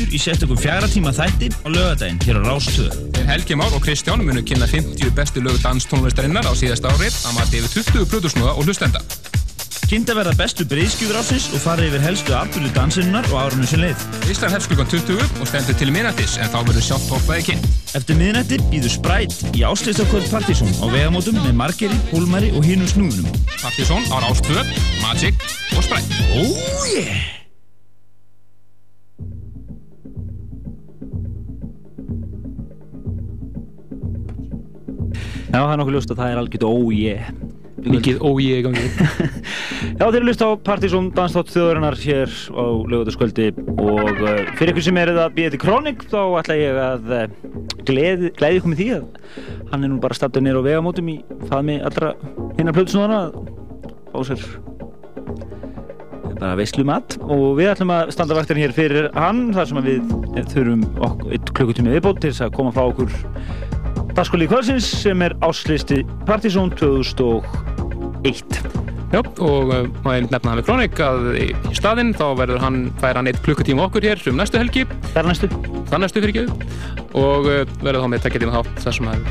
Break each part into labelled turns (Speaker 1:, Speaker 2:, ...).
Speaker 1: aftur í sérstökum fjara tíma þætti á lögadaginn hér á Rástöðu.
Speaker 2: Helgi Már og Kristján munu kynna 50 bestu lögu danstónlistarinnar á síðasta árið að mati yfir 20 plötusnúða og hlustenda.
Speaker 1: Kynnt að verða bestu breyðskjúfur ásins og fara yfir helstu afturlu dansinnar og árunum sem leið.
Speaker 2: Ísland hefst klukkan 20 og stendur til minnættis en þá verður sjálft hoppaði kynnt.
Speaker 1: Eftir miðnætti býður Spræt í áslýstakvöld Partizón á vegamótum með Margeri, Hólmari og hínum snúðunum.
Speaker 2: Partizón á Rástvö, Magic og Spræt.
Speaker 1: Oh yeah!
Speaker 3: Já, það er nokkuð ljóst að það er algjört ójé
Speaker 2: Mikið ójé í gangi.
Speaker 3: Já, þeir eru lust á Partizón danstátt þjóðurinnar hér á lögutaskvöldi og uh, fyrir ykkur sem er að býða til Krónik þá ætla ég að uh, gleði, gleði ykkur með því að hann er nú bara stattur nýra á vegamótum í faðmi allra hinnar plötusnúðana á sér bara veislu mat og við ætlum að standa vaktin hér fyrir hann þar sem við þurfum klukkutími viðbót til þess að koma frá okkur dagskóli í kvöldsins sem er áslisti Partizón 2001
Speaker 2: Já, og uh, maður nefna hann við Krónik að í staðinn þá verður hann, fær hann eitt klukkutíma okkur hér um næstu helgi.
Speaker 3: Það er næstu.
Speaker 2: Það er næstu fyrir ekki. Og uh, verður þá með tekjatíma þátt þar sem að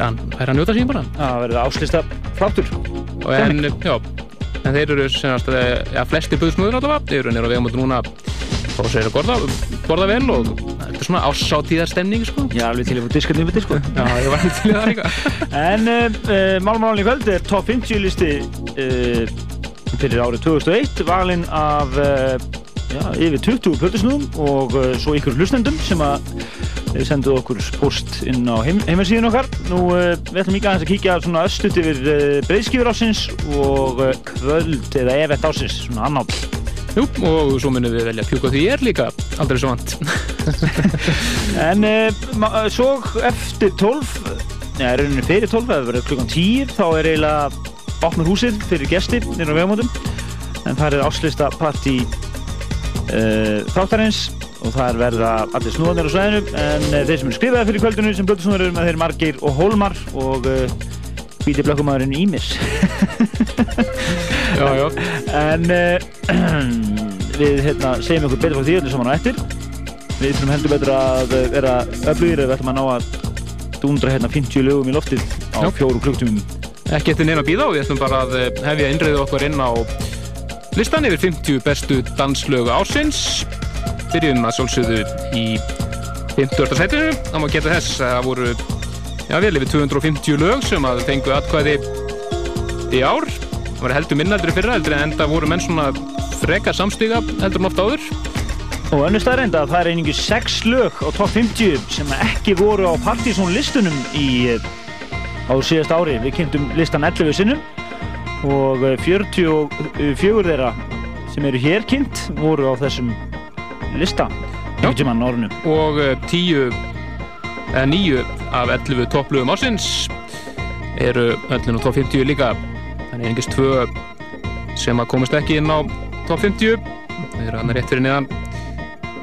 Speaker 2: hann fær að njóta sín bara.
Speaker 3: Það verður áslista fláttur.
Speaker 2: Og en, já, en þeir eru senast að, já, flesti buðsmöður allavega, þeir eru nýra á vegamóti núna og sér að borða, borða vel og þetta er svona ásáttíðarstemning sko.
Speaker 3: Já, alveg til að fá diskarni yfir til sko.
Speaker 2: Já, ég var til það líka.
Speaker 3: en uh, uh, málmálun í kvöld er top 50 listi uh, fyrir árið 2001, valinn af já, yfir 20 plötusnúðum og svo ykkur hlustendum sem að sendu okkur post inn á heim, heimasíðun okkar. Nú, við ætlum líka að kíkja svona östut yfir breyðskifur ásins og kvöld eða event ásins, svona annátt.
Speaker 2: Jú, og svo munum við velja að pjúka því ég er líka aldrei svo vant.
Speaker 3: en uh, svo eftir 12, neða, rauninni fyrir 12, það verður klukkan 10, þá er eiginlega opnur húsið fyrir gesti nýra á vegamótum. En það er áslista parti uh, þáttarins og það er verða allir snúðanir á sæðinu. En uh, þeir sem er skrifaði fyrir kvöldinu sem blöttusnúðar eru með þeir Margeir og Hólmar og hvíti blökkumæðurinn Ímis.
Speaker 2: já, já.
Speaker 3: En við hérna, segjum ykkur betur frá því öllu saman á eftir við þurfum heldur betur að vera öflugir eða við ætlum að ná að dundra hérna 50 lögum í loftið á Já. fjóru klukktumum
Speaker 2: ekki eftir neina bíða og við ætlum bara að hefja innröðu okkur inn á listan yfir 50 bestu danslögu ársins byrjum að sjálfsögðu í 50. setinu þá má geta þess að það voru já, vel yfir 250 lög sem að fengu atkvæði í ár það var heldur minnaldri fyrra heldur en það voru menn svona frekar samstíga heldur en ofta áður.
Speaker 3: Og önnur staðrænd að það er einingu 6 lög á top 50 sem ekki voru á Partizón listunum í á síðast ári. Við kynntum listan 11 sinnum og 44 þeirra sem eru hér kynnt voru á þessum lista
Speaker 2: og 10 eða 9 af 11 topplögum ársins eru öllin á top 50 líka þannig einingist tvö sem að komast ekki inn á top 50 það er hann rétt fyrir niðan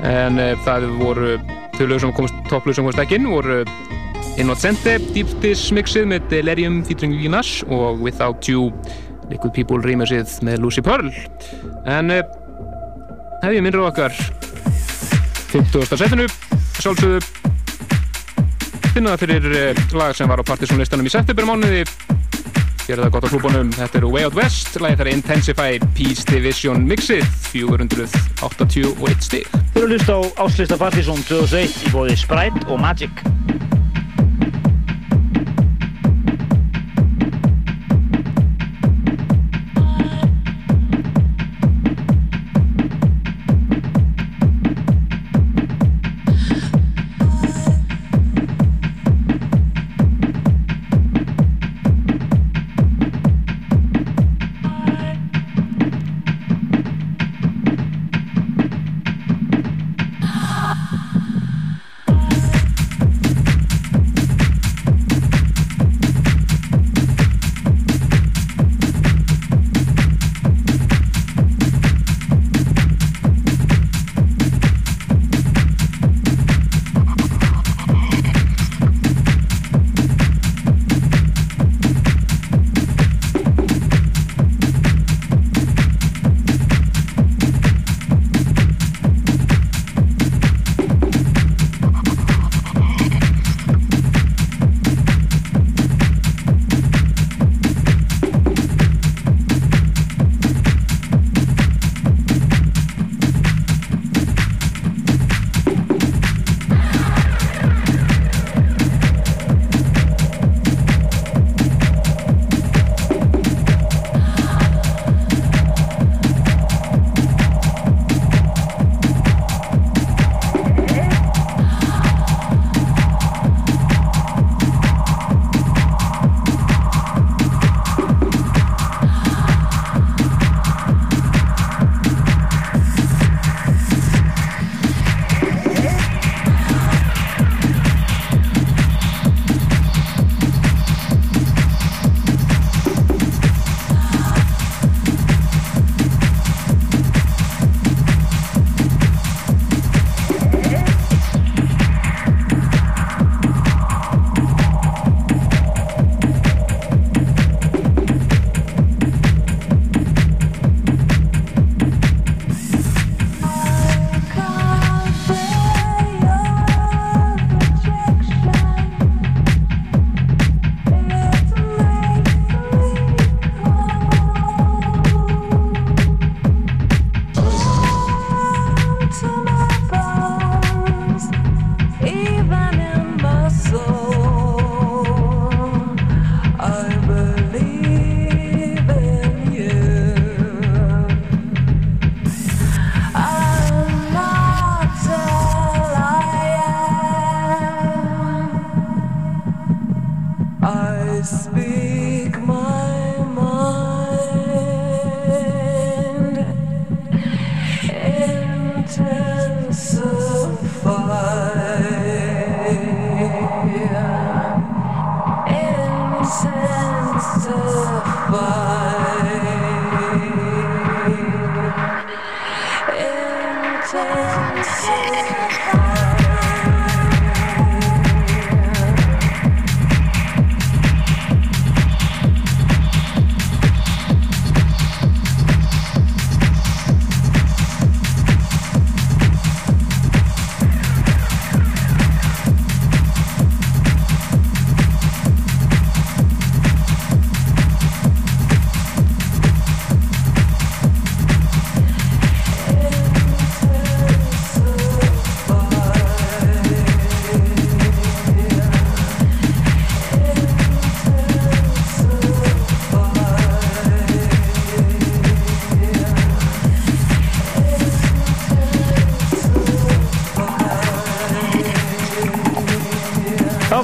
Speaker 2: en e, það voru þau sem komast, topplög sem komast ekki inn voru Innocente, Deep Dish mixið með Delirium featuring Vínas og Without You Liquid People rýmessið með Lucy Pearl. En e, hef ég minnur á okkar. 50. setinu sjálfsögðu. Finna það fyrir e, lag sem var á partysónlistanum í september mánuði Gjör það gott á klúbunum, þetta eru Way Out West, lagið þar Intensify Peace Division Mixið, 481 stík.
Speaker 3: Þú eru að hlusta á áslista Partizón 2001 í bóði Sprite og Magic.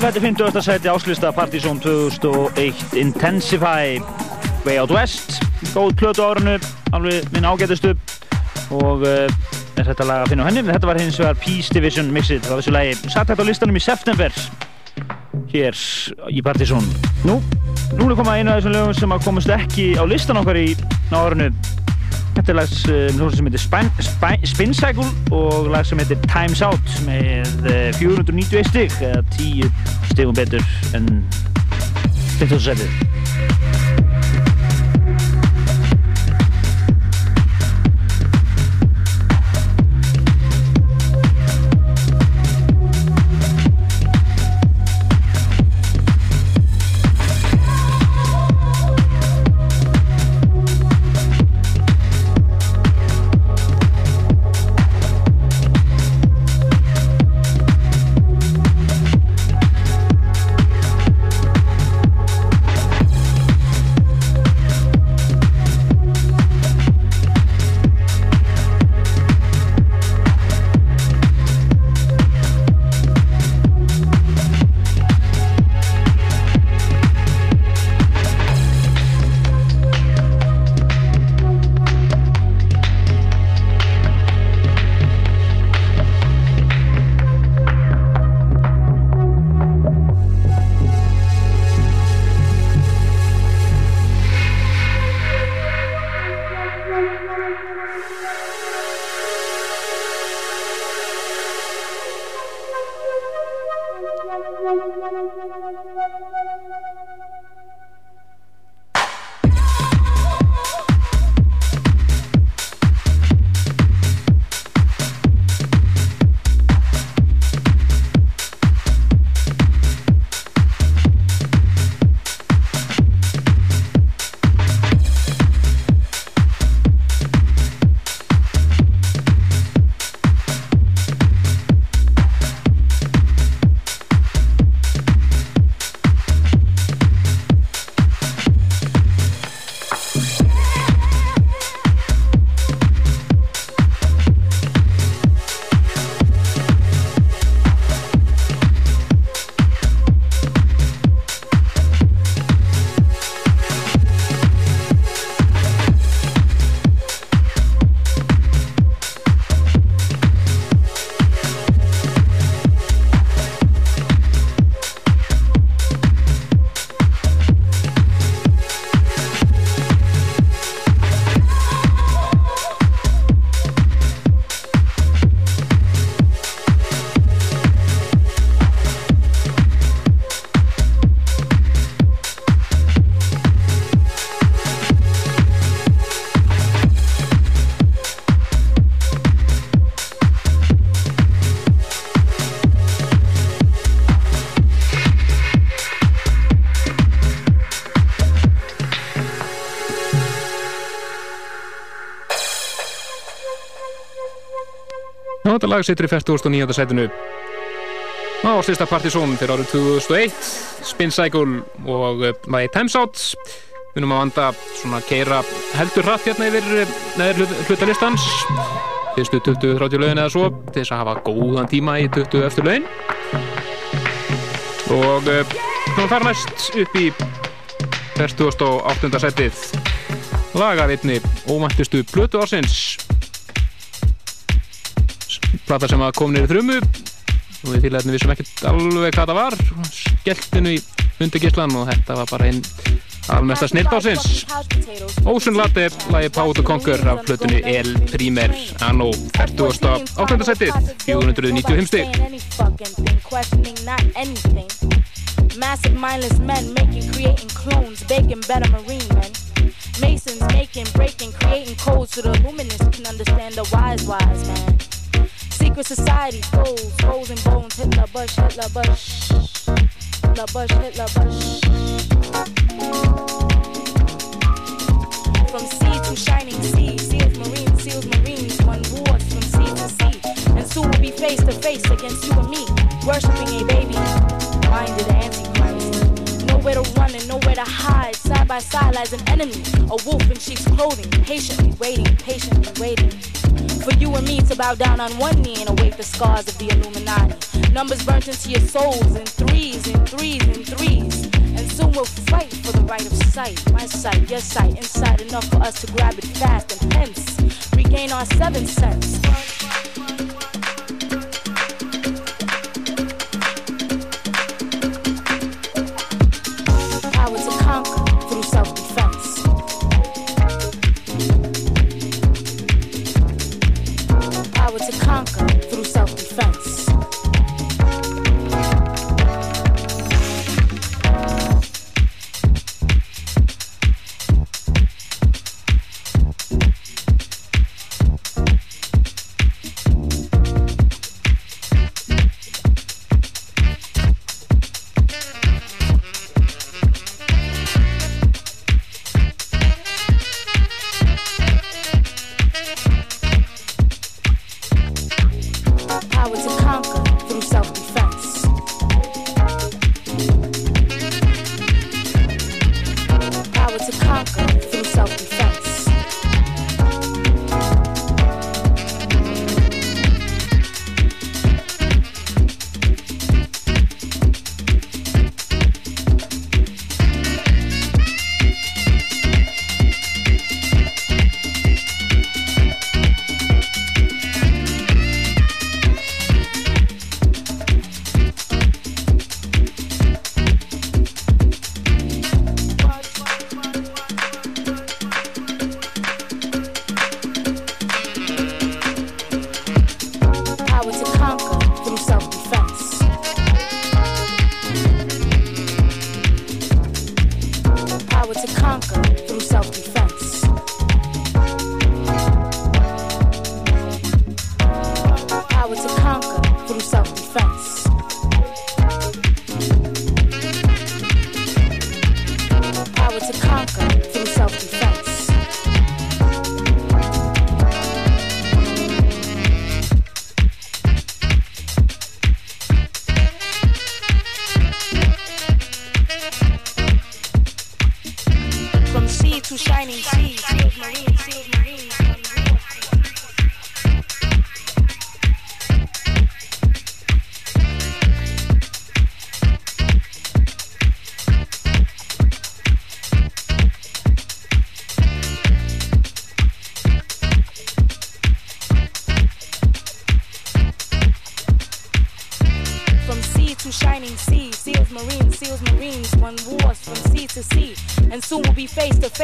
Speaker 3: Þetta er 50. sæti áslista Partizón 2001 Intensify. Way Out West. Góð plötu árinu, alveg minn ágætustu. Og uh, er þetta lag að finna á henni, þetta var hins vegar Peace Division mixið, það var þessu lagi. Satt hægt á listanum í september hér í Partizón. Nú, nú er komað einu af þessum lögum sem að komast ekki á listan okkar í árinu. Þetta er lag sem heitir Spin Cycle og lag sem heitir Time's Out með 491 eh, stygg eða 10 styggum betur en 15 setið.
Speaker 2: Lag sittur í 49. setinu á styrsta Partizón fyrir árið 2001 Spin Cycle og uh, My Time's Out við erum að vanda svona keira heldur hratt hérna yfir eh, neður hlutalistans fyrstu 20-30 lögin eða svo til þess að hafa góðan tíma í 20 eftir lögin og uh, Nú þar næst upp í 48. setið laga vitni ómæntustu blötu ársins plata sem að kom nýrið þrjumu og við við sem ekkert alveg hvað það var skelltinu í undirgislan og þetta var bara einn almesta snilt ársins Ocean Latte, lagi to Conquer af blötunni El Primer Anno 40. 8. setið 495 stig
Speaker 4: Massive mindless men making, creating clones, baking better marine men. Masons making, breaking, creating codes so the luminous can understand the wise, wise man. Secret society, goals, goals and bones, Hitler Bush, Hitler Bush, Hitler Bush, Hitler Bush. From sea to shining sea, seals, marines, seals, marines, one wars from sea to sea. And soon we'll be face to face against you and me, worshipping a baby, minded antichrist. Nowhere to run and nowhere to hide, side by side lies an enemy, a wolf in sheep's clothing, patiently waiting, patiently waiting. For you and me to bow down on one knee and await the scars of the Illuminati. Numbers burnt into your souls in threes and threes and threes. And soon we'll fight for the right of sight. My sight, your sight, inside enough for us to grab it fast and hence regain our seventh sense.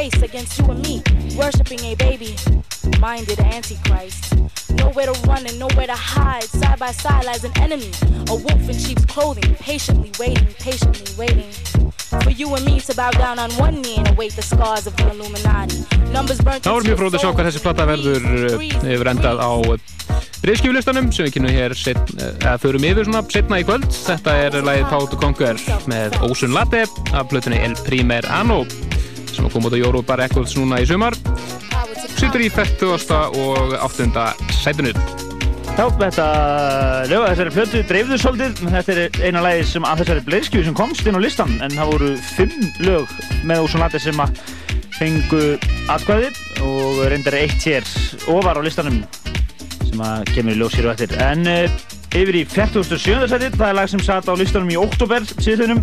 Speaker 4: Face against you and me, worshipping a baby, minded antichrist. Nowhere to run and nowhere to hide, side by side lies an enemy, a wolf in sheep's clothing, patiently waiting, patiently waiting. For you and me to bow down on one knee and await the scars of the Illuminati. Numbers burnt
Speaker 2: Það voru mjög fróðið að sjá hvað þessi platta verður eh, hefur endað á breyðskjöfulistanum sem við kynum hér set, eða förum yfir svona setna í kvöld þetta er lagið Power to Conquer með Ocean Latte af blötunni El Primer Anno kom út á Jóru Records núna í sumar situr í 40. og 8. sætinu
Speaker 3: Já, þetta lög að þessari plötu dreifðu svolítið, þetta er eina lagi sem að þessari bleiðskju sem komst inn á listan en það voru fimm lög með Ósonlati sem að fengu atkvæði og reyndar eitt hér ofar á listanum sem að kemur í ljós hér og eftir en uh, yfir í 47. sætið, það er lag sem satt á listanum í oktober síðan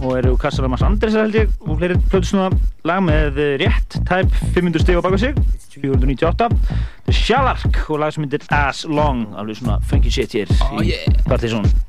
Speaker 5: og eru Kassalamars Andres held ég og fleiri plötusnúða lag með rétt tæp 500 steg á baka sig. 498 The Shallark og lag sem myndir As Long alveg svona funky shit hér oh, í yeah. Partizón. As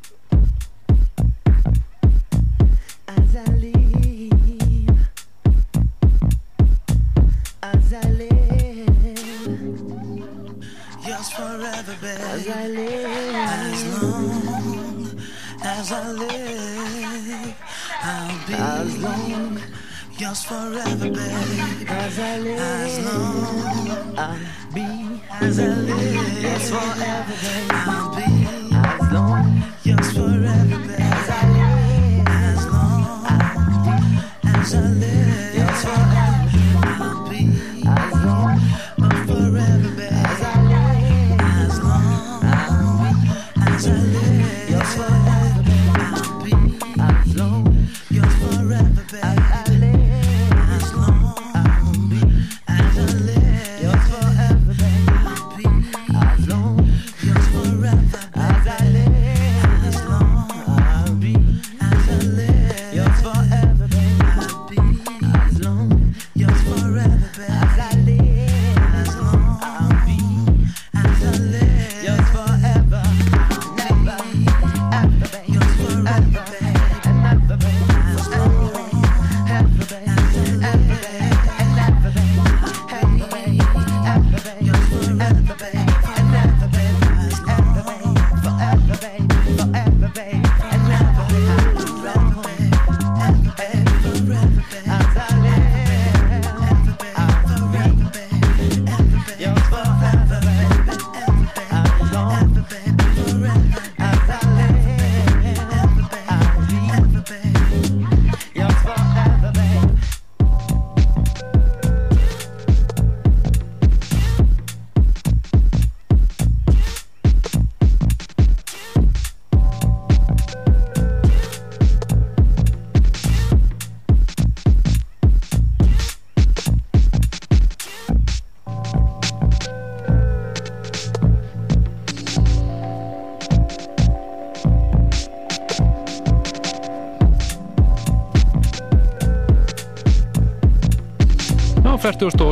Speaker 5: be as I live, forever,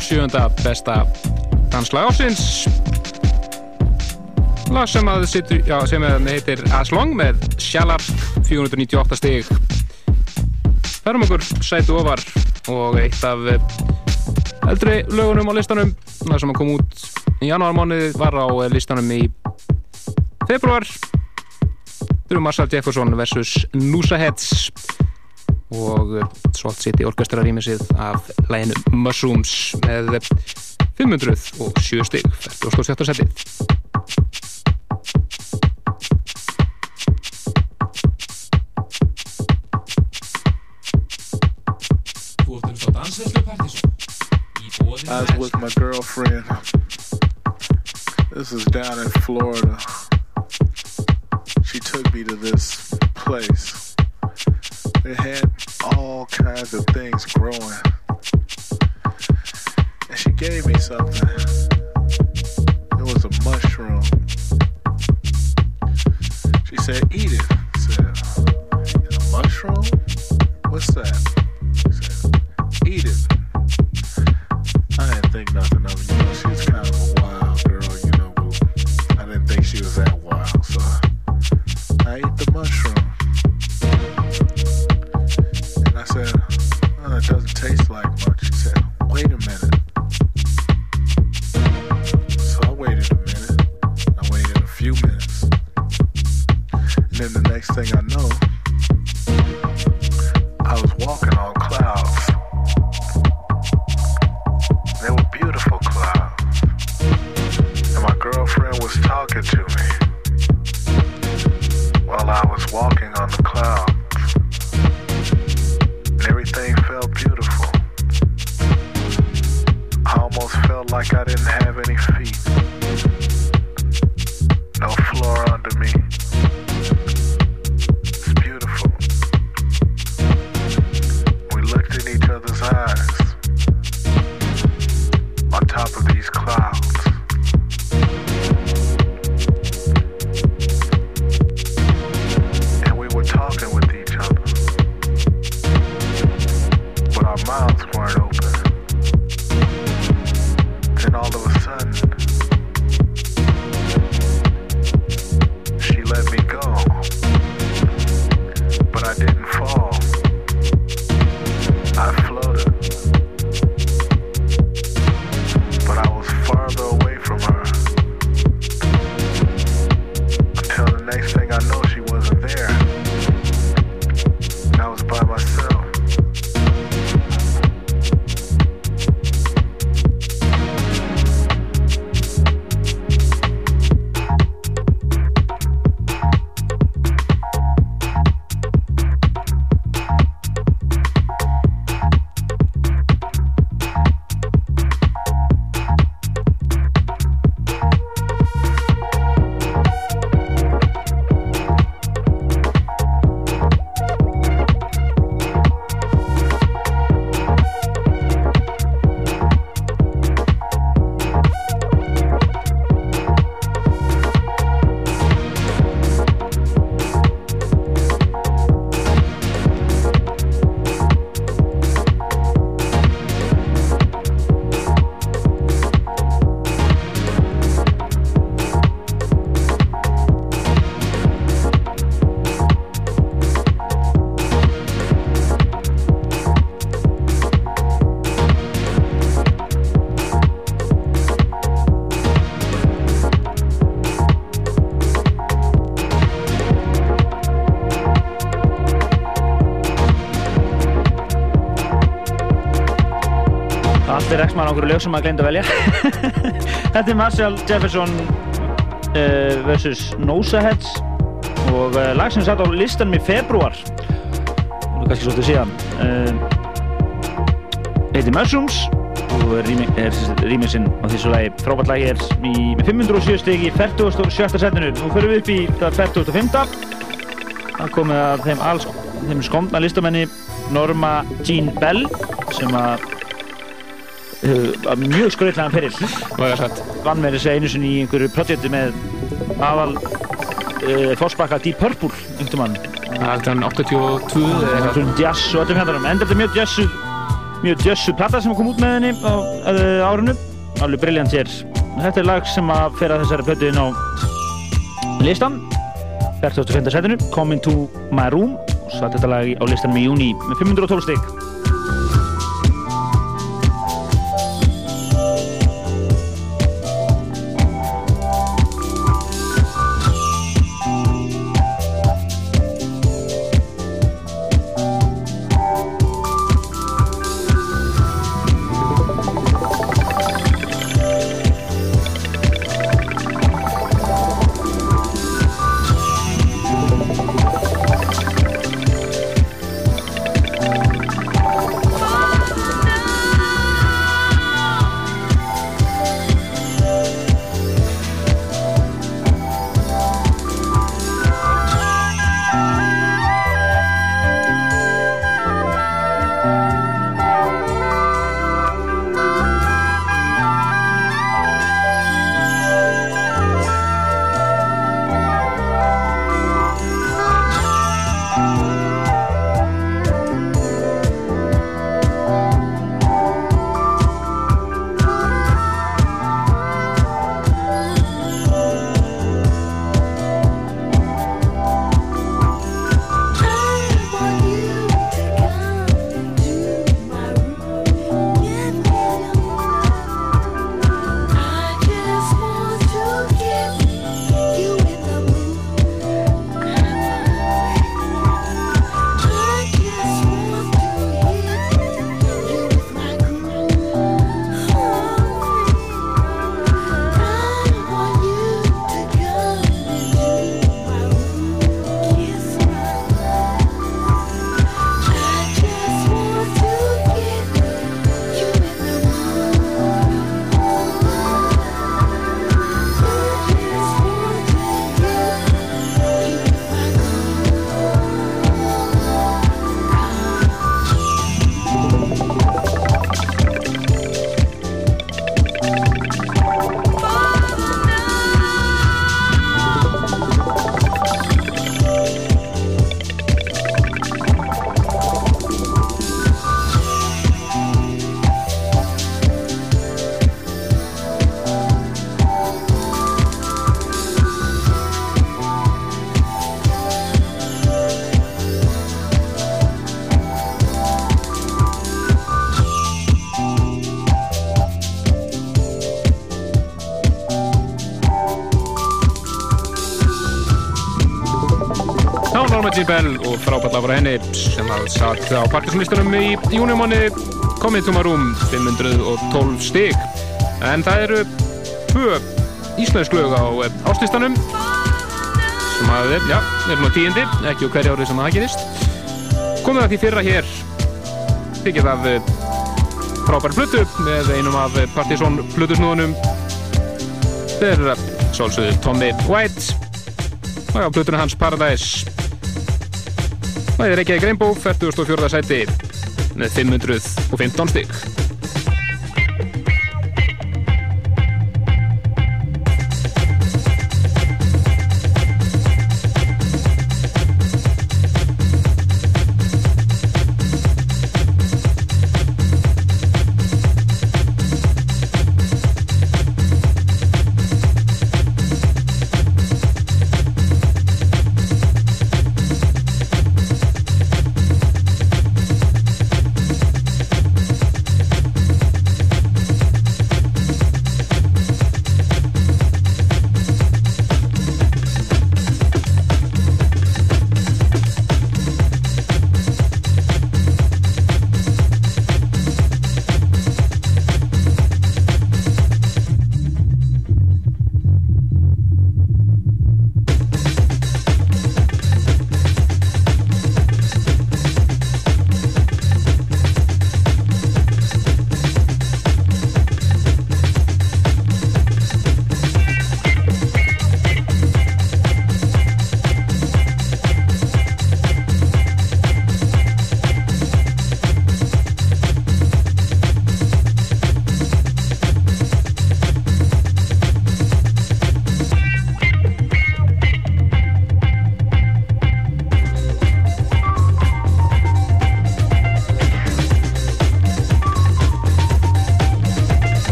Speaker 5: 47. besta danslag ásins lag sem að sittur, já, sem heitir As Long með Shallark 498 stig ferum okkur sætu ofar og eitt af eldri lögunum á listanum það sem kom út í janúarmánuði var á listanum í februar Þurfum Marshall Jefferson vs. Noosa Heads og Salt City Orchestra rýmisið af læginu Mushrooms með 507 stygg 47. setið.
Speaker 6: Þú ættir svo. Dansveitlu Partíson I was with my girlfriend This is down in Florida. She took me to this place It had all kinds of things growing. And she gave me something. It was a mushroom. She said, Eat it. I said, A mushroom? What's that? She said, Eat it. I didn't think nothing thing I know,
Speaker 3: Mr. X-Man á okkur lög sem maður glemt að velja. Þetta er Marshall Jefferson uh, vs. Nosa Heads og uh, lag sem satt á listanum í februar og kannski svolítið síðan uh, heitir Mushrooms og er rýminsinn á þessu lagi frábært lagi er í, með 507 stygg í 47. setinu nú fyrir við upp í það 45. það komið að þeim alls þeim skondna listamenni Norma Jean Bell sem að mjög skröðlega fyrir vann með þessu einu sinni í einhverju projekti með aðal uh, fórsbakka Deep Purple einhvern mann
Speaker 2: Það er 82 eða
Speaker 3: eitthvað. jazz og öllum hérna en þetta er mjög jazzu mjög jazzu platta sem kom út með henni á uh, árinu. Alveg brilljant sér. Þetta er lag sem að að þessari plötu inn á listan 45. setinu Come Into My Room. Og satt þetta lag á listanum í júni með 512 stygg
Speaker 2: Lizzie Bell og frábært lag frá henni sem hafði satt á partysónlistunum í júniumanni komið til maður um 512 stygg en það eru tvö íslensk lög á ástlistanum sem hafði, já, er nú tíundi ekki á hverja árið sem það gerist. Komið það því fyrra hér þykir það frábært flutu með einum af partysón flutusnúðunum þetta er svolsögðu Tommy White. Og á flutuna hans Paradise Það er Reykjavík Reynbó, 44. sæti með 515 stygg.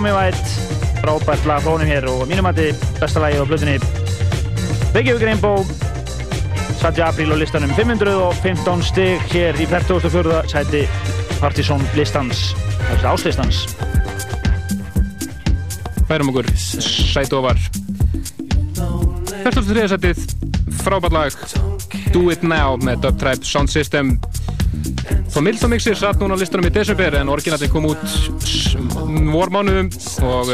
Speaker 3: Tommy White frábært lag frá honum hér og mínum hætti besta lagi á blöðinni Beggjafur Greinbó Satja Apríl á listanum 515 stygg hér í 44. sæti Partisan listans áslistans
Speaker 2: Bærum okkur sæti ofar 43. sætið frábært lag Do It Now með Dub Tribe Sound System Svo Milton Mixir satt núna á listanum í desember en orginallin kom út vormánuðum og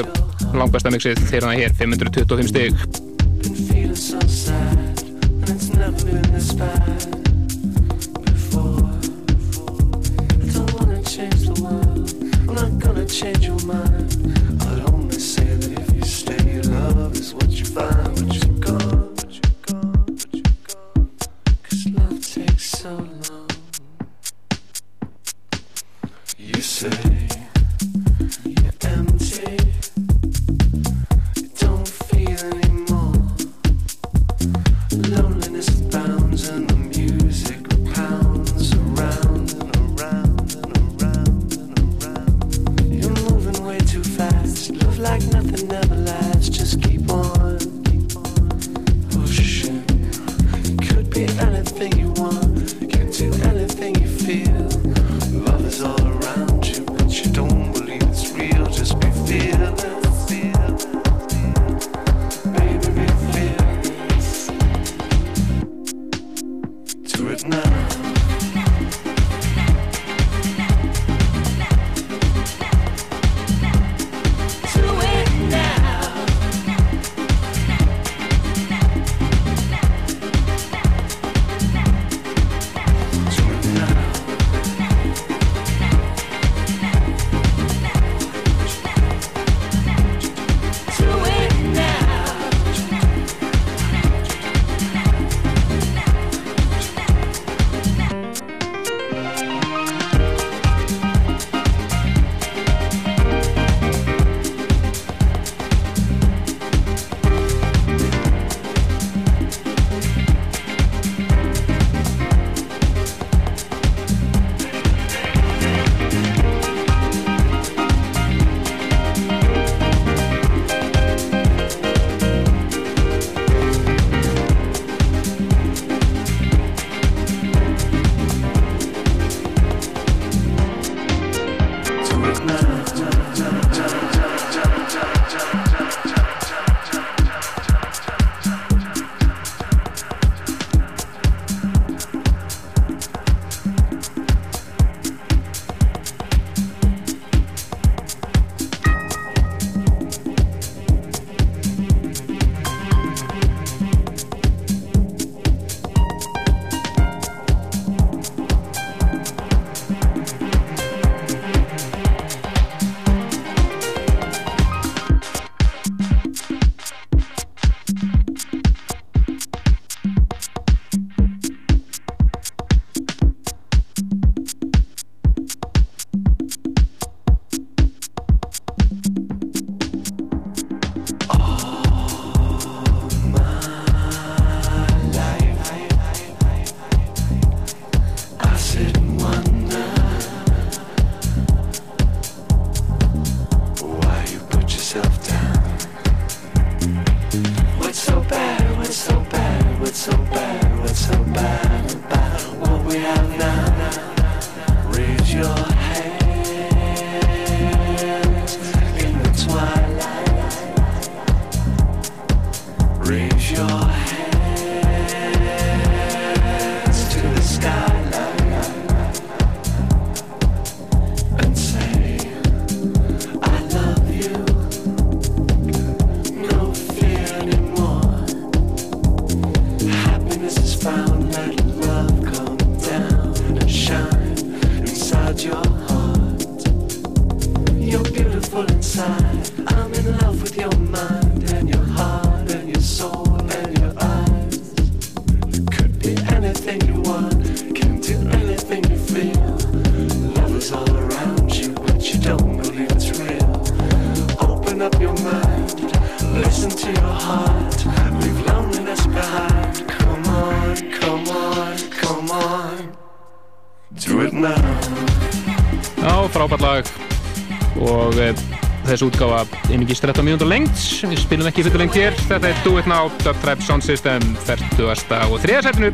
Speaker 2: langbæsta mixið þeirra hér 525 stygg
Speaker 7: Change your mind.
Speaker 8: Þessu útgáfa einingis 13 mínútur lengt við spilum ekki fyrir lengt hér þetta er Do It Now, Dub Tribe Sound System 40. og 3. setinu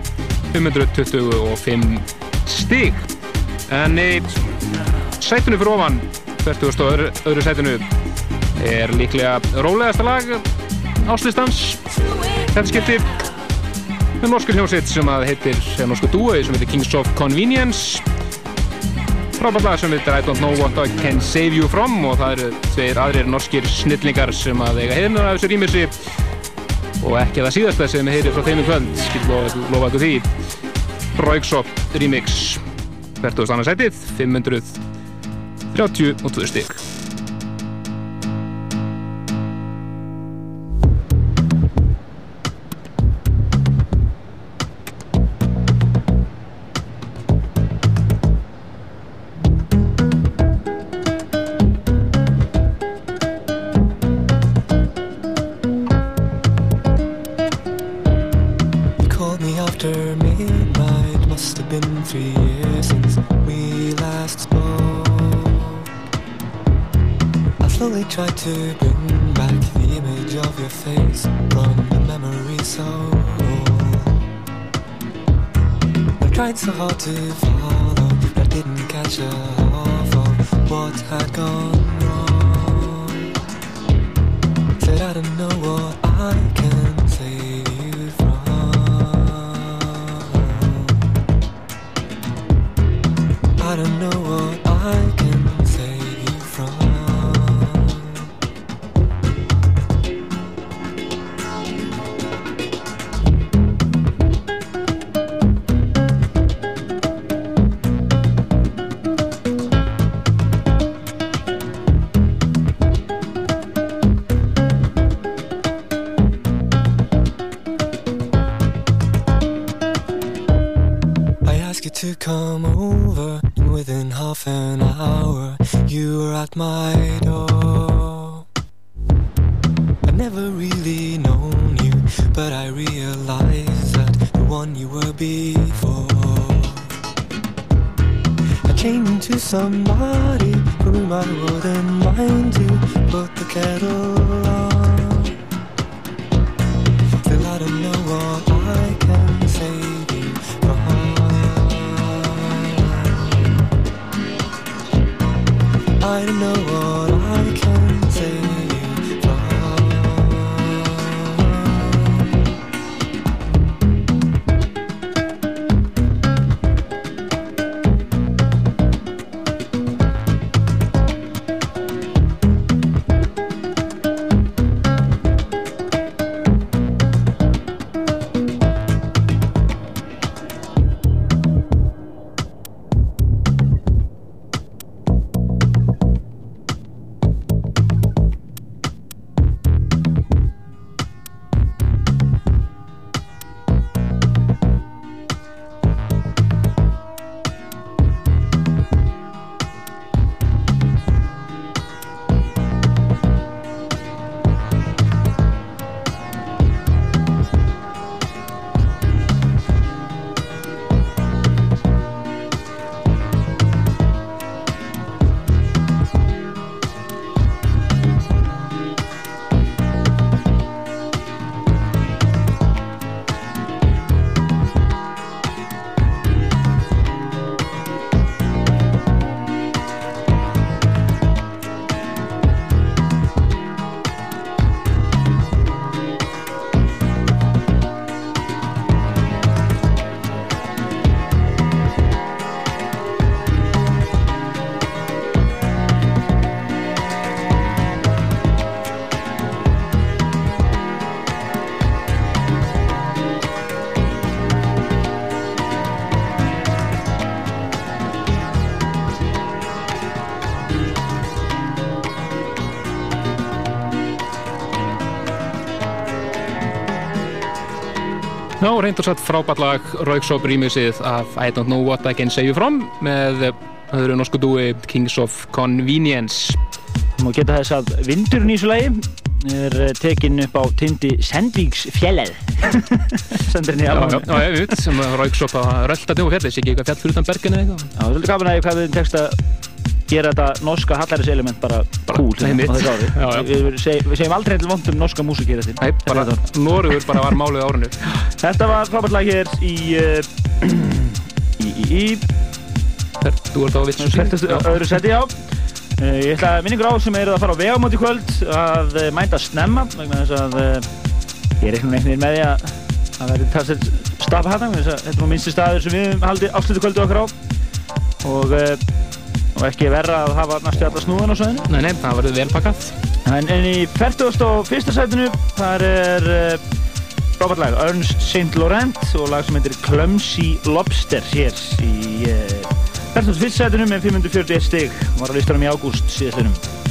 Speaker 8: 525 stík en í sætinu fyrir ofan 40. og öðru, öðru sætinu er líklega rólegasta lag áslistans þetta skipti með norskur hljómsitt sem að heitir, eða norsku dúi sem heitir Kings of Convenience frábært lag sem heitir I don't know what I can save you from og það eru tveir aðrir norskir snillingar sem að eiga hefnur af þessu rýmissi og ekki það síðasta sem heyrir frá þeim í kvöld skil lofa, ykkur því. Rauksop remix. 40. sætið 532 stygg Já, reyndur satt frábært lag Rauksop rýmisið af I don't know what I can save you from með öðru norsku dúi Kings of Convenience.
Speaker 3: Má geta þess að vindurinn í þessu lagi er eh, tekinn upp á tindi Sendvíks fjellið Sendurinn í alveg
Speaker 8: já, ég veit, sem Rauksop að rölda til og fjallis, ekki eitthvað fjall fyrir utan berginu eitthvað?
Speaker 3: Já, er svolítið gaman að ég hvað við tekst að gera þetta norska hallaris element Bara cool á. Við, við, seg, við segjum aldrei eitthvað vond um norska músík hér eftir
Speaker 2: Nei, bara Norugur bara var málið á árinu.
Speaker 3: Þetta var frábært lag hér í uh, í, í,
Speaker 2: Þú ert á vitsu
Speaker 3: Færtastu öðru seti, já. Uh, ég ætla að minningur á sem eru að fara á vegamót í kvöld að uh, mænta snemma vegna þess að ég er einhvern veginn með því að það verði talsett stafa hættan þetta er nú minnsti staður sem við höfum haldið áslutu kvöldu okkar á. Og, og ekki verra að hafa næstu alla snúðan á sveðinu
Speaker 2: Nei, nei, það verður vel pakkað
Speaker 3: en, en í 41. setinu þar er uh, frábært lag Ernst St. Laurent og lag sem heitir Clumsy Lobster hér í uh, 41. setinu með 541 stig var á listanum í ágúst síðastlinum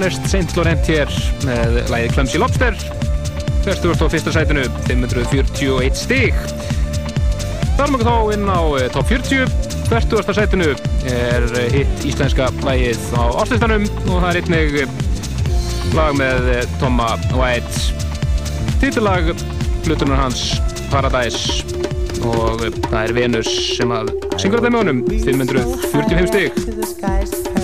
Speaker 2: Ernest St. Laurent hér með lægið Clumsy Lobster 41. sætinu 541 stig Þar maður þá inn á eh, top 40 40. sætinu er hitt íslenska lægið á ástæðstanum og það er einnig lag með eh, Toma White titulag hlutunar hans Paradise og eh, það er Venus sem að syngur þetta með honum 545 stig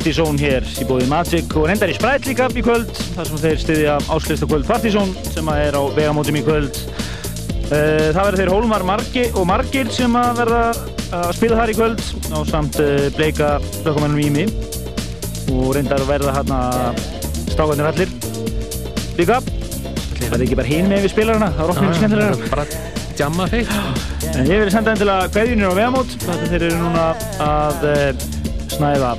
Speaker 3: Partizón hér í bóði Magic og reyndar í Sprite líka í kvöld þar sem þeir styðja áslista kvöld Partizón sem að er á vegamótum í kvöld. Eh, Það verður þeir Hólmar Margi og Margir sem að verða að spila þar í kvöld á samt eh, bleika blökkumennum í mig og reyndar verða hérna stákarnir allir. Líka Það er ekki bara hinn með við spilarana, það er okkur skemmtilega
Speaker 2: bara jamma feitt
Speaker 3: En ég verið sendað endilega kveðjunir á vegamót sem þeir eru núna að uh, snæða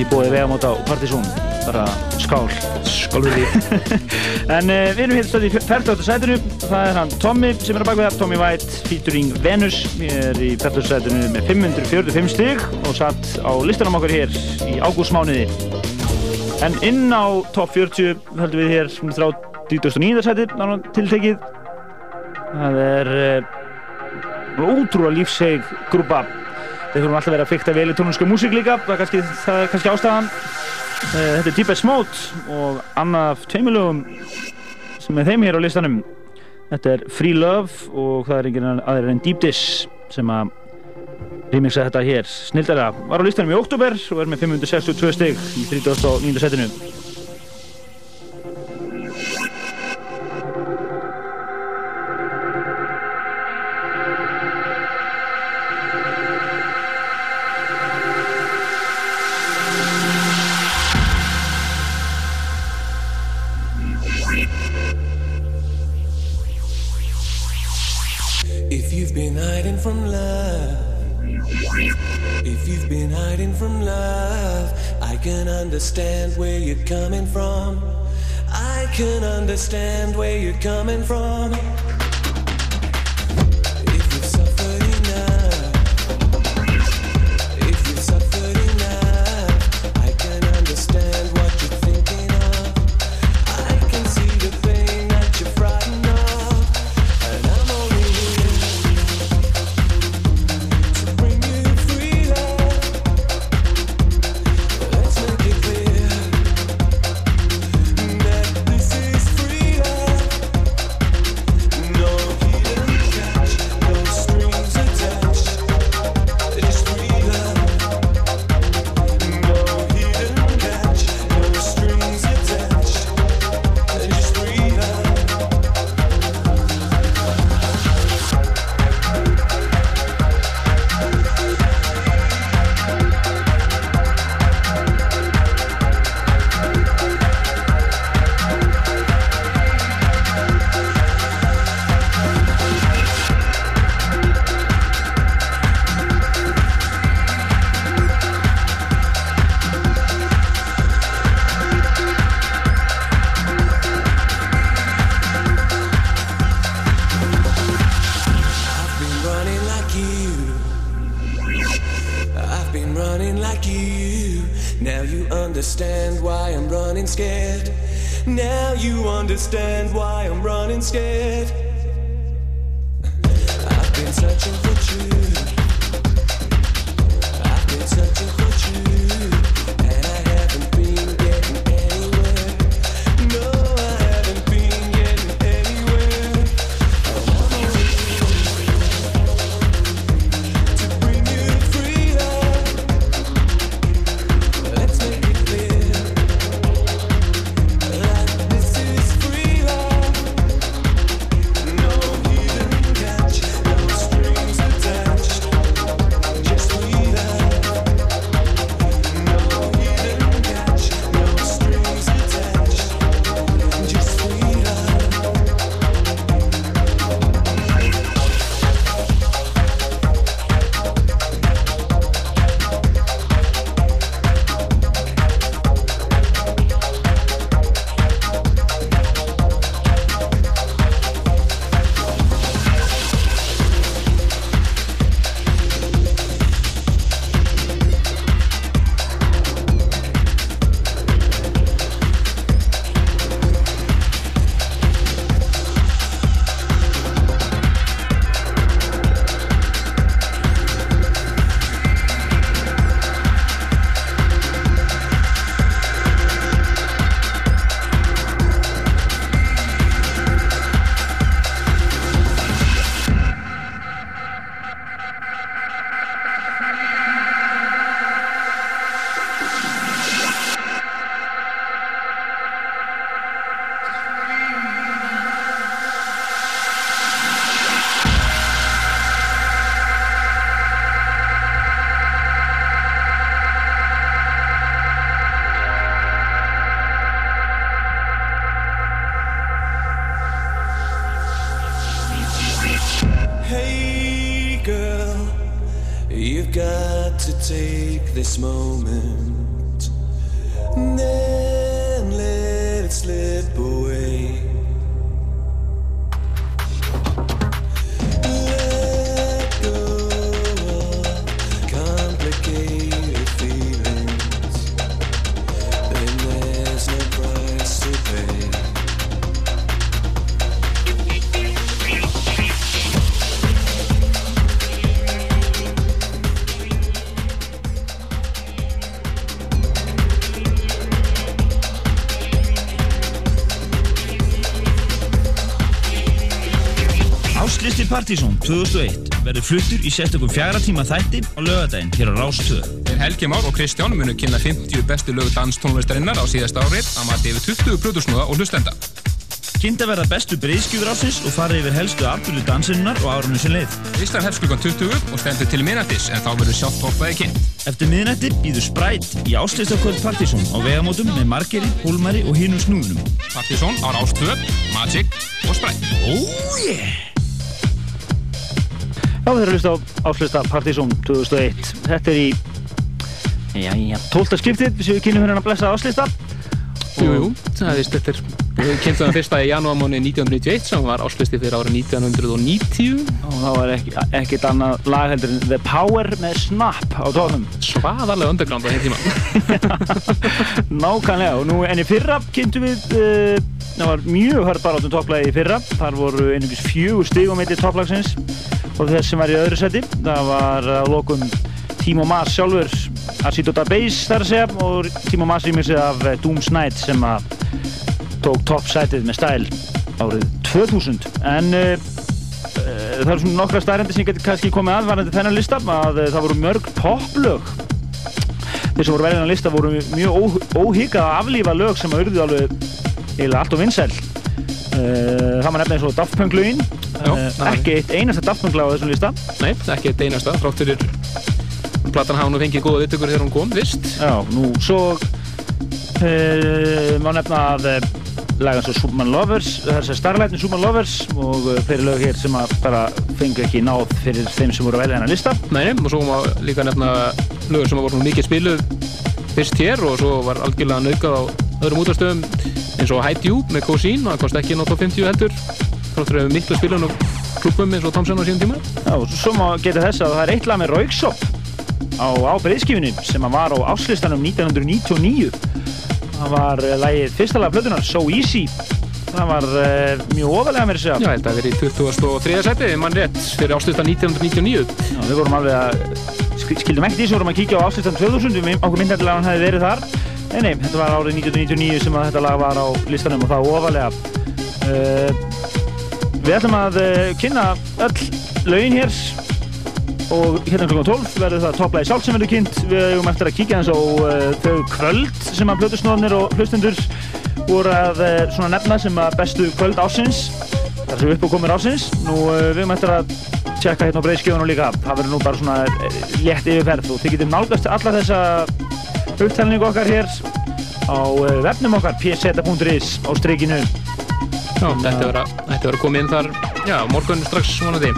Speaker 3: í bóði vegamót á Partizón bara skál
Speaker 2: skál fyrir því
Speaker 3: En uh, við erum hér stöðið í 40. sætinu það er hann Tommy sem er að baka það Tommy White featuring Venus ég er í 40. sætinu með 545 stig og satt á listanum okkur hér í ágústmánuði En inn á top 40 höldum við hér með 39. sæti nánar tiltekið það er uh, ótrúlega lífseg grúpa þeir þurfum alltaf verið að fykta vel í tónlíska músík líka það er kannski, það er kannski ástæðan. Eh, þetta er Deepest Mode og annað af tveimilögum sem er þeim hér á listanum. Þetta er Free Love og það er enginn aðeins en Deep Dish sem að remixa þetta hér. Snildalega, var á listanum í oktober og er með 562 stig í 39. setinu
Speaker 1: Partíson 2001 verður fluttur í sérstökum fjara tíma þætti á lögadaginn hér á Rás 2.
Speaker 2: Þeir Helgi Már og Kristján munu kynna 50 bestu lög danstónlistarinnar á síðasta árið að mati yfir 20 plötusnúða og hlustenda.
Speaker 1: Kynnta verða bestu breyðskjúfur ásins og fara yfir helstu afbyrlu dansinnar og árunum sem leið.
Speaker 2: Ísland hefst klukkan 20 og stendur til minnættis en þá verður sjálft hoppaði kynnt.
Speaker 1: Eftir miðnætti býður Sprætt í áslistakvöld Partíson á vegamótum með Margeri, Hólmari og hinum snúðunum.
Speaker 2: Partíson á Rástvö, Magic og Sprite.
Speaker 1: Oh yeah!
Speaker 3: Já, þeir eru að hlusta á áslista Partizón 2001. Þetta er í, já, já, 12. skiptið sem við kynum hérna að blessa áslista.
Speaker 2: Jú, jú, það er þetta er, við kynntum það fyrsta í janúarmáni 1991 sem var áslisti fyrir árið 1990.
Speaker 3: Og það var ekki, ekkert annað lag heldur en The Power með Snap á tónum.
Speaker 2: Svaðarlega underground á þeim tíma.
Speaker 3: Nákvæmlega, og nú enn í fyrra kynntum við, uh, það var mjög hörð barátum topplagi í fyrra. Þar voru einhvers fjögur stig á milli topplagsins og þess sem var í öðru seti. Það var að lokum Timo Maas sjálfur, Acid Dota Base þar að segja og Timo Maas rýmur af eh, Doom's Night sem að tók toppsætið með stæl árið 2000. En uh, uh, það eru svona nokkra stærendi sem getur kannski komið að varandi þennan lista að uh, það voru mörg poplög þeir sem voru veljan að lista voru mjög ó, óhyggjað að aflífa lög sem að urðu alveg eiginlega allt og vinsæl það var nefnilega eins og Daft Punk lögin
Speaker 2: Var-
Speaker 3: ekki eitt einasta Daft Punk lag á þessum lista.
Speaker 2: Nei, ekki eitt einasta, þrátt fyrir platan hafa nú fengið góða vittökur þegar hún kom, vist.
Speaker 3: já, nú svo uh, má nefna að uh, lagan svo Superman Lovers það er þess að Starlight með Superman Lovers og fleiri lög hér sem að bara fengu ekki náð fyrir þeim sem voru að velja hennar lista.
Speaker 2: Nei, og svo má líka nefna lögur sem voru nú mikið spiluð fyrst hér og svo var algjörlega naukað á öðrum útastöðum eins og Hide You með Cosin, það kosti ekki nátt á 50 heldur þráttur hefur miklu spilun og klubum eins og Thompson á síðan tíma
Speaker 3: Já, og svo má geta þess að það er eitt lag með Rauksop á, á breyðskifunni sem að var á áslistanum 1999 Það var uh, lagið fyrsta lag plötunar, So Easy. Það var uh, mjög ofalega mér að segja.
Speaker 2: Já, ég held að það verið í 23. seti, mann rétt, fyrir ásluta 1999.
Speaker 3: Já, við vorum alveg að, sk- skildum ekkert í þessu, vorum að kíkja á áslistan 2000, við okkur myndandilega hann hefði verið þar. Nei, nei, þetta var árið 1999 sem þetta lag var á listanum og það ofalega. Uh, við ætlum að uh, kynna öll lögin hér og hérna klokkan 12 verður það topplægi sjálf sem verður kynnt. Við eigum eftir að kíkja eins á uh, þau kvöld sem að blöðusnóðnir og hlustendur voru að uh, nefna sem að bestu kvöld ásins. Það er sem uppákomir ásins. Nú uh, við eigum eftir að tjekka hérna á breiðskjöfunum líka. Það verður nú bara svona eh, létt yfirferð og þið getum nálgast alla þessa upptalningu okkar hér á eh, vefnum okkar pseta.is á streikinu.
Speaker 2: Já, þetta verður að, að koma inn þar, já, morgun strax vonandi.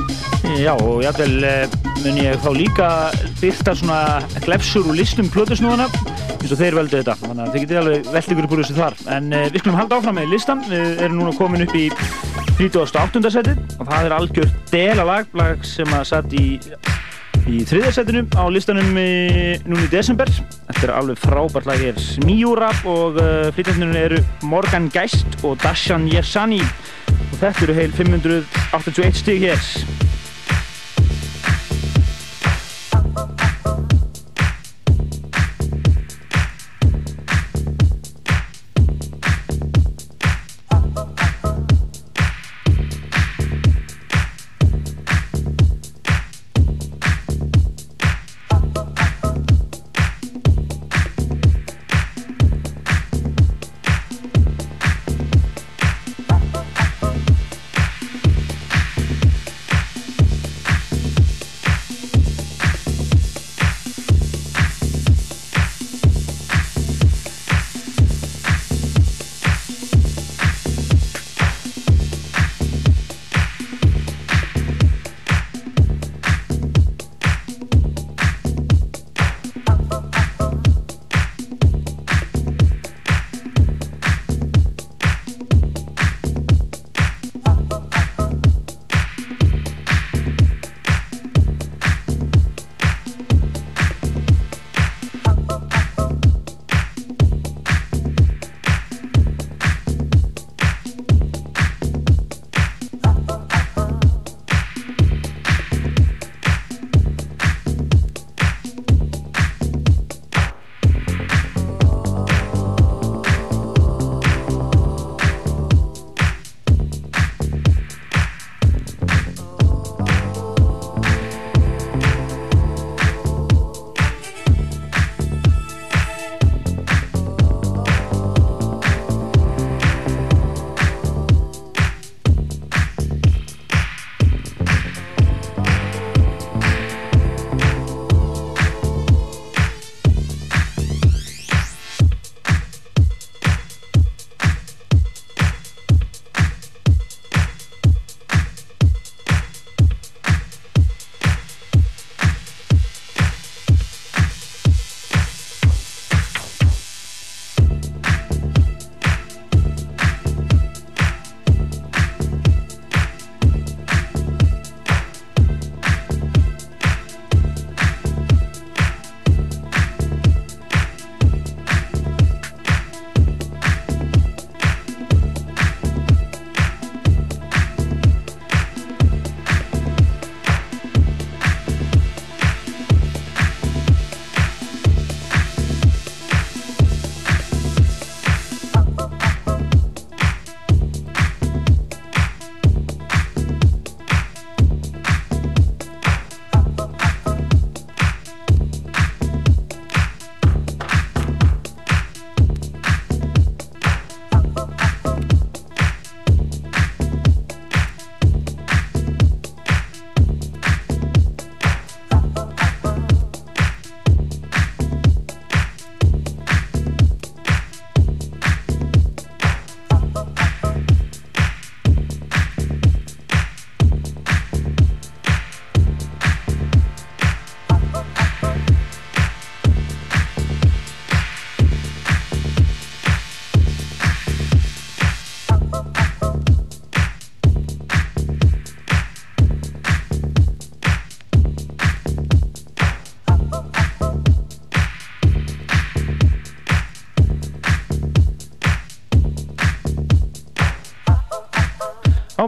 Speaker 3: Já, og jafnvel eh, mun ég þá líka byrta svona glefsur úr listum plötusnúðana eins og þeir veldu þetta, þannig að þið getið alveg ykkur upp úr þessu þar. En uh, við skulum halda áfram með listan, við erum núna komin upp í 38. setið og það er algjört delalag, lag sem að satt í, í þriðja setinu á listanum í, núna í desember. Þetta er alveg frábært lag hér, Miurap og uh, flytjandunum eru Morgan Geist og Dashan Yersani og þetta eru heil 581 stig hér.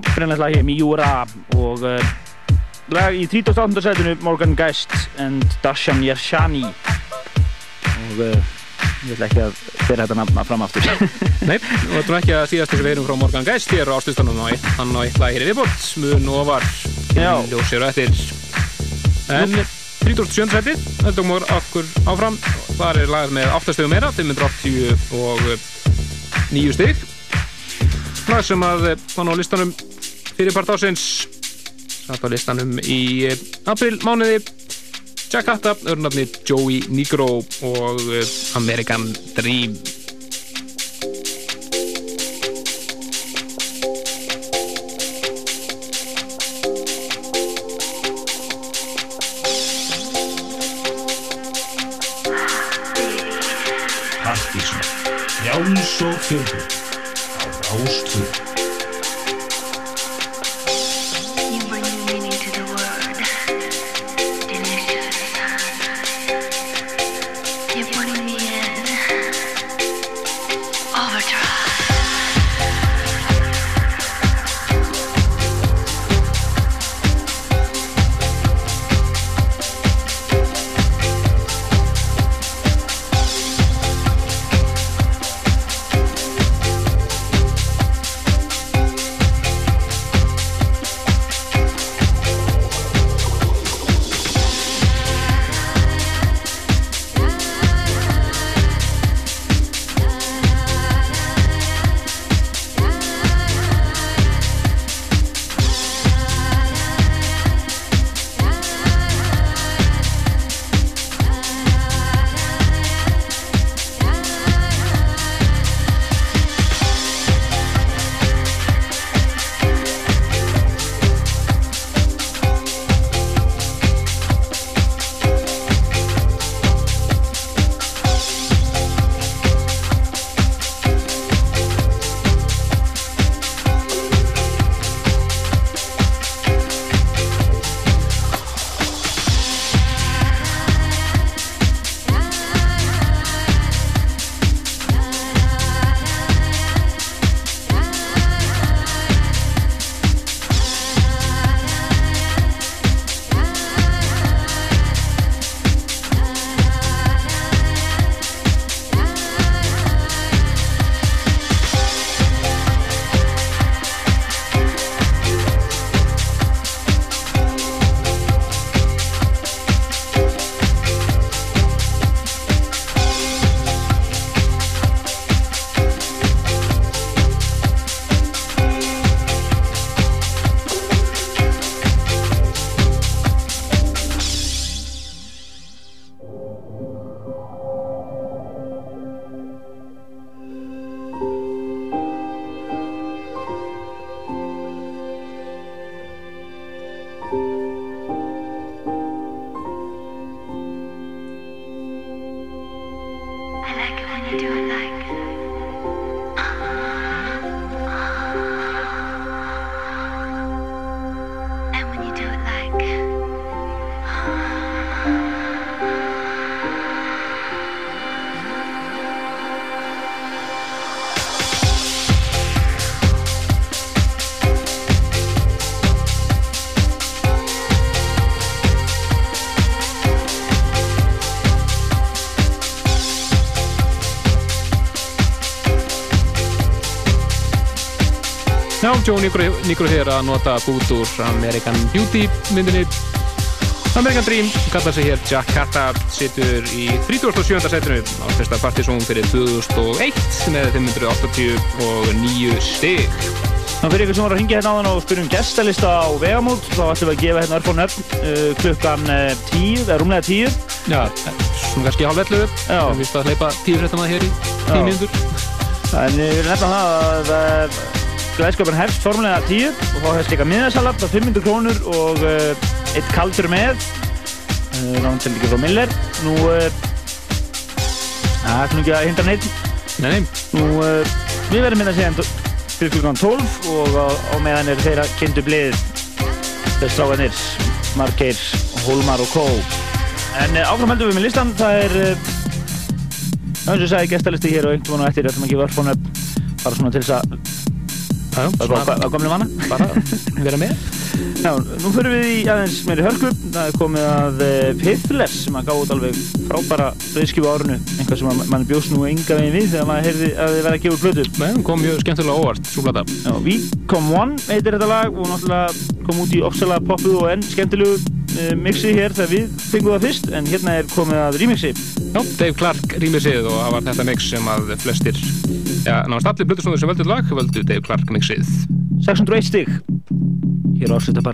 Speaker 3: Upprennilegt lag hér, Miura og uh, lag í 38. setinu Morgan Geist and Darshan Yershani og uh, ég ætla ekki að byrja þetta nafna fram aftur
Speaker 2: Nei, og þetta er ekki að síðast við erum frá Morgan Geist hér á ástustanum og hann og eitt lag hér í viðbót mun ofar
Speaker 3: Já.
Speaker 2: ljósir og eftir en 37. setið höldum við okkur áfram þar er lagað með 8 stegum meira 580 og 9 steg lag sem að eh, var nú á listanum fyrir part ásins satt á listanum í eh, april mánuði Jack Hatta, örnafni Joey Negro og eh, American Dream
Speaker 1: Partíson. Frjáls og fjölbreytt.
Speaker 2: Joe Negro hér að nota bút úr American Beauty myndinni American Dream, kallar sig hér Jack Hatta, situr í 37. setinu á fyrsta partysón fyrir 2001 með 589 stig
Speaker 3: Þá fyrir ykkur sem voru að ringja hérna á þann og spyrja um gestalista á vegamót þá ætlum við að gefa hérna örfá nöfn uh, klukkan uh, 10, eða rúmlega 10
Speaker 2: Já, svona kannski hálf 11
Speaker 3: Já.
Speaker 2: en við spæðum að hleypa 10 fréttum að hér í 10
Speaker 3: Já.
Speaker 2: mínútur
Speaker 3: En ég vil nefna það að uh, glæðskapin hefst formulega 10 og þá hefst líka miðasalat á 500 krónur og uh, eitt kaldur með uh, rántendingi frá Miller. Nú, uh, það er nú ekki að hindra neitt
Speaker 2: Nei, nei,
Speaker 3: Nú, uh, við verðum minna síðan fyrir klukkan 12 og á, á meðan er þeirra kynntu blið. Þess stráðanir, Margeir, Hólmar og Kó. En uh, áfram heldum við með listan, það er uh, eins og ég sagði gestalisti hér og veginn á eftir. Að gefa örfónu bara svona til þess að Það á gamle manna.
Speaker 2: bara vera með.
Speaker 3: Já, nú fyrir við í aðeins meiri hörku. Það er komið að uh, Pithless sem að gáði út alveg frábæra breyðskifu á árinu. Einhvað sem að mann bjóst nú enga veginn við þegar maður heyrði að þið verði að gefa blödu.
Speaker 2: Nei, hún kom mjög skemmtilega óvart, svo blata.
Speaker 3: Já, We Come One heitir þetta lag og náttúrulega kom út í ofsalega poppu og enn skemmtilegu uh, mixi hér þegar við fengum það fyrst en hérna er komið að remixi.
Speaker 2: Já, Dave Clark rýmisið og það var þetta mix sem að flestir, já, náðast allir blutusnóður sem völdu lag, völdu Dave Clark mixið.
Speaker 3: 601 stig hér á Ársvita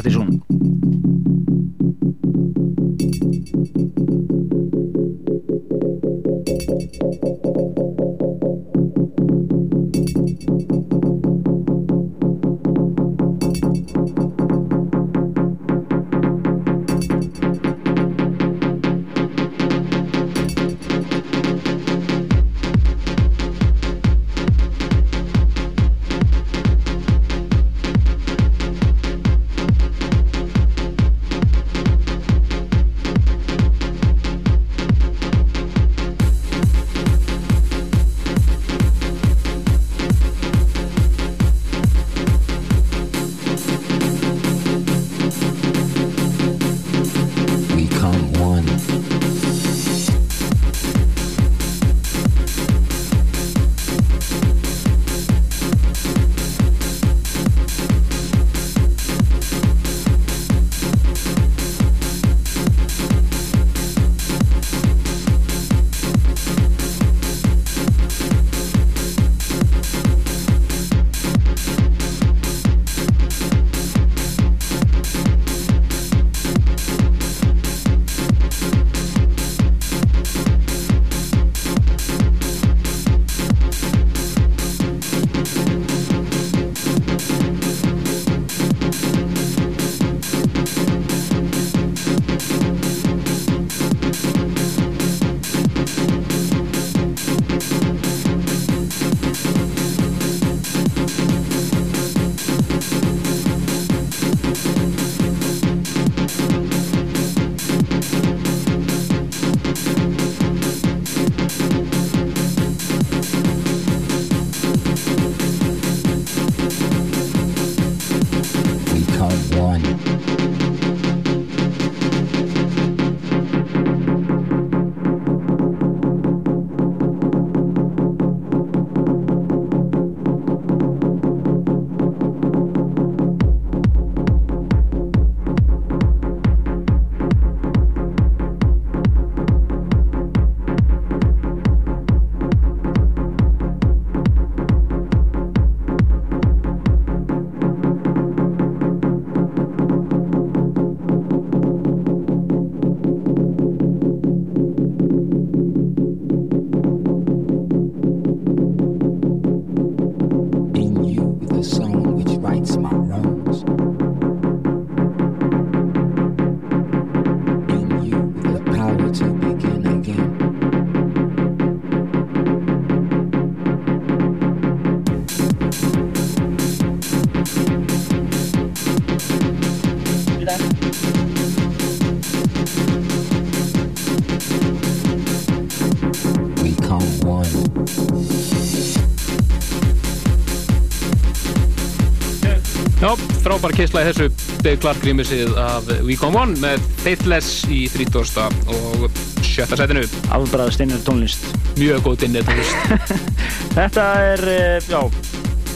Speaker 2: frábær kissla í þessu Dave Clark rýmisið af We Come One með Faithless í 30. og sjötta setinu.
Speaker 3: Afbræða steinir tónlist.
Speaker 2: Mjög góð dinnið tónlist.
Speaker 3: Þetta er, uh, já,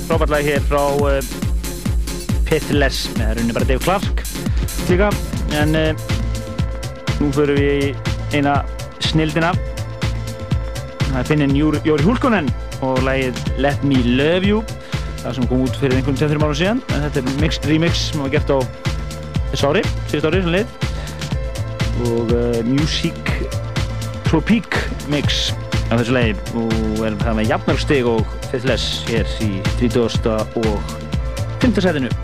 Speaker 3: frábært lag hér frá uh, Pithless með rauninni bara Dave Clark líka. En uh, nú förum við í eina snildina. Það er finnin Jóri Jóri Húlkonen og lagið Let Me Love You. Það sem kom út fyrir einhvern 2-3 ára síðan. En þetta er mix, remix sem var gert á þessu ári, síðust ári sem leið. Og uh, Music Tropique mix af þessu lagi og erum það með jafnmjölstig og Faithless hér í 30. og 5. setinu.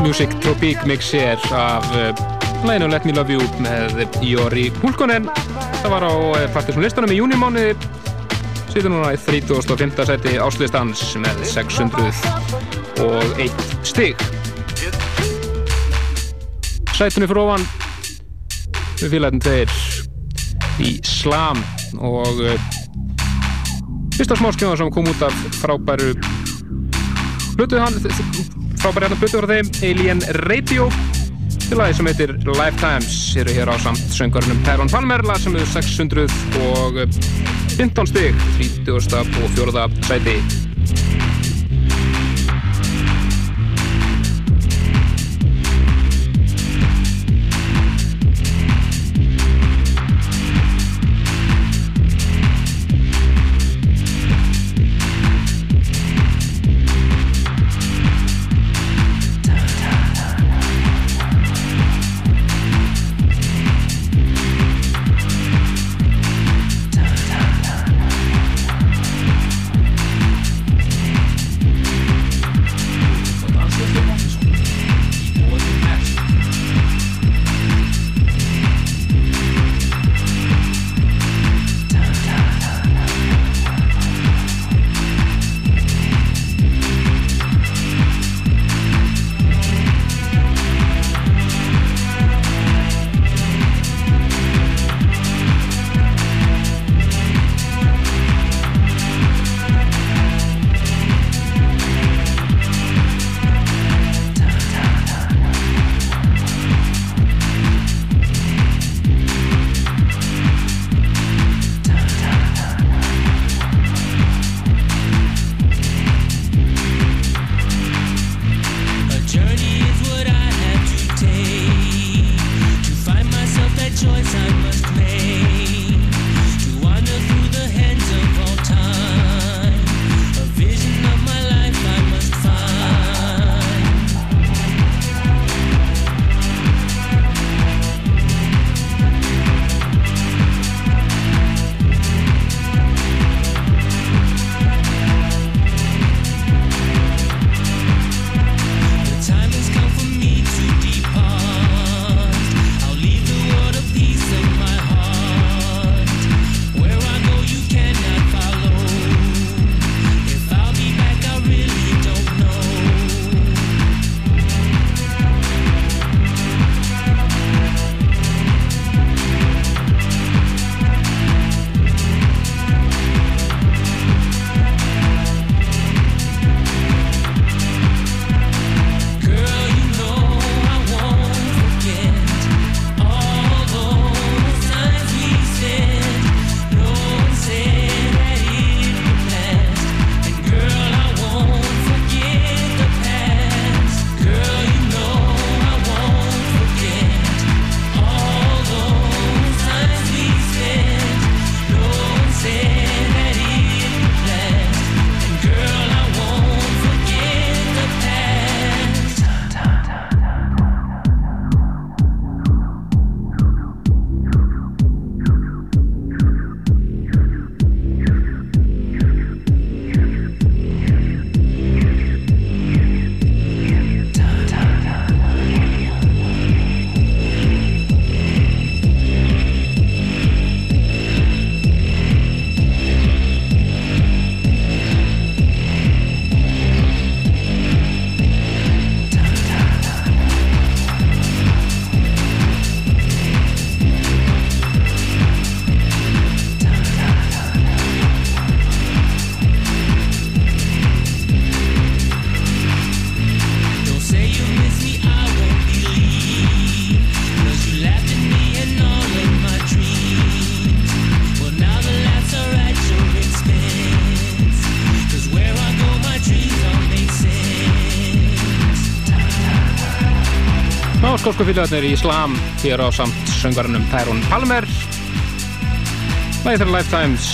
Speaker 2: Music Tropic mixer af uh, læginu Let Me Love You með Jóri Hulkonen. Það var á uh, Partiðsson listanum í júnimáni. Sýtur núna í 35. seti áslistans með 601 stig. Sætunni fyrir ofan við félagin þeir í Slam og uh, fyrsta smáskjóðan sem kom út af frábæru Hlutuð hann, frábæri hérna hlutuð frá þeim, Alien Radio til lagi sem heitir Lifetimes eru hér á samt söngarunum Tyrone Palmer lag sem hefur 615 stig 30. og 4. sæti
Speaker 7: Þórsku fylgjarnir í Slam hér á samt söngarinnum Tyrone Palmer Læðir Lifetimes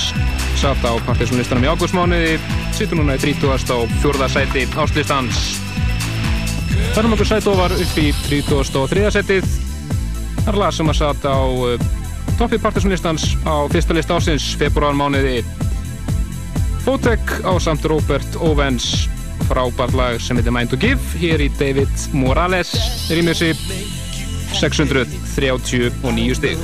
Speaker 7: satt á partysónlistanum í ágústmániði sýtu núna í 30. og 4. sæti áslýstans Þar um okkur sætóvar upp í 30. og 3. sætið Þar lag sem að satt á eh, toppi partysónlistans á fyrsta list ásins februarmániði Fótek á samt Robert Owens frábært lag sem heitir Mind to Give hér í David Morales rýmjössi 639 stig.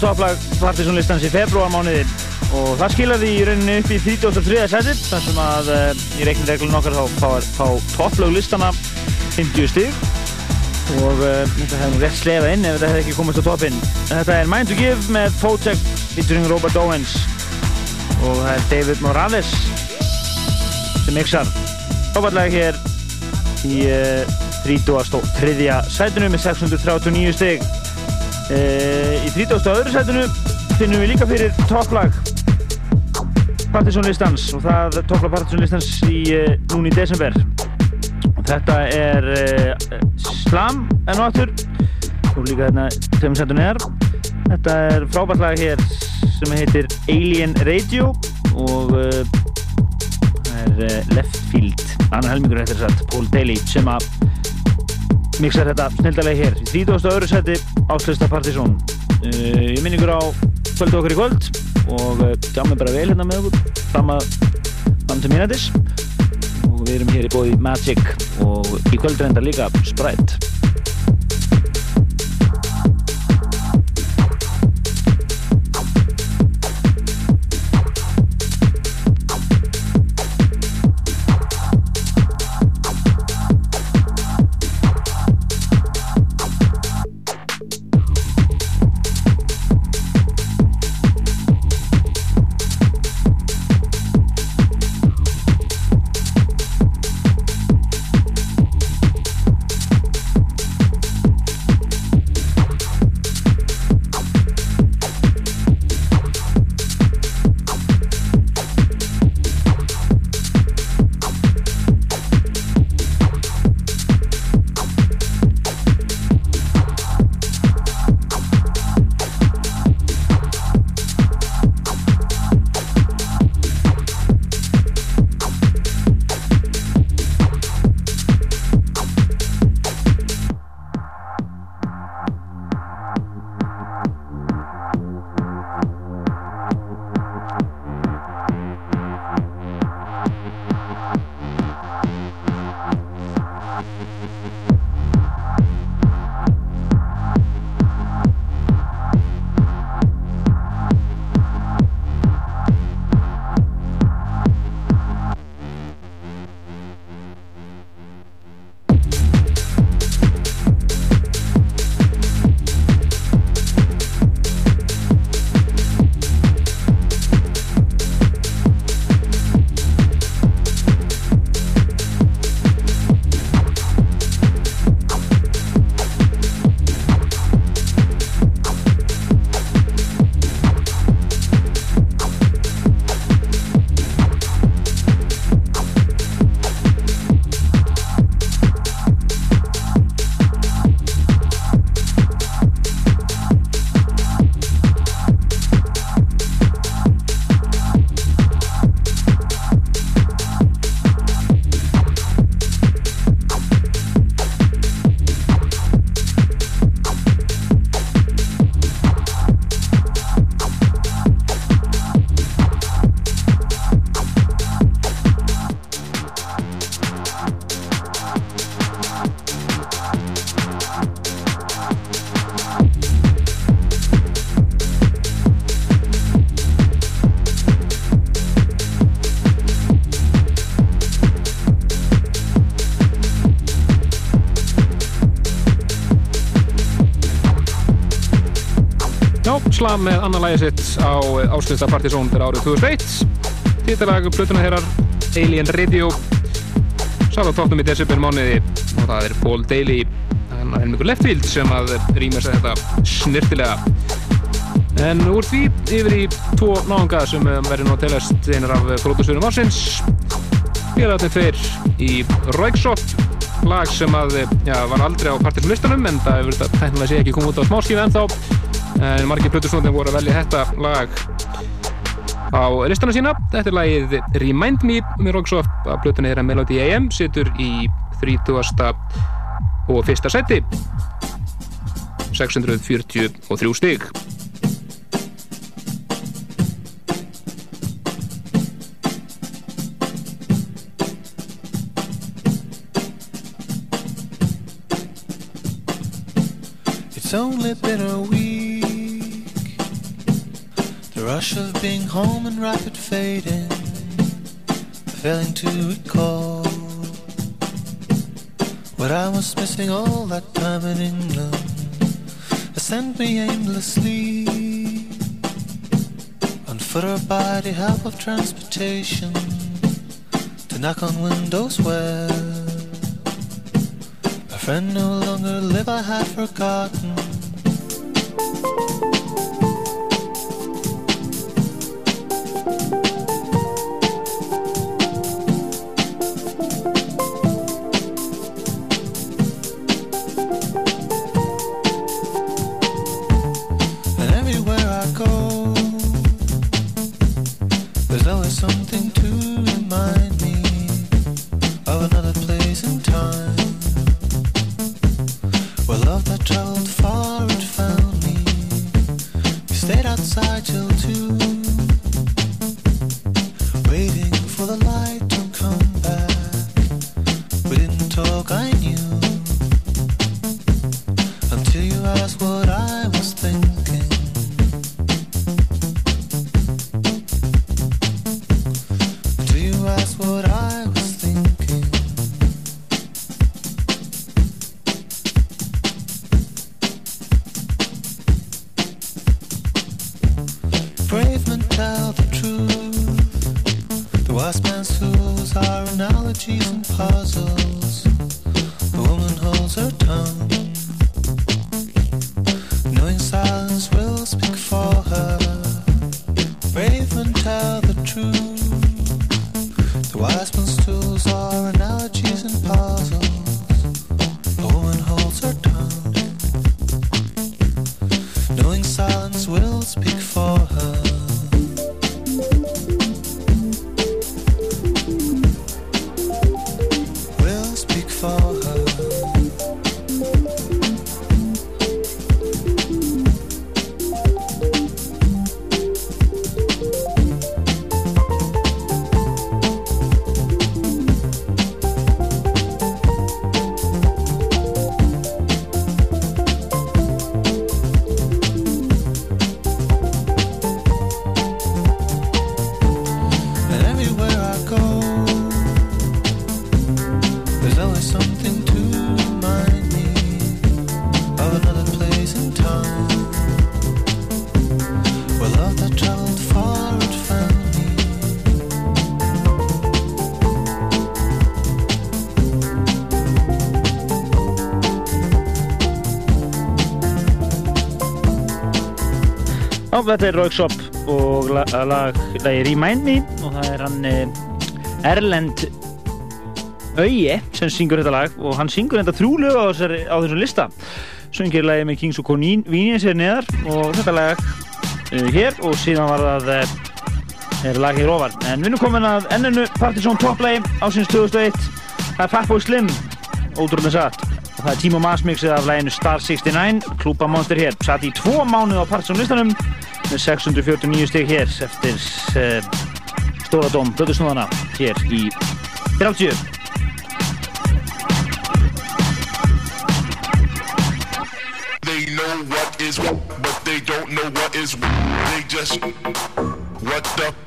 Speaker 3: Er topplag Partiðsónlistans í februarmánuði og það skilar því í rauninni upp í 33. setið þar sem að uh, í reiknireglun okkar þá fá, fá topplög listana 50 stig og uh, þetta hefði rétt slefað inn ef þetta hefði ekki komist á toppinn. Þetta er Mind to Give með Fotek featuring Robert Owens og það er David Morales sem mixar toppallag hér í uh, 33. sætinu með 639 stig. Uh, í 30. öðru sætinu finnum við líka fyrir topplag Partiðsson listans og það topplag Partiðsson listans í uh, núni í desember þetta er uh, Slam enn og aftur og líka hérna þeim sætinu er þetta er frábært lag hér sem heitir Alien Radio og það er Left Field annar helmingur eftir þess að Paul Daly sem að mixar þetta snildalega hér í 30. öðru seti áslösta Partizón. Uh, ég minn ykkur á kvöldu okkur í kvöld og uh, sjá mig bara vel hérna með okkur fram að fram til mínætis og við erum hér í bóði Magic og í kvöld reyndar líka Sprite
Speaker 2: Islam með annan lagi sitt á áslista Partizón fyrir árið 2001 Títalag plötuna þeirrar Alien Radio. Sá á toppnum í desember mánuði og það er Paul Daly er mjög leftfield sem að rýmur sér þetta snirtilega En úr því yfir í tvo náðunga sem um, verður nú að telast einar af pródúsurum ársins. Félagarnir tveir í Röyksopp lag sem að, já, var aldrei á partyslistanum en það hefur þetta tæknilega sé ekki komið út á smáskífi ennþá en margir plötusnóðin voru að velja þetta lag á listana sína þetta er lagið Remind Me með Röyksopp að plötunni þeirra Melody AM situr í 30. og fyrsta seti 643 stig
Speaker 9: It's only been a week. The rush of being home and rapid fading, failing to recall what I was missing all that time in England. Has sent me aimlessly on foot or by the help of transportation to knock on windows where a friend no longer live. I had forgotten.
Speaker 3: Þetta er Rauksop og la- lag, lagi Remind Me og það er hann eh, Erlend Auje sem syngur þetta lag og hann syngur þetta þrjúlu á, á þessum lista. Söngir lagi með Kings og Vínin sér neðar og þetta lag uh, hér og síðan var það uh, er lag hér ofar en við erum komin að enninu Partizón topplagi ásins 2001 það er Fatboy Slim ótrúlega satt. Og það er Timo Maas mixið af læginu Star 69 Klúpa Monster hér. Satt í tvo mánuð á Partizón listanum 649 stig hér eftir uh, Stóra Dóm Blöðusnúðana hér í 30
Speaker 10: They know what is what, but they don't know what is what. They just what the.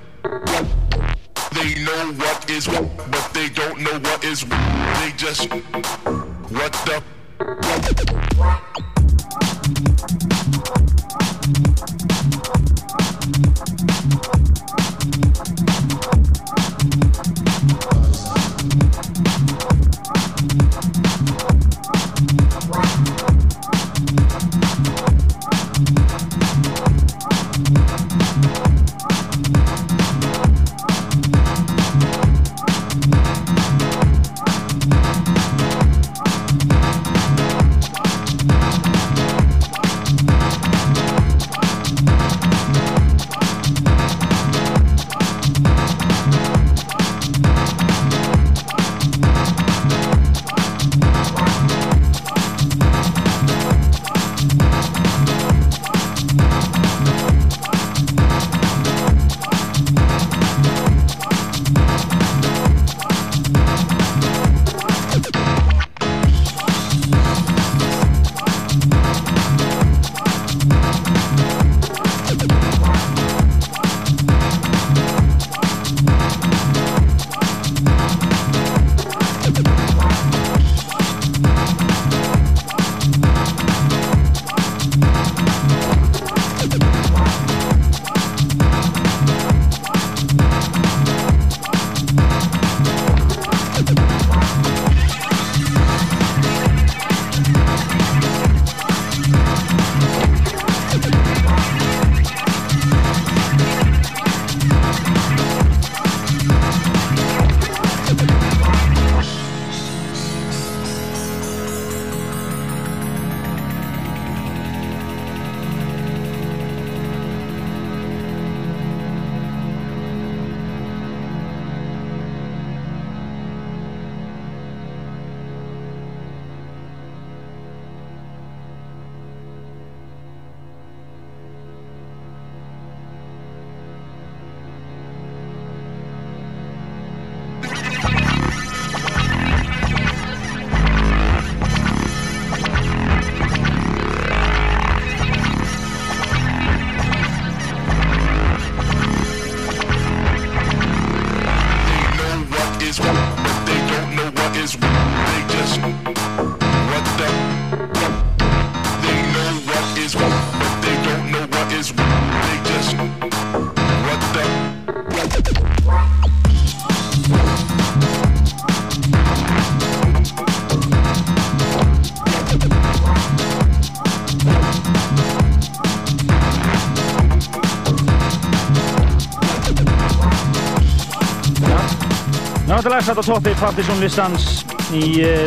Speaker 3: Satt á toppi Partisan listans í uh,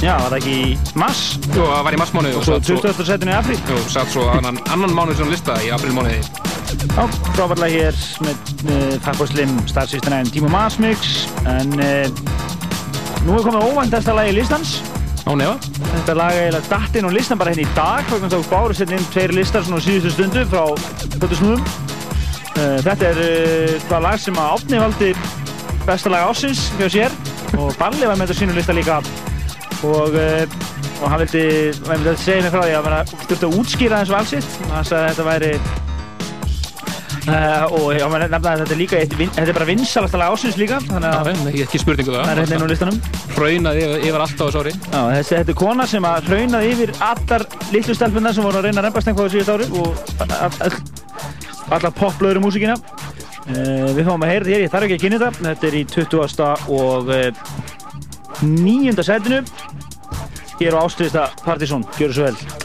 Speaker 3: Já, var það ekki í mars?
Speaker 2: Jú, það var í marsmánuði
Speaker 3: og svo 20. setinu í apríl.
Speaker 2: Jú, satt svo annan, annan mánuð sem lista í aprilmánuði
Speaker 3: Já, frábærlega hér með uh, Fatboy Slim, Star System 9, Timo Maas Mix. En uh, nú er komið óvæntasta lagi listans.
Speaker 2: Á nefa
Speaker 3: Þetta lag er eiginlega datt inn á listan bara henni í dag þá báru setja inn tveir listar svona á síðustu stundu frá Fötu Snúðum. Uh, Þetta er það lag sem að Átni valdi besta lag ásins hjá sér. Og Balli var með þetta sínu lista líka. Og, uh, og hann vildi, hann vildi segja mig frá því að hann þurfti að útskýra þessu valsitt hann sagði að þetta væri Uh, og maður nefnaði að þetta er líka þetta er bara vinsalasta lag ásins líka. Þannig að
Speaker 2: Já, ekki, ekki spurningu það.
Speaker 3: það er hérna á listanum.
Speaker 2: Hraunaði yfir, allt á þessu ári.
Speaker 3: Já, þessi, þetta er kona sem að hraunaði yfir allar litlu stelpunar sem voru að reyna að reymbast einhvað á síðust ári og all- all- allar popblöður músíkina. uh, Við fáum að heyra hér, ég þarf ekki að kynna þetta Þetta er í 20. og uh, 9. setinu Hér á ástriðista Partizón, gjör svo vel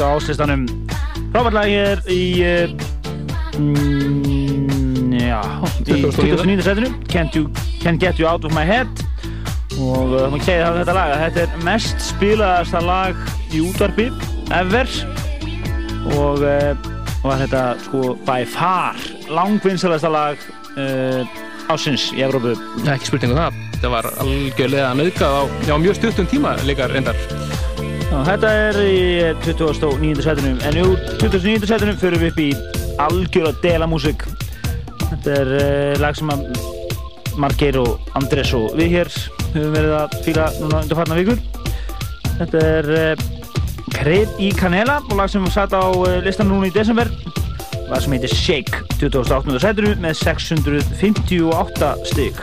Speaker 3: á áslistanum frábærlega hér í uh, mm, já, í 2009. setinu Can't, you, Can't Get You Out of My Head. Og uh, maður kegði það þetta lag. Þetta er mest spilaðasta lag í útvarpi ever. Og, og að þetta sko by far langvinnsalasta lag uh, ásins í Evrópu.
Speaker 2: Ekki spurningu um það. Það var algjörlega nöðgað á já, mjög stuttum tíma líka reyndar
Speaker 3: Já, þetta er í 29. setinu en jú, 29. setinu fyrir við upp í algjör að dela músík þetta er uh, lag sem að Margeir og Andrés og við hér höfum verið að fíla núna undir farna vikur þetta er uh, Kreð í Canela og lag sem við satt á uh, listan núna í desember lag sem heitir Shake 28. setinu með 658 stig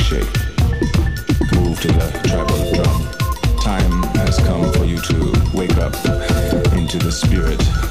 Speaker 11: Move to the drum. Time has come for you to wake up into the spirit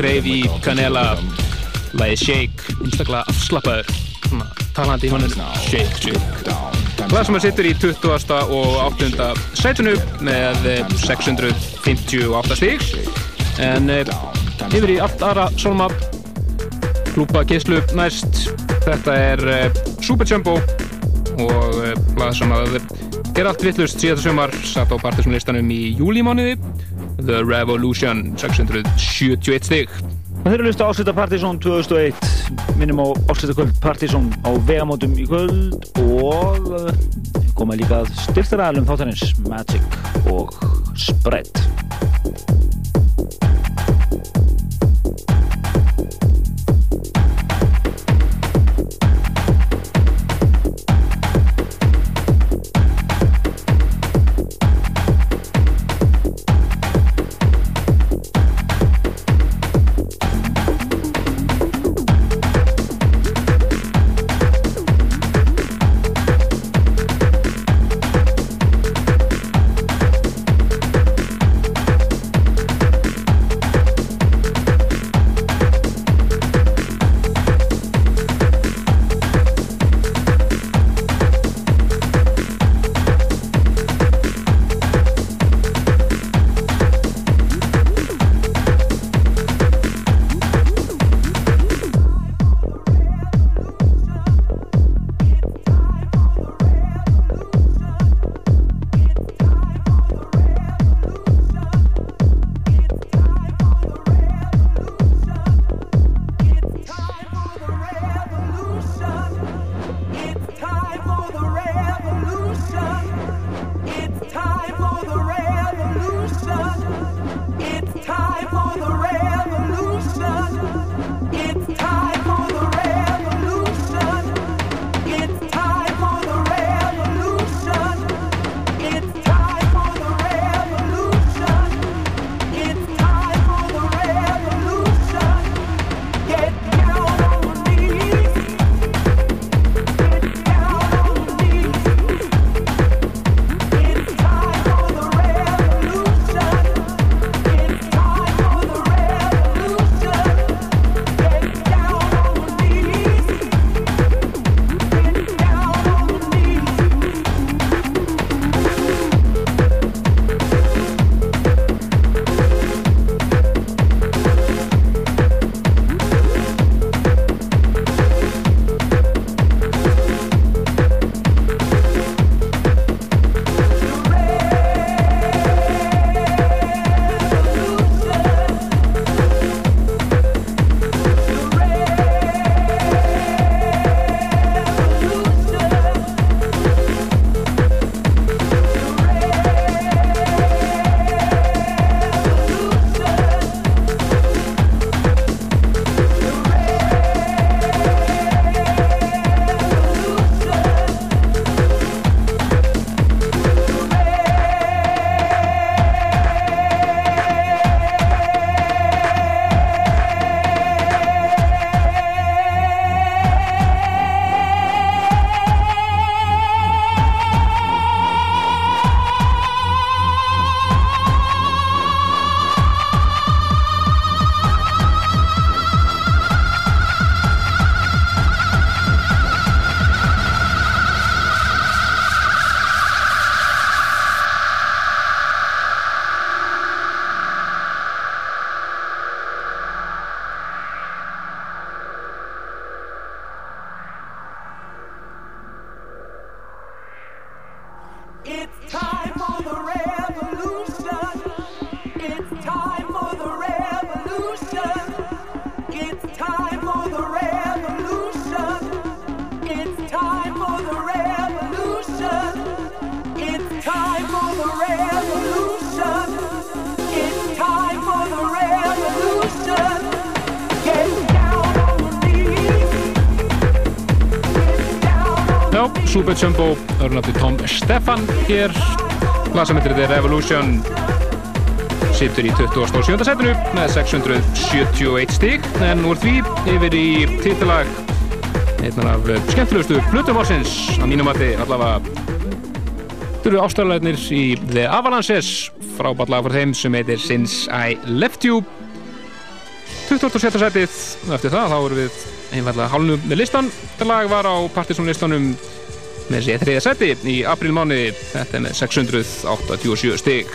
Speaker 2: Kreif í Kanela Læði Shake, einstaklega afslappaður. Talandi í honum Shake, Shake. Hvað sem að sittur í 20. og 8. sætunu með eh, 658 stík en eh, yfir í allt aðra solma klúpa gíslu næst. Þetta er eh, Superjumbo og hvað sem að er allt vittlust síðan þessumar satt á partismlistanum í júlímániði The Revolution 671 stík
Speaker 3: Það fyrir að hlusta Áslita Partizón 2001 minnum á Áslita kvöld Partizón á vegamótum í kvöld og koma líka styrtaraðalum þáttanins Magic og Spread.
Speaker 2: Súbjörn Sjömbó, örnandi Tom Stefan hér, lasa mitrið er Revolution situr í 27. setinu með 671 stík en úr því yfir í titilag einnar af skemmtilegustu Plutum ársins að mínum mati allavega þurfu ástæðarlegnir í The Avalanches frábært lag fyrir þeim sem heitir Since I Left You 27. setið eftir það þá erum við einfallega hálnum með listan þetta lag var á Partisan listanum með sér þriða seti í aprílmáni þetta með 687 stík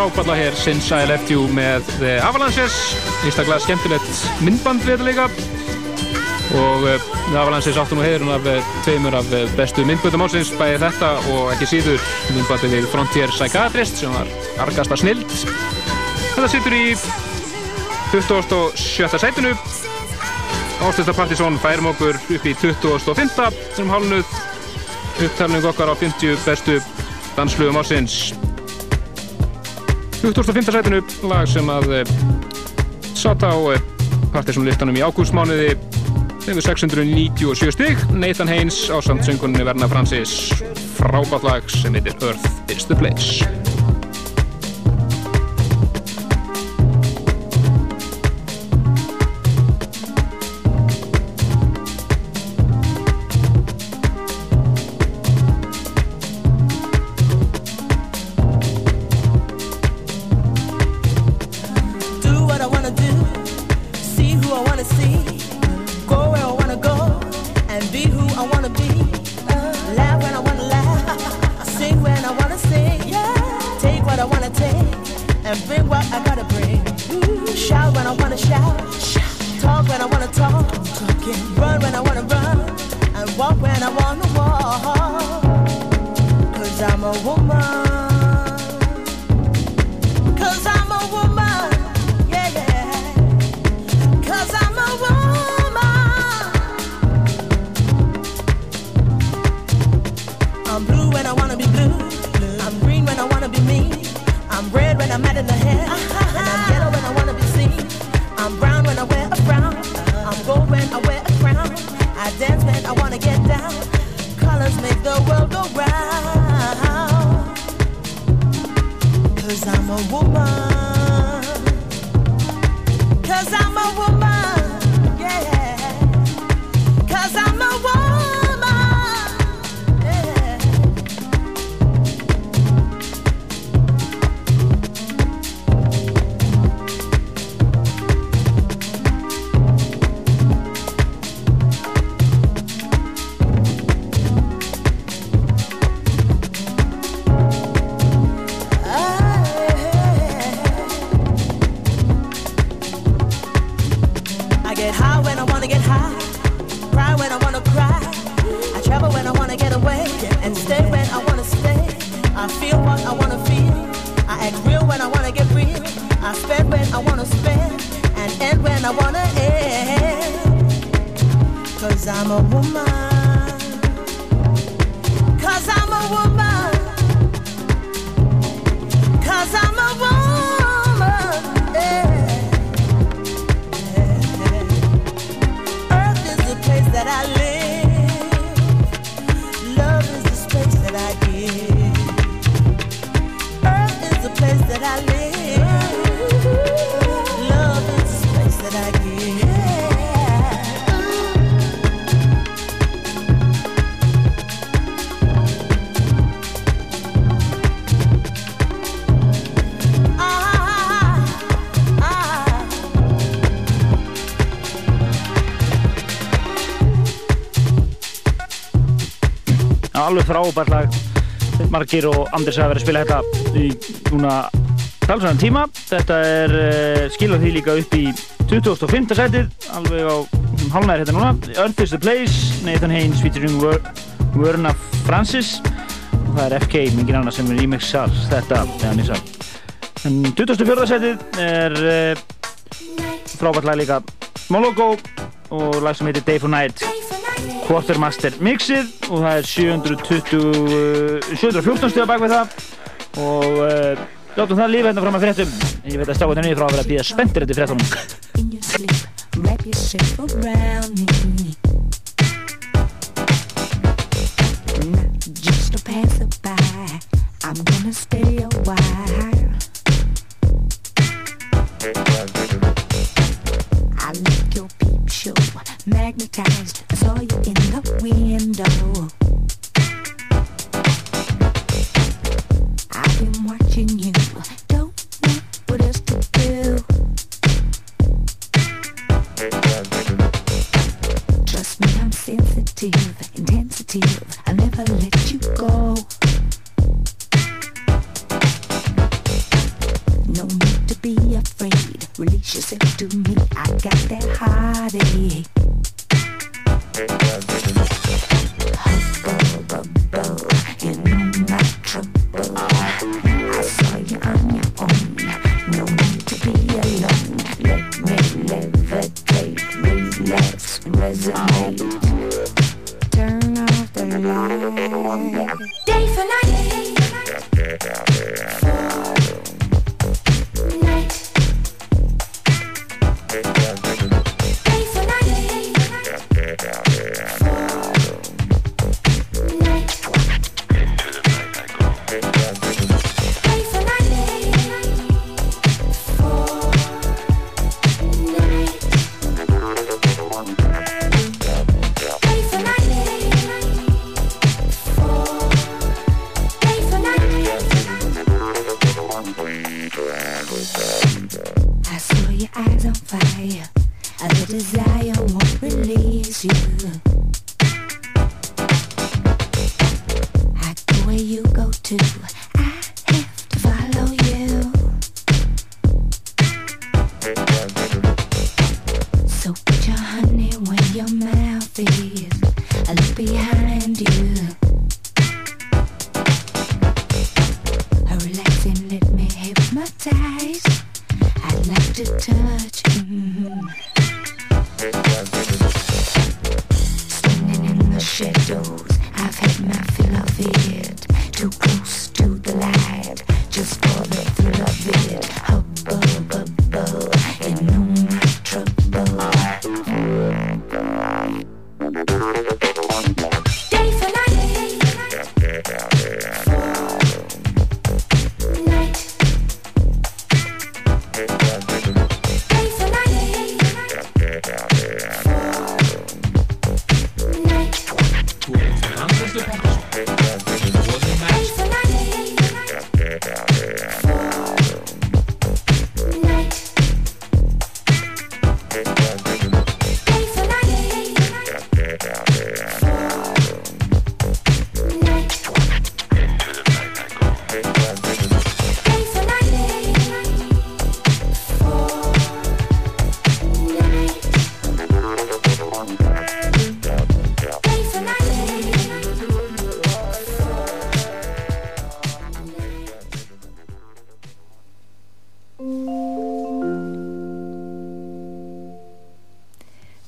Speaker 2: Lag hér, Since I Left You með The Avalanches, einstaklega skemmtilegt myndband líka og The Avalanches áttu nú heiðurinn af uh, tveimur af bestu myndböndum ásins, bæði þetta og ekki síður myndbandi við Frontier Psychiatrist sem var argasta snild. Þetta situr í 27. sætinu. Ástöðsta Partizón færum okkur upp í 25. sem hálnuð upptalning okkar á 50 bestu danslugum ásins. 25. sætinu lag sem að uh, satt á uh, Partisan listanum í ágústmánuði. Þegar 697 stygg Nathan Haynes á samt söngunni Verna Francis. Frábært lag sem heitir
Speaker 5: Earth is the Place
Speaker 3: frábært lag margir og Anders að vera að spila þetta í núna talsvæðan tíma. Þetta er uh, skilað því líka upp í 2005. setið alveg á um halvnæri hérna núna. Earth is the place, Nathan Haynes featuring Verna Francis. Og það er FK, mingin annað sem er remixar þetta eða nýsa en 2004. setið er uh, frábært lag líka. Mologo og lag sem heitir Day for Night. Quartermaster mixið og það er 720, 714 stöða bak við það. Og uh, látum það lífa hérna fram að fréttum. En ég veit að stáðan er nýðið frá að vera að býja spenntir
Speaker 12: þetta fréttum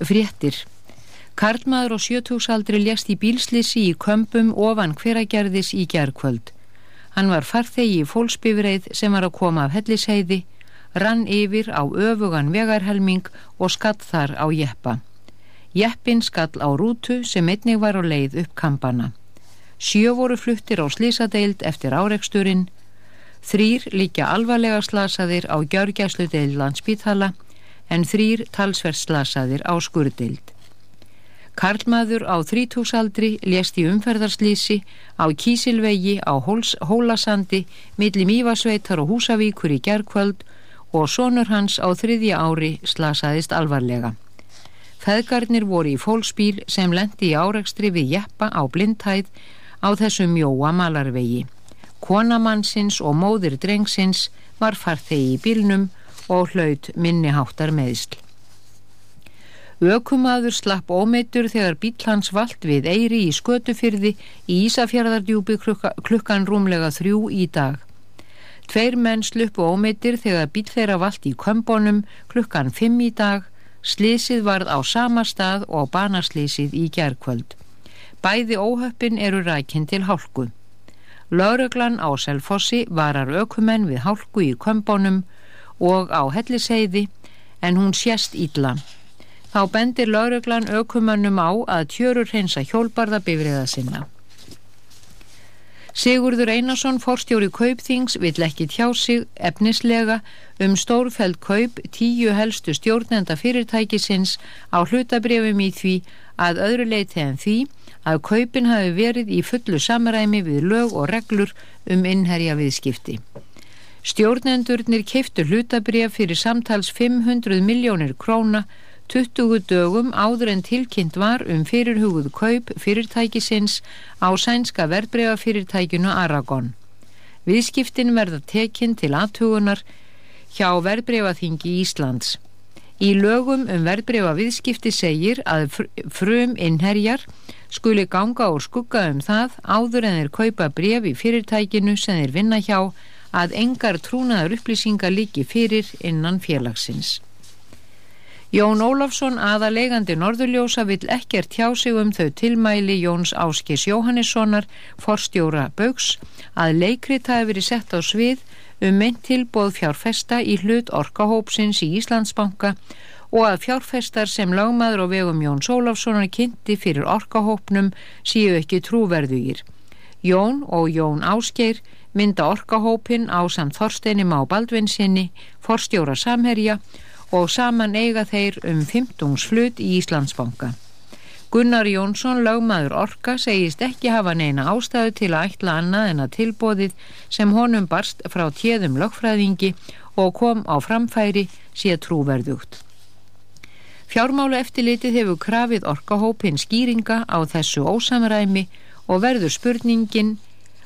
Speaker 13: Fréttir. Karlmaður og sjötúsaldri lést í bílslissi í kömbum ofan hveragerðis í gerkvöld. Hann var farþegi í fólksbifreið sem var að koma af hellisheiði, rann yfir á öfugan vegarhelming og skall þar á jeppa. Jeppin skall á rútu sem einnig var á leið upp kampana. Sjö voru fluttir á slísadeild eftir áreiksturinn, þrýr líka alvarlega slasaðir á gjörgjæslu deil landspítala en þrýr talsverð slasaðir á skurdild. Karlmaður á þrítúsaldri lést í umferðarslýsi á Kísilvegi á Hóls, Hólasandi milli Mývasveitar og Húsavíkur í gerkvöld og sonur hans á þriðja ári slasaðist alvarlega. Feðgarnir voru í fólksbíl sem lendi í árekstri við jeppa á blindhæð á þessum mjóa malarvegi. Konamannsins og móðir drengsins var farþegi í bílnum og hlaut minniháttar meðsl. Ökumaður slapp ómeitur þegar bíl hans vald við Eyri í skötufyrði í Ísafjörðardjúpi klukka, klukkan rúmlega þrjú í dag. Tveir menn sluppu ómeitir þegar bíl þeirra vald í kömbónum klukkan fimm í dag, slísið varð á sama stað og banaslísið í gerkvöld. Bæði óhöppin eru rækinn til hálku. Lauruglan á Selfossi varar ökumenn við hálku í kömbónum og á helliseiði en hún sést ítla. Þá bendir lauruglan aukumannum á að tjörur hreinsa hjólbarða bifriða sinna. Sigurður Einarsson, forstjóri Kaupþings, vill ekki tjá sig efnislega um stórfæld kaup tíu helstu stjórnenda fyrirtækisins á hlutabrefum í því að öðru leiti en því að kaupin hafi verið í fullu samræmi við lög og reglur um innherja viðskipti. Stjórnendurnir keiftu hlutabref fyrir samtals 500 miljónir króna 20 dögum áður en tilkynnt var um fyrirhuguð kaup fyrirtækisins á sænska verðbreyafyrirtækinu Aragon. Viðskiptin verða tekinn til aðtugunar hjá verðbreyfaþingi Íslands. Í lögum um verðbreyfa viðskipti segir að frum innherjar skuli ganga úr skugga um það áður en þeir kaupa bref í fyrirtækinu sem þeir vinna hjá að engar trúnaðar upplýsingar líki fyrir innan félagsins. Jón Ólafsson, aðalegandi Norðurljósa, vill ekkert hjá sig um þau tilmæli Jóns Áskis Jóhannessonar, forstjóra Bauks, að leikrit hafi verið sett á svið um mynd tilbóð fjárfesta í hlut orkahópsins í Íslandsbanka og að fjárfestar sem lagmaður og vegum Jóns Ólafssonar kynnti fyrir orkahópnum séu ekki trúverðugir. Jón og Jón Áskeir mynda orkahópin á samt Þorsteini Má Baldvinsinni, forstjóra Samherja og saman eiga þeir um 15 flut í Íslandsbanka. Gunnar Jónsson, lögmaður Orka, segist ekki hafa neina ástæðu til að ætla annað en að tilbóðið sem honum barst frá tjeðum lögfræðingi og kom á framfæri sé trúverðugt. Fjármálu eftirlitið hefur krafið orkahópin skýringa á þessu ósamræmi og verður spurningin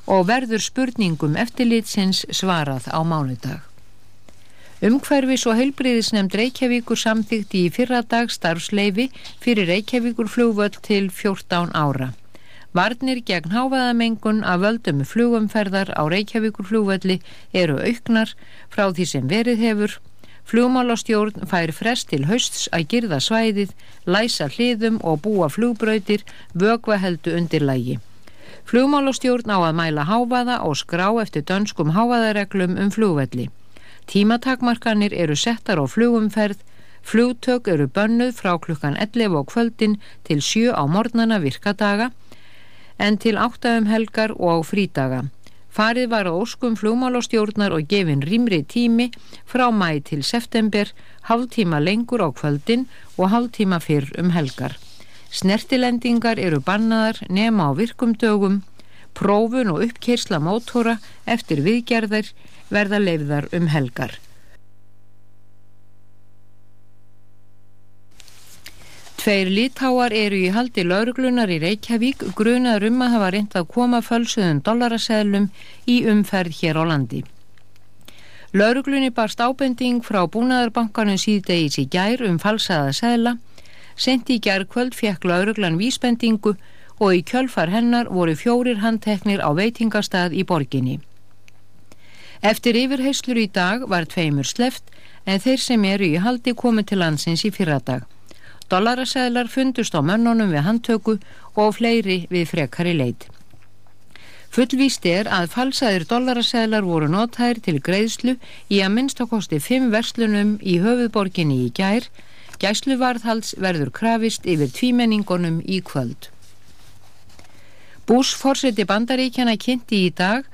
Speaker 13: og verður spurningum eftirlitsins svarað á mánudag. Umhverfis og heilbriðisnefnd Reykjavíkur samþykti í fyrra dag starfsleifi fyrir Reykjavíkur flugvöld til 14 ára. Varnir gegn hávaðamengun af völdum flugumferðar á Reykjavíkur flugvölli eru auknar frá því sem verið hefur. Flugmálastjórn fær frest til hausts að girða svæðið, læsa hliðum og búa flugbrautir, vögva heldu undir lægi. Flugmálastjórn á að mæla hávaða og skrá eftir dönskum hávaðareglum um flugvelli. Tímatakmarkanir eru settar á flugumferð, flugtök eru bönnuð frá klukkan 11 á kvöldin til 7 á morgnana virkadaga en til 8 um helgar og á frídaga. Farið var á óskum flugmálastjórnar og gefin rýmri tími frá mæ til september, hálftíma lengur á kvöldin og hálftíma fyrr um helgar. Snertilendingar eru bannaðar nema á virkum dögum, prófun og uppkersla mótora eftir viðgerðar verða leifðar um helgar. Tveir lítáar eru í haldi lauruglunar í Reykjavík grunaður um að hafa reynd að koma fölsuðum dollaraseðlum í umferð hér á landi. Lauruglunni barst ábending frá búnaðarbankanum síðdegis í gær um falsaða seðla, sendi í gær kvöld fekk lauruglan vísbendingu og í kjölfar hennar voru fjórir handteknir á veitingastað í borginni. Eftir yfirheyslur í dag var tveimur sleft en þeir sem eru í haldi komið til landsins í fyrradag. Dollaraseðlar fundust á mönnunum við handtöku og fleiri við frekari leit. Fullvíst er að falsaðir dollaraseðlar voru notæðir til greiðslu í að minnstakosti fimm verslunum í höfuðborginni í gær. Gæsluvarðhals verður krafist yfir tvímenningunum í kvöld. Bús forseti bandaríkjana kynnti í dag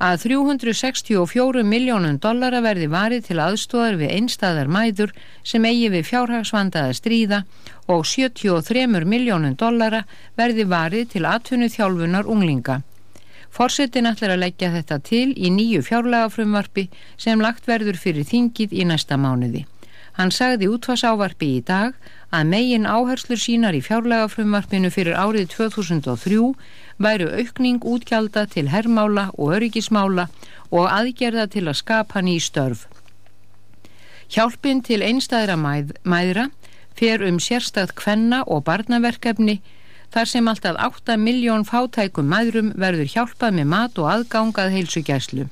Speaker 13: að 364 miljónum dollara verði varið til aðstóðar við einstæðar mæður sem eigi við fjárhagsvandaða stríða og 73 miljónum dollara verði varið til atvinnu þjálfunar unglinga. Forsetin ætlar að leggja þetta til í nýju fjárlagafrumvarfi sem lagt verður fyrir þingið í næsta mánuði. Hann sagði útvarsávarfi í dag að megin áherslur sínar í fjárlagafrumvarfinu fyrir árið 2003 væru aukning útgjalda til herrmála og öryggismála og aðgerða til að skapa ný störf. Hjálpin til einstæðra mæð, mæðra fer um sérstæð kvenna og barnaverkefni þar sem alltaf 8 miljón fátækum mæðrum verður hjálpað með mat og aðgangað heilsugæslu.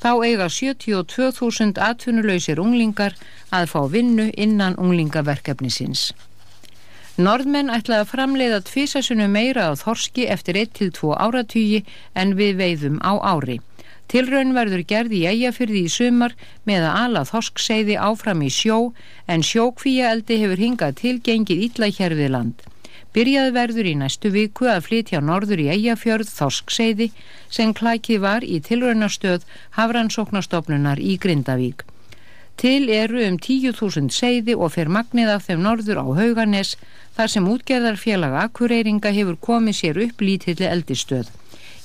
Speaker 13: Þá eiga 72.000 atvinnulausir unglingar að fá vinnu innan unglingaverkefnisins. Norðmenn ætlaði að framleiða tvísasunu meira á þorski eftir 1-2 áratugi en við veiðum á ári. Tilraun verður gerði í eigafyrði í sumar með að ala þorskseiði áfram í sjó en sjókvíaeldi hefur hingað tilgengið ítla hér við land. Byrjað verður í næstu viku að flytja norður í eigafjörð þorskseiði sem klækið var í tilraunastöð Hafrannsóknastofnunar í Grindavík. Til eru um 10.000 seiði og fer magnið af þeim norður á Hauganes þar sem útgerðarfélag Akureyringa hefur komið sér upp lítilli eldistöð.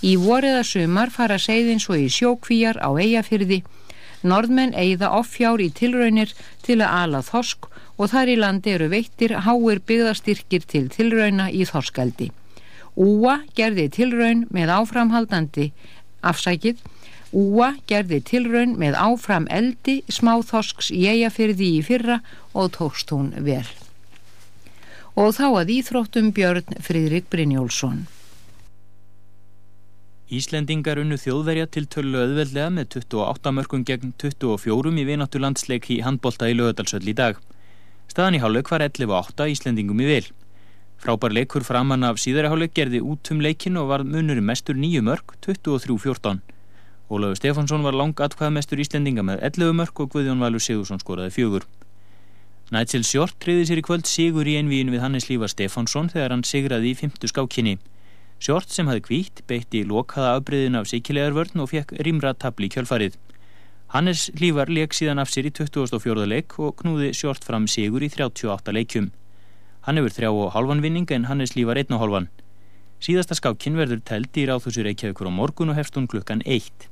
Speaker 13: Í voruða sumar fara seiðin svo í sjókvíjar á eigafyrði. Norðmenn eigða offjár í tilraunir til að ala þorsk og þar í landi eru veittir háir byggðastyrkir til tilrauna í þorskaldi. Úa gerði tilraun með áframhaldandi afsækið Úa gerði tilraun með áfram eldi smáþorsks í eigafyrði í fyrra og tókst hún vel. Og þá að íþróttum Björn Fridrik Brynjólfsson.
Speaker 1: Íslendingar unnu þjóðverja til tölu öðveldlega með 28 mörgum gegn 24 í vináttu landsleik í handbolta í lögadalsöll í dag. Staðan í hálfleik var 11-8 Íslendingum í vil. Frábær leikur framann af síðara hálfleik gerði út um leikin og var munurinn mestur nýju mörg 23-14. Ólafur Stefánsson var lang atkvæðamestur Íslendinga með 11 mörg og Guðjón Valur Sigursson skoraði fjögur. Nigel Short triði sér í kvöld sigur í einvíin við Hannes Lífar Stefánsson þegar hann sigraði í fymtu skákinni. Short sem hafði kvítt beitti lokaða afbreyðin af sikilegarvörn og fekk rímra tabli kjölfarið. Hannes Lífar leik síðan af sér í 24. leik og knúði Short fram sigur í 38 leikjum. Hann hefur þrjá og halvan vinning en Hannes Lífar einn og halvan. Síðasta skákinn verður teld í ráðhúsi Reykjavíkur á morgun og hefst hún klukkan 1.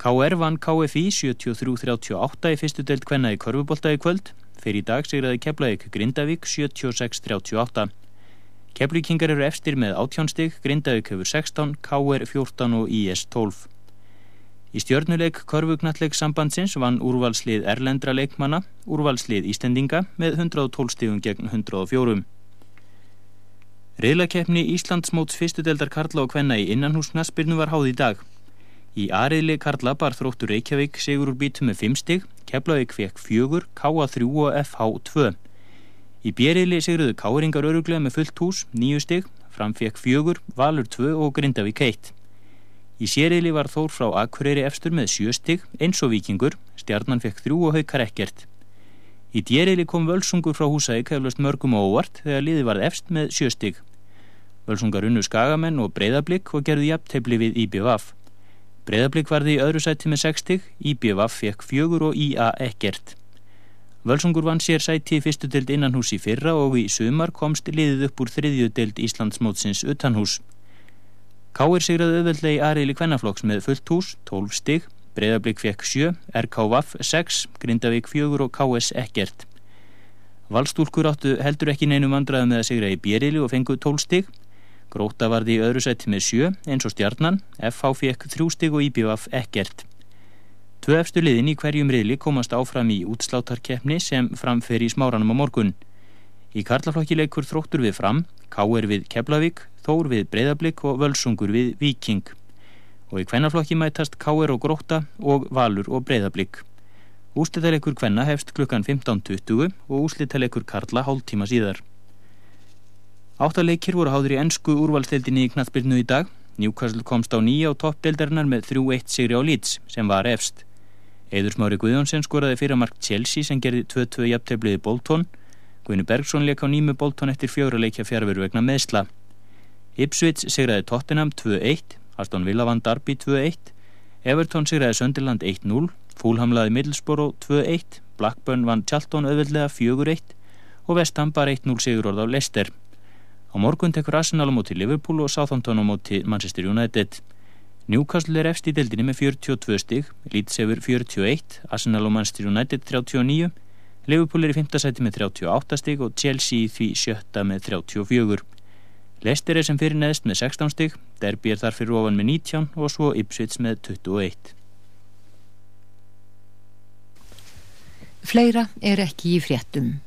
Speaker 1: KR vann KFI 73-38 í fyrstu deild kvenna í korfubolta í kvöld. Fyrir í dag sigraði Keflavík Grindavík 76-38. Keflvíkingar eru efstir með átjónstig, Grindavík hefur 16, KR 14 og IS 12. Í stjörnuleik Körfugnatleik sambandsins vann úrvalslið Erlendra leikmanna, úrvalslið Ístendinga með 112 stigum gegn 104. Riðlakeppni Íslandsmóts fyrstudeldar Karla og Kvenna í innanhúsnaspirnu var háð í dag. Í aðriðli Karla bar þróttur Reykjavík sigur úr bítu með 5 stig, Keflavík fekk 4, K3 og FH 2. Í bjeriðli sigruðu Káringar öruglega með fullt hús, 9 stig, Fram fekk 4, Valur 2 og Grindavík 1. Í sériðli var Þór frá Akureyri efstur með 7 stig, eins og Víkingur, Stjarnan fekk 3 og Haukar ekkert. Í djeriðli kom Völsungur frá Húsæk heflust mörgum og óvart þegar liði varð efst með 7 stig. Völsungar unnu Skagamenn og Breiðablík og gerðu jafntefli við IBVF. Breiðablík varði í öðru sæti með 6 stig, IBVF fekk 4 og IA ekkert. Völsungur vann sér sæti í fyrstu deild innanhús í fyrra og í sumar komst liðið upp úr þriðju deild Íslandsmótsins utanhús. Káir sigraði auðveldlega í aðriðli kvennaflokks með fullt hús, 12 stig, Breiðablík fekk 7, RKVF 6, Grindavík 4 og KS ekkert. Valstúlkur áttu heldur ekki neinum vandraði með að sigra í bjerili og fengu 12 stig. Gróta varði í öðru sæti með 7 eins og stjarnan, FH fekk 3 stig og IBVF ekkert. Tvö efstu liðin í hverjum riðli komast áfram í útslátarkeppni sem framfer í smáranum á morgun. Í karlaflokki leikur þróttur við fram, Káir við Keflavík, Þór við Breiðablík og Völsungur við Víking. Og í kvennaflokki mætast Káir og Gróta og Valur og Breiðablík. Úslitaleikur kvenna hefst klukkan 15.20 og úslitaleikur karla hálftíma síðar. Áttaleikir voru háður í ennsku úrvalstildinni í knattbyrnu í dag. Newcastle komst á nýja á toppdeildarinnar með 3-1 sigri á Leeds sem var efst. Eður Smári Guðjónsson skoraði fyrir mark Chelsea sem gerði 2-2 jafntefliði Bolton. Guðinu Bergson leik á nýmu Bolton eftir fjóra leikja fjárveru vegna meðsla. Ipswich sigraði Tottenham 2-1, Aston Villa vann Darby 2-1, Everton sigraði Sunderland 1-0, Fulham laði Middlesbrough 2-1, Blackburn vann Charlton auðveldlega 4-1 og Vestham bara 1-0 sigur orð á Leicester. Á morgun tekur Arsenal á móti Liverpool og Southampton á móti Manchester United. Newcastle er efst í deildinni með 42 stig, Leeds hefur 41, Arsenal og Manchester United 39, Liverpool er í 5. sæti með 38 stig og Chelsea í því sjötta með 34. Leicester er sem fyrir neðst með 16 stig, Derby er þar fyrir ofan með 19 og svo Ipswich með 21.
Speaker 13: Fleira er ekki í fréttum.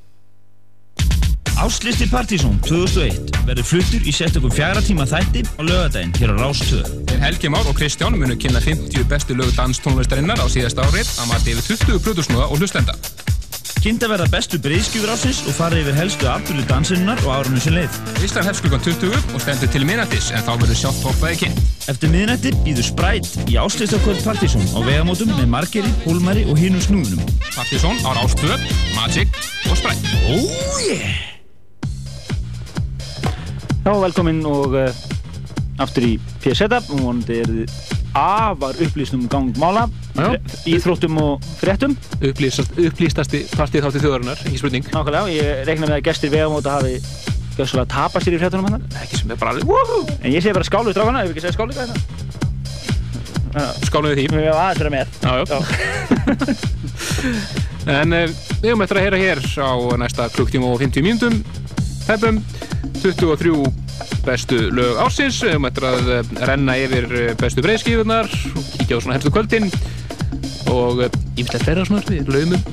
Speaker 14: Áslisti Partísson 2001 verður fluttur í sérstökum fjara tíma þætti á lögadaginn hér á Rás 2.
Speaker 2: Þeir Helgi Már og Kristján munu kynna 50 bestu lög danstónlistarinnar á síðasta árið að mati yfir 20 plötusnúða og hlustenda.
Speaker 14: Kynnta verða bestu breyðskjúfur ásins og farið yfir helstu afturlu dansinnar og árunum sem leið.
Speaker 2: Ísland hefst klukkan 20 og stendur til minnættis en þá verður sjátt hoppaði kynnt.
Speaker 14: Eftir miðnætti býður Spræt í áslistakvöld Partísson á vegamótum með Margeri, Hólmari og hinum snúðunum.
Speaker 2: Partíson á Rástvö, Magic og Spræt.
Speaker 14: Oh yeah!
Speaker 3: Já, velkomin og uh, aftur í P-setup og vonandi er þið afar upplýstum um gang mála, íþróttum og fréttum.
Speaker 2: Upplýstast, upplýstasti partið þátti þjóðarinnar, ekki spurning.
Speaker 3: Nákvæmlega, ég reikna með að gestir vegamóta hafi gjössalega tapast sér í fréttunum hann.
Speaker 2: Ekki sem er bara alveg!
Speaker 3: En ég segi bara skálu strákana, ef við ekki segja skálu þetta.
Speaker 2: Skáluðu því.
Speaker 3: Við erum aðeins vera með.
Speaker 2: En uh, við höfum eftir að heyra hér á næsta klukktíma og 50 mínútum. Hefum 23 bestu lög ársins, við höfum eftir að uh, renna yfir uh, bestu breyðskifunar og kíkja á svona hefstu kvöldin og ímestlega fleira svona við lögumum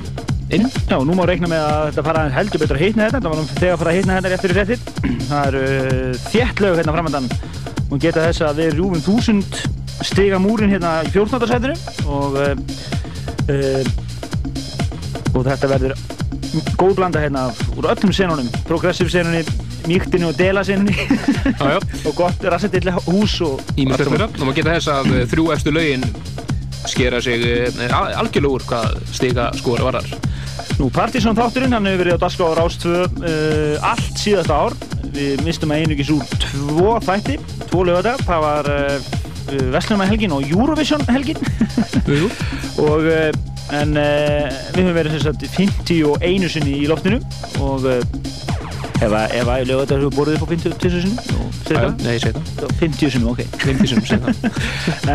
Speaker 2: inn.
Speaker 3: Já, nú má reikna með að þetta fara heldur betur að hitna þetta, þetta var nú þegar að fara að hitna þetta eftir í fréttir. Það eru uh, þétt lög hérna framöndan og geta þess að við rúfum þúsund stiga múrin hérna í 14. sætinu og uh, uh, og þetta verður góð blanda hérna úr öllum senunum, progressiv senunni mýktinu og dela senunni og gott rassendill hús og
Speaker 2: Ímestlega fleira. Og maður geta þess að uh, þrjú efstu lögin skera sig uh, algjörlega úr hvað stiga skora varðar.
Speaker 3: Nú, Partíson þátturinn, hann hefur verið á Daskó á Rás 2 uh, allt síðasta ár. Við mistum að einugis úr tvo þætti, tvo lögadag. Það var uh, Vestlunarhelgin og Eurovision helgin. og, uh, en uh, við höfum verið sem sagt 51 sinni í loftinu og uh, ef að, ef að lögadag hefur borðið upp á 50 sinni.
Speaker 2: Já, nei, það.
Speaker 3: 50 sinni, ok.
Speaker 2: 50 sinni, það.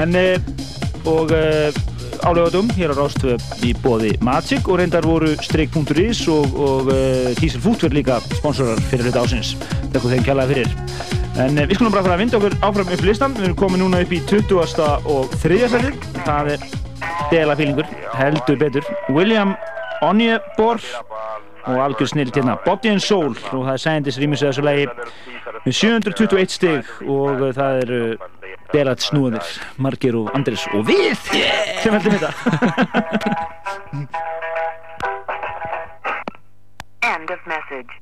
Speaker 3: en, uh, og álögadum hér á Rástvö í bóði Magic og reyndar voru Streik.is og, og Diesel Foodware líka sponsorar fyrir hluta ásins. Takk þeim kjallaði fyrir. En við skulum bara fara að vinda okkur áfram upp listan. Við erum komið núna upp í 20. og 3. setið. Það er dela fílingur, heldur betur. William Onyebor og algjör snill hérna. Body and Soul og það er Scientist rýmis þessu lagi með 721 stig og eh, það eru delat snúðir, Margir og Andris og við sem heldum þetta.
Speaker 5: End of message.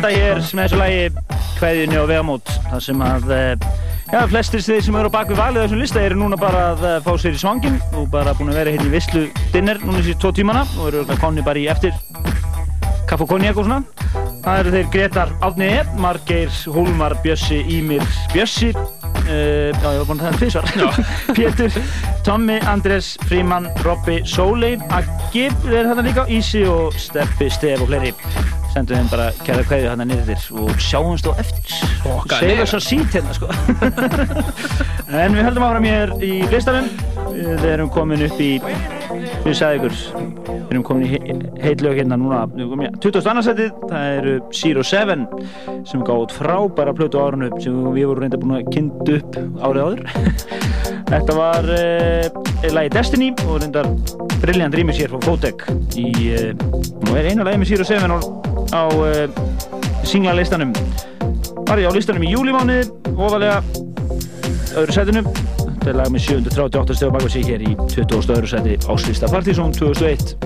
Speaker 3: Senda hér með þessu lagi Kveðjunni og Vegamót þar sem að eh, já, flestir þeir sem eru á bakvið valið þessum lista eru núna bara að eh, fá sér í svangin og bara búin að vera hérna í visslu dinner núna síðan tvo tímana og eru komnir bara í eftir kaff og konjak og svona. Það eru þeir Gretar Átni E, Margeir Hólmar Bjössi, Ímir Bjössi uh, já, ég var búin að það tvisvar. Pétur, Tommi, Andres Fríman, Robby, Sóley Aggi er þarna líka, Ísi og Steppi, Stef og fleiri sendum þeim bara kæra kveðið hann að niður og sjáumst á eftir. Segja þess að sít hérna sko. En við höldum áfram hér í listanum. Við erum komin upp í við sagði ykkur við erum komin í he heitlög hérna núna. Við erum komin í 22. setið. Það eru Zero Seven sem gátt frábæra plötu á árunu sem við vorum reynda búin að kynna upp árið áður. Þetta var uh, lagi Destiny og reyndar brilliant rýmis hér frá Fótek í uh, nú er einu lagi með Zero Seven á, á uh,
Speaker 15: singla listanum var ég á listanum í júlimáni ofalega öðru setinu þetta er lag með 738 stöðu sig hér í 20. öðru seti áslista Partizón 2001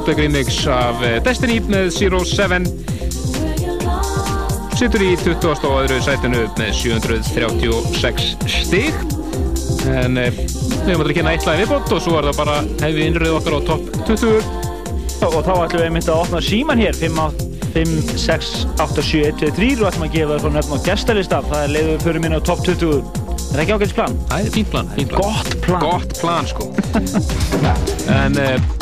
Speaker 2: bootleg remix af eh, Destiny með Zero Seven. Sittur í 20. og öðru sætinu með 736 stig. En eh, við höfum að kynna eitt lagi viðbót og svo er það bara hefði innröð okkar á topp 20
Speaker 15: og þá ætlum við einmitt að opna síman hér 5, 5 6, 8, 7, 1, 2, 3 og ætlum að gefa það frá nefn á gestalista. Það er leiður fyrir minna á topp 20 er það ekki ágætis plan?
Speaker 2: Það er fínt plan, fínt plan.
Speaker 15: Gott plan.
Speaker 2: Gott plan sko. En uh,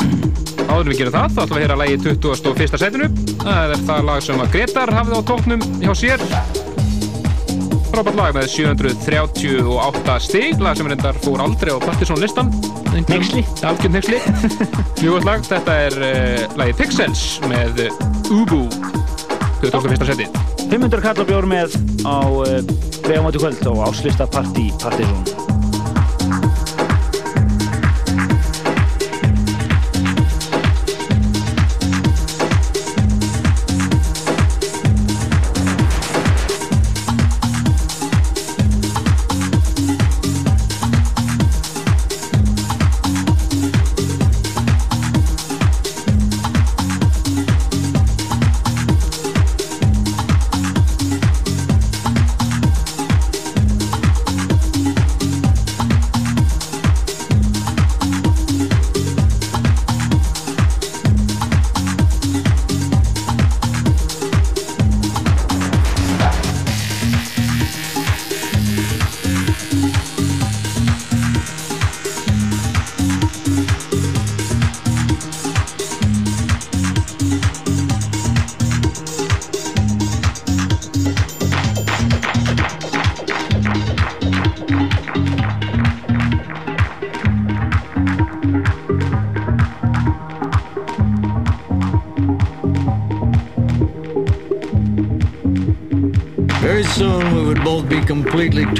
Speaker 2: áður við gerum það þá ætlum við að heyra lagi 21. setinu. Það er það lag sem að Gretar hafði á tóknum hjá sér. Frábært lag með 738 stig. Lag sem reyndar fór aldrei á Partisón listan
Speaker 15: Nexli
Speaker 2: Algjörn Nexli Mjög gott lag, þetta er uh, lagi Pixels með Ubu. 21. seti.
Speaker 15: 500 kall og bjór með á uh, vegamóti kvöld og áslista partí Partisón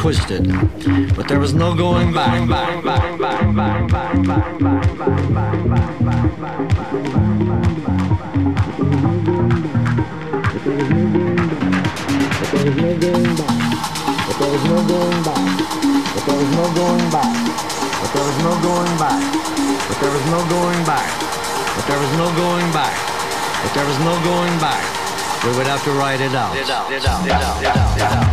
Speaker 16: completely twisted, but there was no going back.
Speaker 17: But there was no going back. But there was no going back. But there was no going back. But there was no going back.
Speaker 16: But there was no going back. But there was no going back. We would have to write it out. Very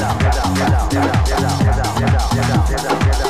Speaker 16: 别打别打别打别打别打别打别打别打别打别打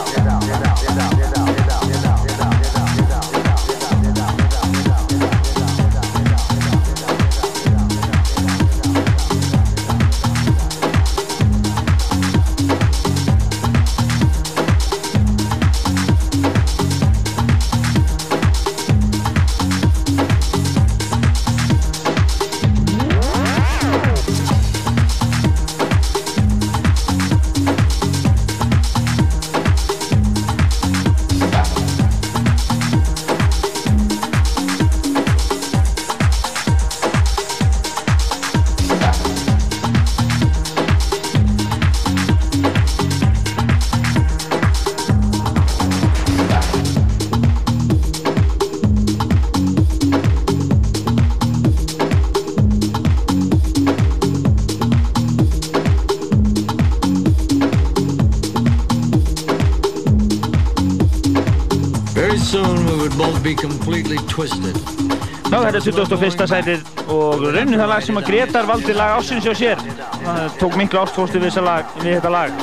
Speaker 3: Já, þetta er 21. sætið og raunin það lag sem að Gretar valdi lag ásins hjá sér. Það tók miklu ástfóstu við, við þetta lag.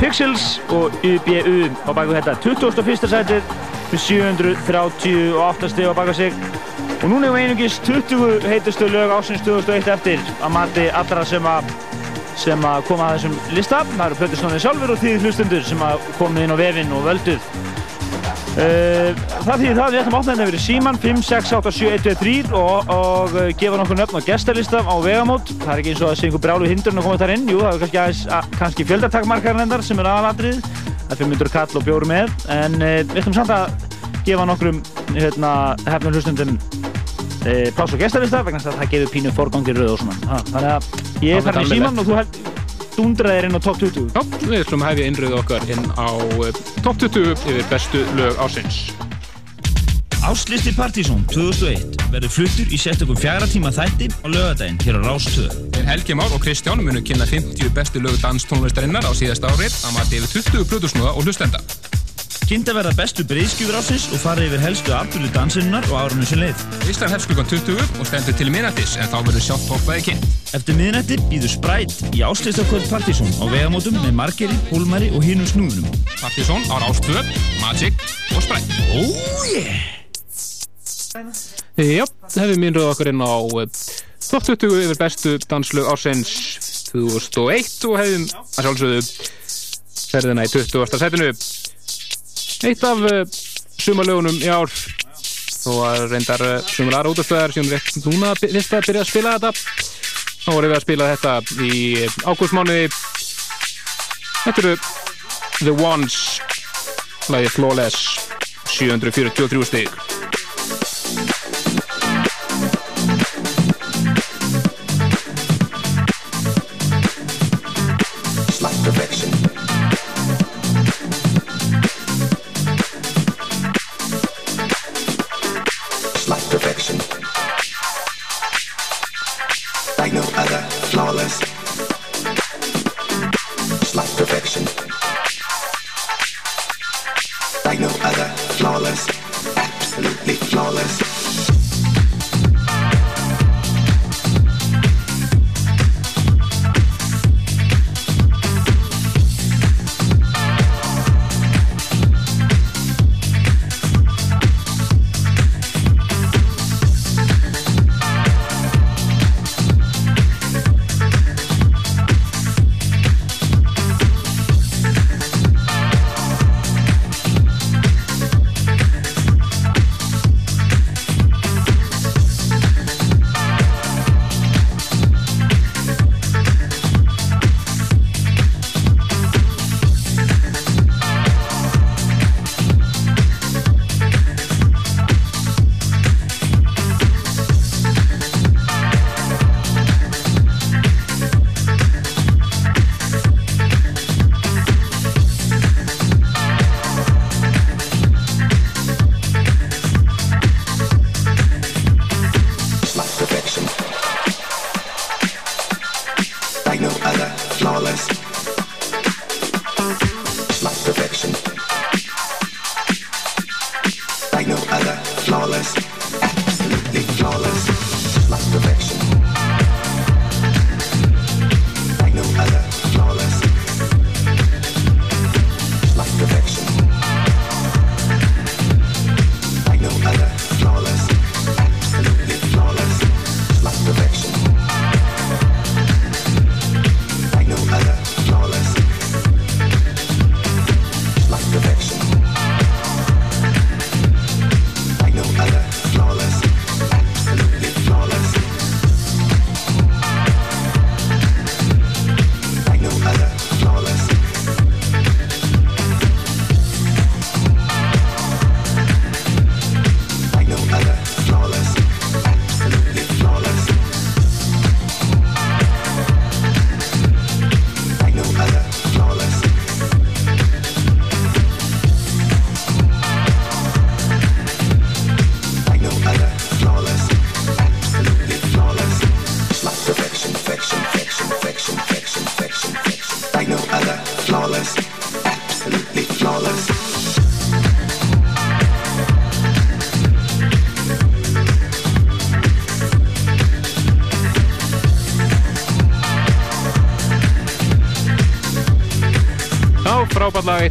Speaker 3: Pixels og UBU á baku þetta. 21. sætið með 738 steg á baka sig. Og núna hefur einungis 20 heitustu lög ásins 2001 eftir að mati allra sem að sem að koma að þessum lista. Það eru plötusnóðið sjálfur og því hlustundur sem að komið inn á vefinn og völduð. Uh, það þýðir það að við ætlum að opna hérna fyrir síman 5, 6, 8, 7, 1, 2, 3 og, og uh, gefa nokkur nöfn á gestalista á vegamót. Það er ekki eins og að sé einhver brjálu hindurinn að koma þar inn. Jú, það er kannski, aðeins, að, kannski fjöldartakmarkarinn endar sem er aðalatrið. Það er 500 kall og bjóru með. En uh, við ætlum samt að gefa nokkrum hérna, hefnum hlustundum pláss á gestalista vegna að það gefur pínu forgangir rauð og svona. Ha, þannig að ég er farin í síman og þú held, dundraðir inn á top 20.
Speaker 2: Já, við ætlum að hefja innröðu okkar inn á eh, top 20 yfir bestu lög ásins.
Speaker 18: Áslisti Partizón 2001 verður fluttur í sérstökum fjara tíma þætti á lögadaginn hér á Rástöð.
Speaker 2: Þeir Helgi Már og Kristján munu kynna 50 bestu lög danstónlistarinnar á síðasta árið að mati yfir 20 plötusnúða og hlustenda.
Speaker 18: Kynnta verða bestu breyðskjúfur ásins og fara yfir helstu afbúlu dansinnar og árunum sem leið.
Speaker 2: Ísland hefst klukkan 20 og stendur til minnættis en þá verður sjálft hoppaði kynnt.
Speaker 18: Eftir miðnætti býður Spræt í áslistakvöld Partizón á vegamótum með Margeri, Hólmari og hinum snúðunum.
Speaker 2: Partizón á Rástöð, Magic og Spræt.
Speaker 18: Oh yeah!
Speaker 2: Já, hefum minnröðu okkar inn á eh, top 20 yfir bestu danslög ásins 2001 og hefum að sjálfsögðu ferðina í 20. setinu. Eitt af uh, sumalögunum í ár þó að reyndar sumar aðra útastöðar sem rétt núna fyrst að byrja að spila þetta þá vorum við að spila þetta í ágústmánuði Þetta eru The Ones lagi Flawless 743 stig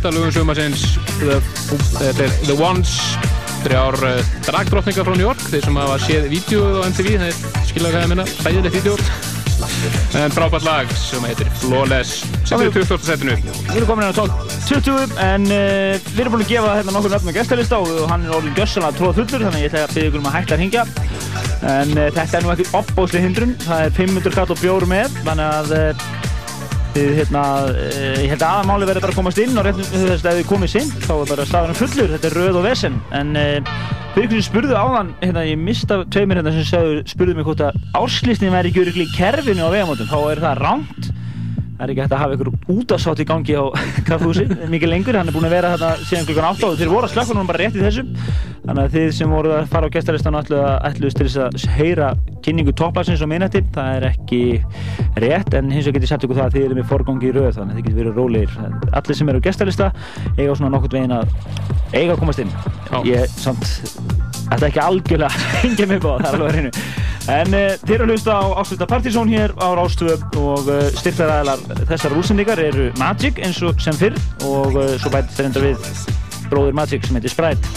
Speaker 2: eitt af lögum sumarsins. The, þetta er The Ones. Þrjár uh, dragdrottningar frá New York. Þeir sem hafa séð vídeo á MTV þeir skilja hvað ég minna, bæðilegt vídeo en frábært lag sem heitir Flawless. Sem er í 20. setinu.
Speaker 3: Við erum komin hérna á top 20 en uh, við erum búin að gefa hérna nokkur nöfn á gestalista og hann er orðin gjössalega tróð fullur þannig ég ætla að byggja ykkur um að hætta að hringja. En uh, þetta er nú ekki opbóðslega hindrun það er 500 kall og bjór með þannig að uh, hérna uh, ég held að aðamáli verður bara að komast inn og rétt þess að þið komið sinn þá er bara staðurinn fullur, þetta er röð og vesen. En fyrir ykkur sem spurðu áðan hérna ég mista tveimir hérna sem sagðu, spurðu mig hvort að árslýstin væri ekki örugglega í kerfinu á vegamótum. Þá er það rámt Það er ekki hægt að hafa ykkur útasátt í gangi á kaffhúsi mikið lengur, hann er búinn að vera þarna síðan klukkan 8 og þeir voru að slökka núna bara rétt í þessu. Þannig að þið sem voru að fara á gestalistan ætluðist til þess að heyra kynningu topplæsins og minnætti, það er ekki rétt en hins vegar get ég sagt ykkur það að þið eru með forgangi í röð þannig að þið getur verið rólegir allir sem eru á gestalista eiga svona nokkurt veginn að eiga að komast inn ég samt Þetta er ekki algjörlega hengja mig på það, er alveg að reynu. En uh, þið eru að hlusta á Ásluta Partizón hér á Rástöðu og uh, styrtaræðilar þessar útsendingar eru Magic eins og sem fyrr og uh, svo bætist þeir enda við bróður Magic sem heitir Sprite.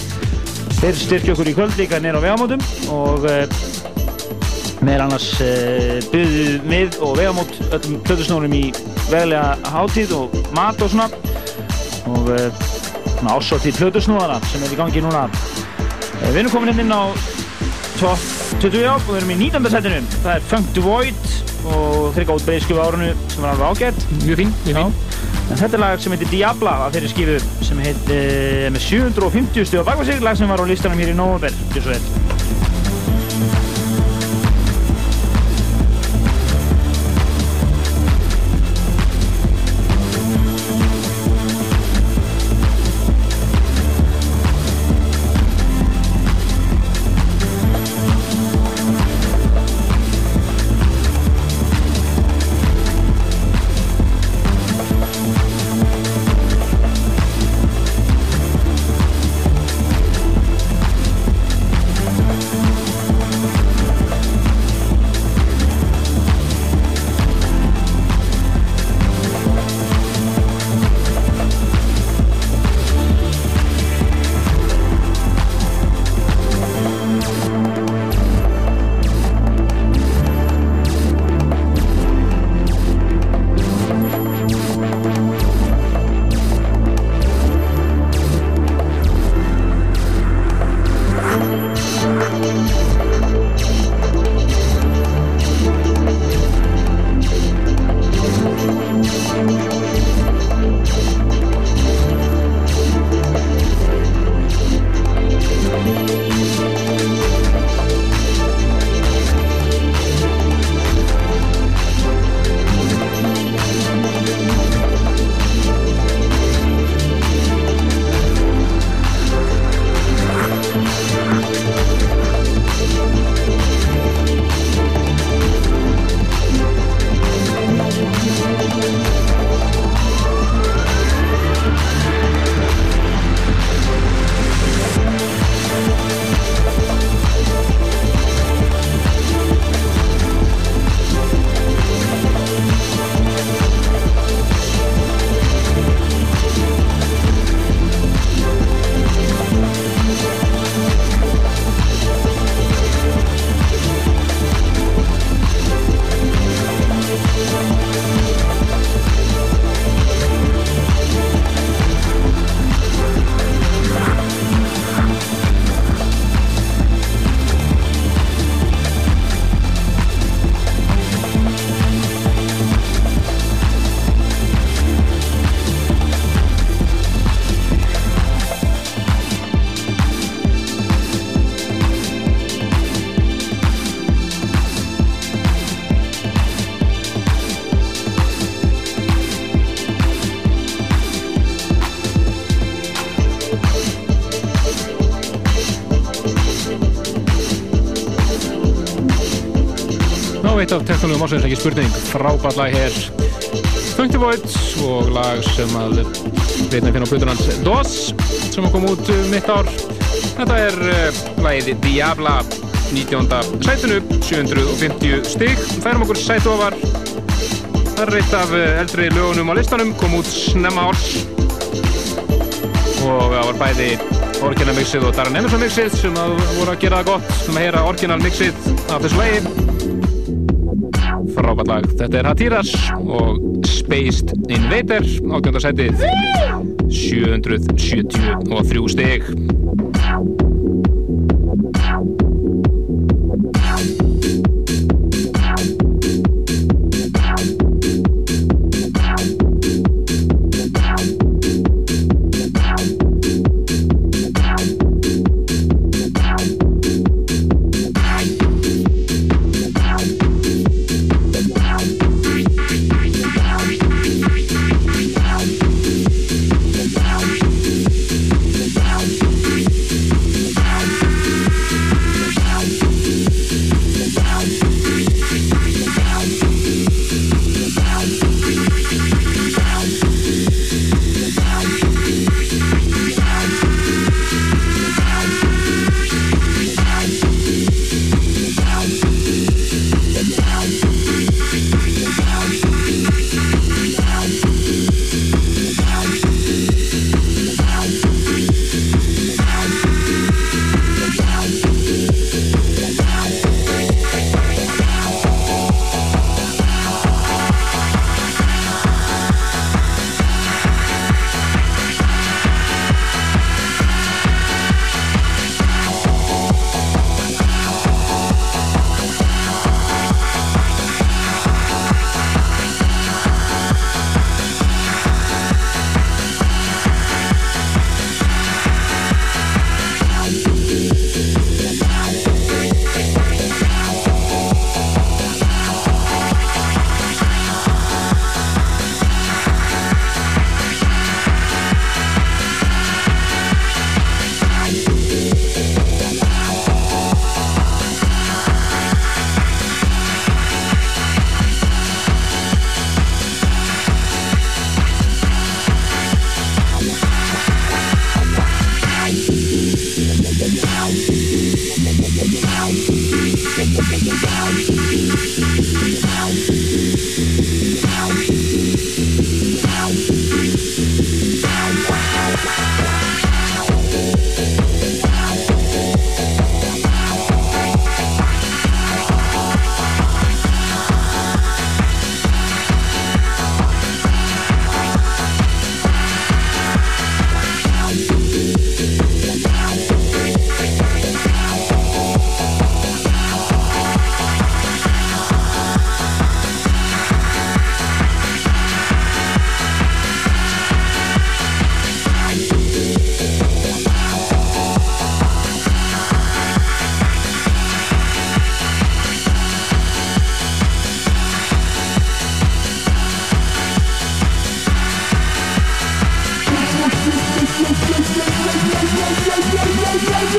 Speaker 3: Þeir styrkja okkur í kvöld líka nýra á vegamótum og meðal annars byggðu mið og vegamót öllum plötusnórum í veglega hátíð og mat og svona og svona ásóttíð plötusnóðara sem er í gangi núna Við erum komin inn á top 20 og við erum í 19. setinu. Það er Funk the Void og þeir gátt breyðskjöfu árunu sem var alveg ágætt.
Speaker 2: Mjög fín, mjög fín.
Speaker 3: En þetta er lag sem heitir Diabla af þeirri skifu sem heitir með 750 stjóð baka sig, lag sem var á listanum hér í november.
Speaker 2: Eitt af teknolíum ásins, ekki spurning frábært lag hér. Funky Void og lag sem að veitna finna á plötur hans DOS sem kom út um mitt ár. Þetta er uh, lagið Diabla 19. sætinu 750 stig. Færum okkur sætu ofar. Það er eitt af eh, eldri lögunum á listanum kom út snemma árs. Og það var bæði orginal mixið og Darren Emerson mixið sem voru að gera það gott. Sem að heyra orginal mixið af þessu lag þetta er Hatiras og Spaced Invader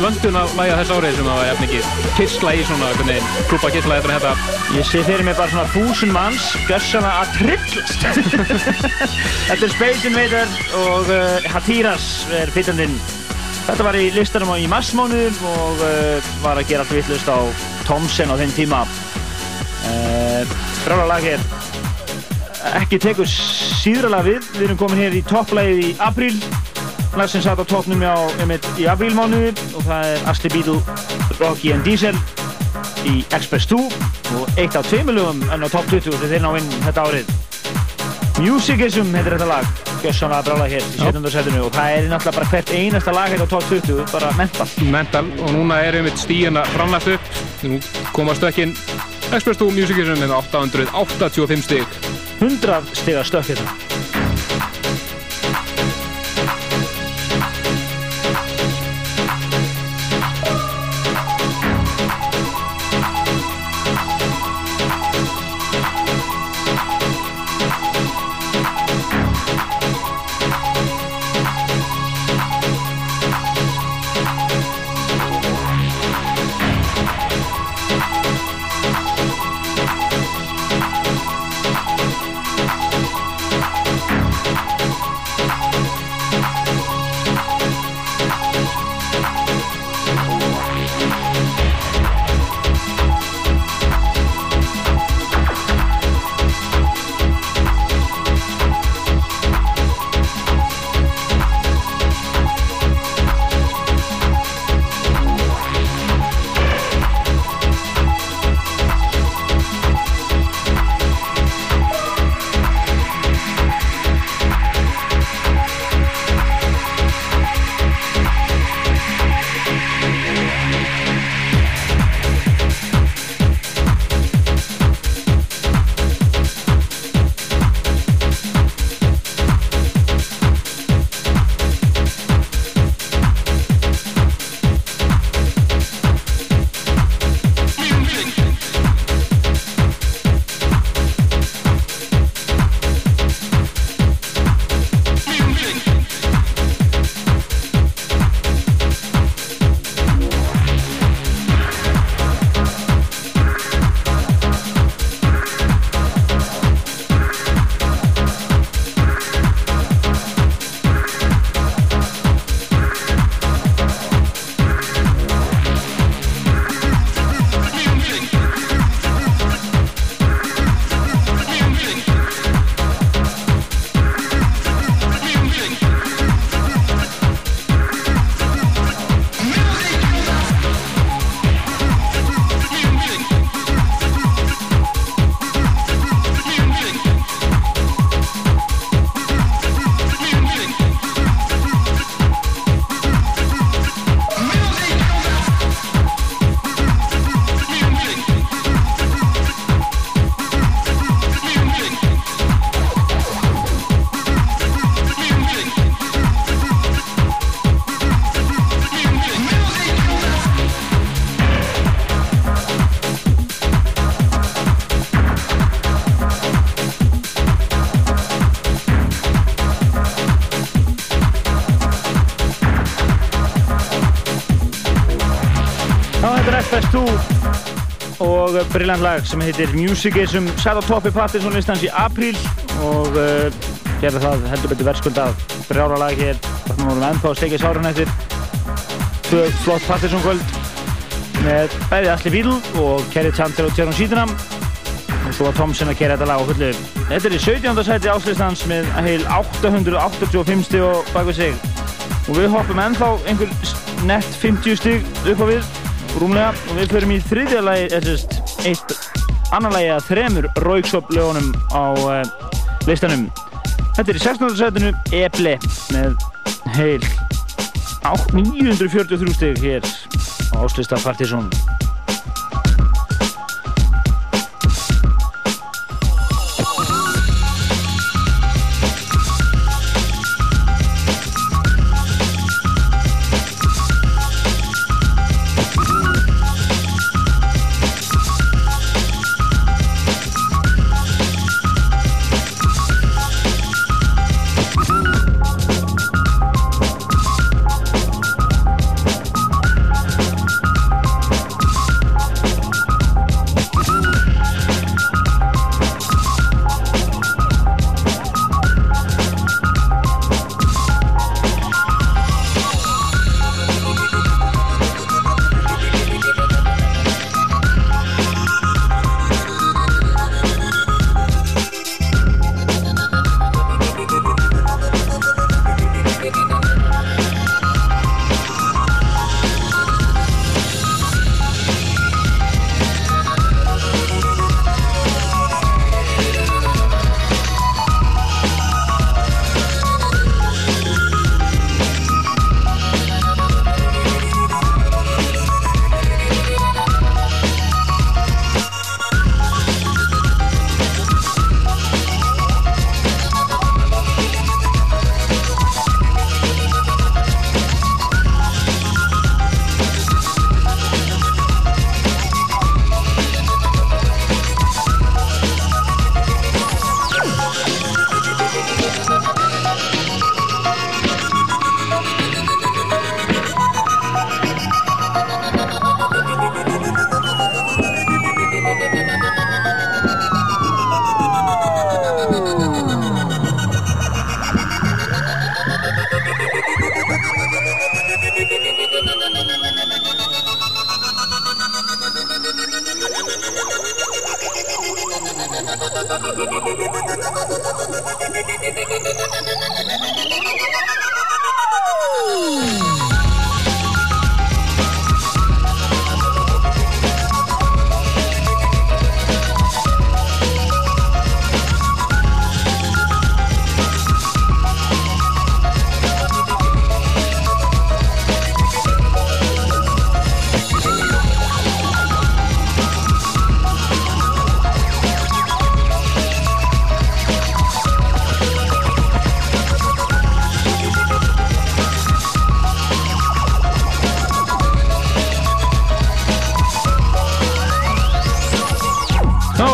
Speaker 2: vöndun að læga þess árið sem það var jafn ekki kissla í svona klúpa kissla eftir þetta.
Speaker 3: Ég sé fyrir mig bara svona þúsund manns gjössana að trillast. Þetta er Space Invader og uh, Hatiras er fytandinn. Þetta var í listanum á í massmánuðum og uh, var að gera allt vittlust á Thomsen á þeim tíma. Uh, Brála lag hér. ekki tekur síðralega við. Við erum komin hér í topplægið í apríl. Lag sem satt á toppnum á, einmitt, í aprílmánuði og það er Asli Beatle, Rocky and Diesel í Express 2 og eitt af tveimur lögum enn á topp 20 þegar þeir ná inn þetta árið. Musicism heitir þetta lag, gjössanlega brála hér í 17. setinu og það er náttúrulega bara hvert einasta lag hérna á topp 20, bara mental.
Speaker 2: Mental og núna erum við stíðina framlægt upp. Nú komast stökkinn Express 2 Musicism með 885 stík.
Speaker 3: 100 stiga stökk hérna. Brillant lag sem heitir Musicism sett á toppi Pattinson listans í apríl og uh, gerði það heldur betur verðskuldað brjála lag hér. Þannig að við vorum ennþá að steikja sárun eftir. Tvö flott Pattinson kvöld með bæði Asli Beatle og Kerry Chandler og Tjörn Sítunam og svo var Tomsen að gera þetta lag á fullu. Þetta er í 17. sæti áslýstans með heil 885 stíg og bak við sig. Og við hoppum ennþá einhver nett 50 stíg upp á við rúmlega. Og við förum í þriðja lagi eitt annar lagi að þremur Rauksop lögunum á uh, listanum Þetta er í 16. sætinu Eble með heil 8, 943 stíg hér á áslýsta Partizón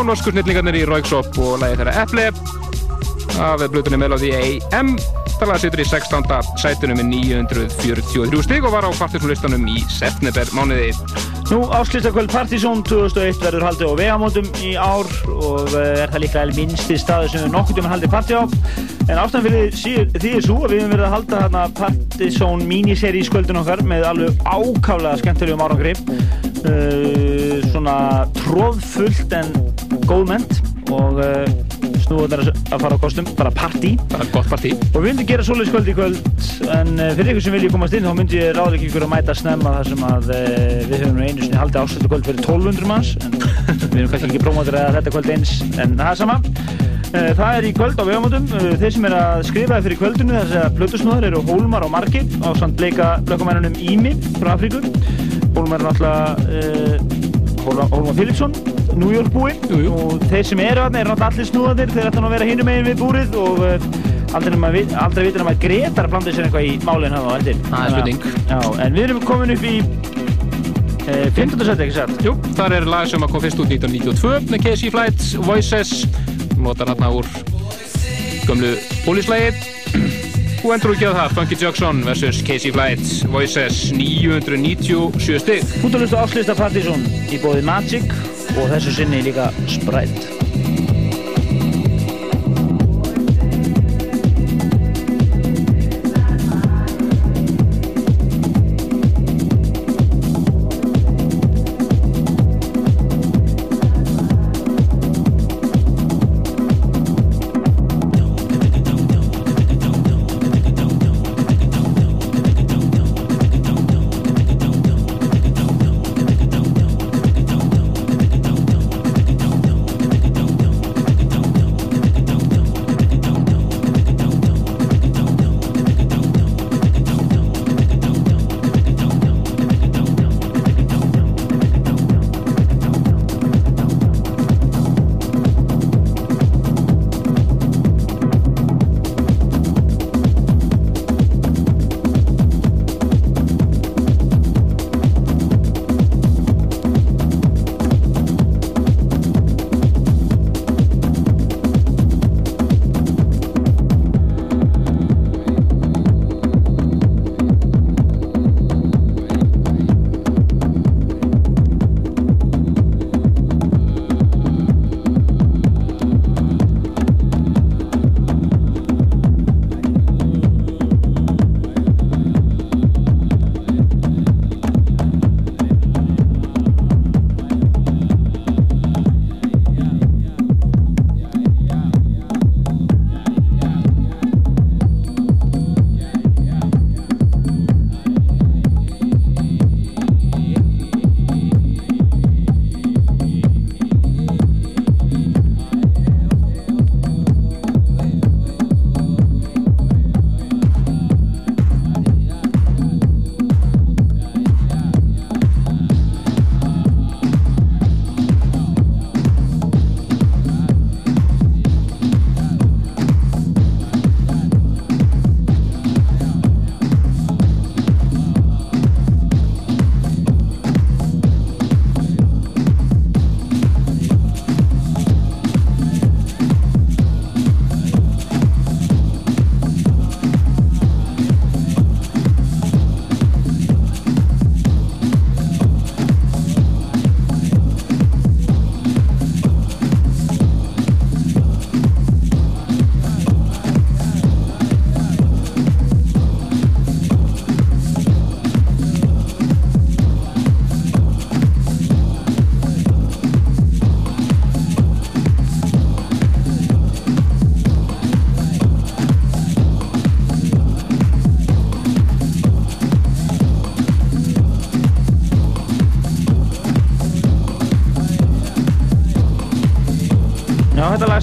Speaker 2: norsku snillingarnir í Roykshop og lagi þeirra Apple af blutunni Melody AM það lag situr í 16. sætunum með 943 stig og var á partisónlistanum í september mánuði
Speaker 3: Nú, áslýstakvöld Partizón 2001 verður haldið á vegamótum í ár og eh, er það líka minnsti staður sem við nokkur tíma haldið partí á. En ástæðan fyrir því- er svo að við höfum verið að halda þarna Partizón miniserí í skvöldun okkar með alveg ákaflega skemmtilegum árangri. Uh, svona tróðfullt en góðment og uh, snúðunar að fara á kostum, bara partí. Og við myndum gera svoleiðis kvöld í kvöld en uh, fyrir ykkur sem vilji komast inn þá myndi ég ráða ekki ykkur að mæta snemma þar sem að uh, við höfum einu sinni haldið ásöldu kvöld fyrir 1200 manns en við erum kannski ekki prómótur að þetta kvöld eins en það er sama. Það er í kvöld á vegamótum. Þeir sem er að skrifa fyrir kvöldinu þess að plötusnúðar eru Hólmar og Margir á samt bleika blökkumennunum Ími frá Afríku. Hólmar er náttúrulega uh, Hólmar, Hólmar Philipsson New York búi og þeir sem eru þarna eru náttúrulega allir snúðanir þeir ætla að vera hinum megin við búrið og uh, aldrei, vitur að maður Gretar blandið sér eitthvað í málinn hann á endir
Speaker 2: Það er spurning.
Speaker 3: Já, en við erum komin upp í uh, 15. seti, ekki satt?
Speaker 2: Jú, þar er lag sem kom fyrst út 1992 með Casey Flight, Voices notar hérna úr gömlu bólislægi og endur úr það, Funky Jackson vs. Casey Flight, Voices 997 stig
Speaker 3: Þú ert að hlusta á áslista Partizón í bóði Magic og þessu sinni líka Sprite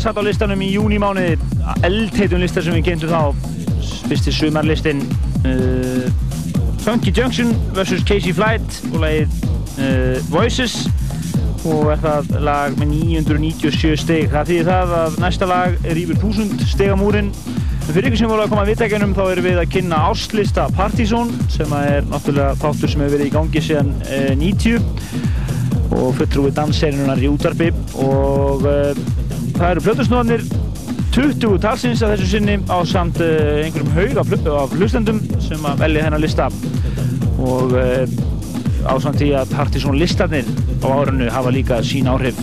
Speaker 3: satt á listanum í júnimániði, eldheitum listar sem við kynntum þá, fyrsti sumarlistin, uh, Funky Junction vs. Casey Flight og lagið uh, Voices og er það lag með 997 steg. Það þýðir það að næsta lag er yfir 1000 stegamúrin. Fyrir ykkur sem voru að koma að viðtækjunum þá erum við að kynna áslista Partizón sem er náttúrulega þáttur sem hefur verið í gangi síðan uh, 90 og fulltrúið dansserinunar í útarpi og uh, það eru plötusnóðanir 20 talsins að þessu sinni á samt uh, einhverjum haug af, hlu- af hlustendum sem að velja þennan lista. Og uh, á samt því að Partizón listarnir á árunnu hafa líka sín áhrif.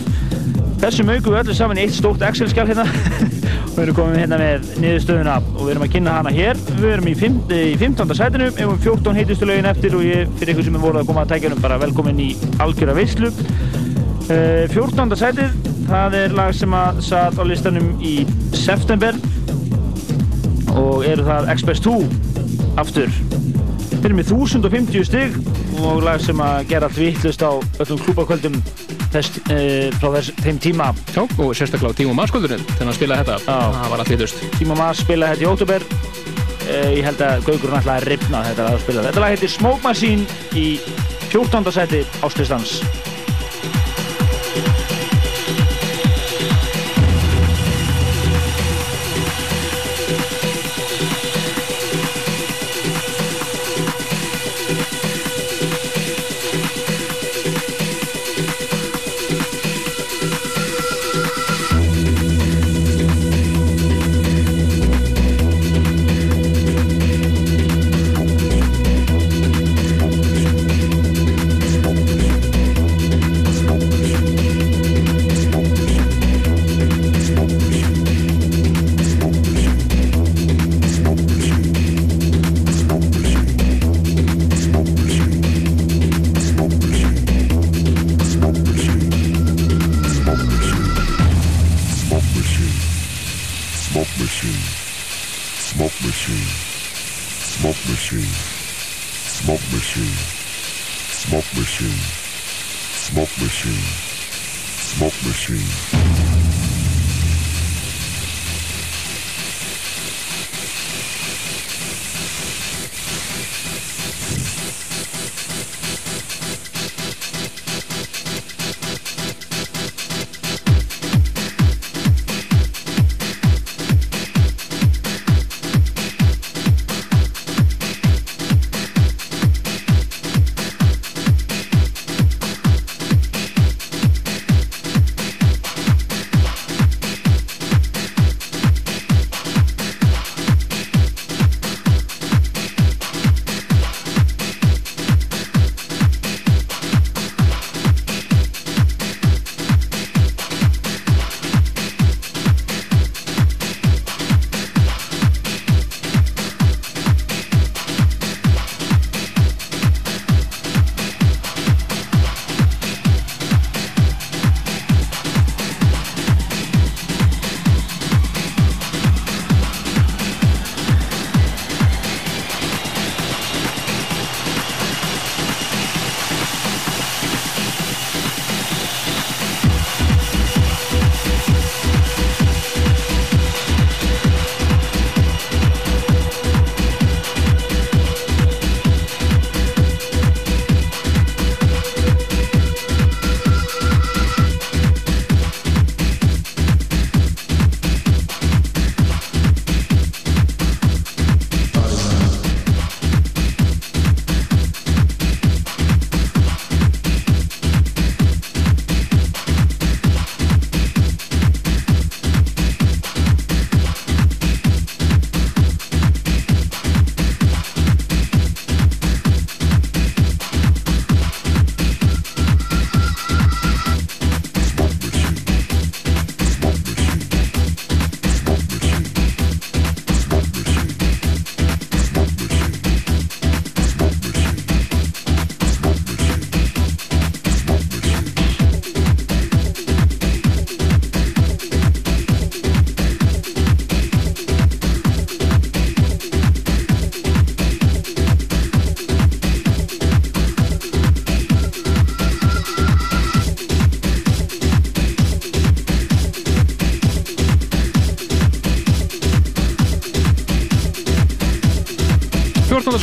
Speaker 3: Þessum augum við öllu saman í eitt stórt Excel-skjál hérna. Og við erum komin hérna með niðurstöðuna. Og við erum að kynna hana hér. Við erum í, fimm, í 15. sætinu. Ef um 14 heitustu lögin eftir og ég fyrir ykkur sem er voruð að koma að tækja bara velkomin í algjöra veislu. Uh, 14. sætið það er lag sem að satt á listanum í september og eru það Express 2 aftur. Eru með 1050 stygg og lag sem að gera allt vittlust á öllum klúbakvöldum þess, uh, frá þess, þeim tíma.
Speaker 2: Já, og sérstaklega á Tímo Maskvöldurinn þegar hann spilaði þetta, það var allt vittlust
Speaker 3: Tíma Mas spilaði þetta í óttúber uh, ég held að Gaugurinn ætlaði að ripna þetta að spila. Þetta lag heitir Smoke Machine í 14. seti áslistans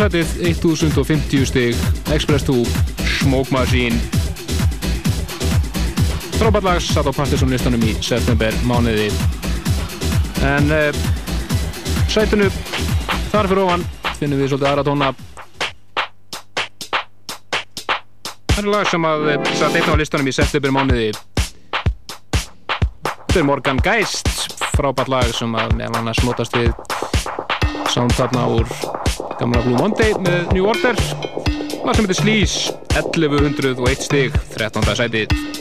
Speaker 2: sætið 1050 stig. Express 2 Smoke Machine. Lag satt á Partisan listanum í september mánuði. En uh, sætinu þar fyrir ofan finnum við svolítið aðra tóna. Það er lag sem að eh, satt einn á listanum í september mánuði. Þetta er Morgan Geist frábært lag sem að meðal annars notast við sound þarna úr gamla Blue Monday með New Order lag sem heitir Sleaze 1101 stig 13. sætið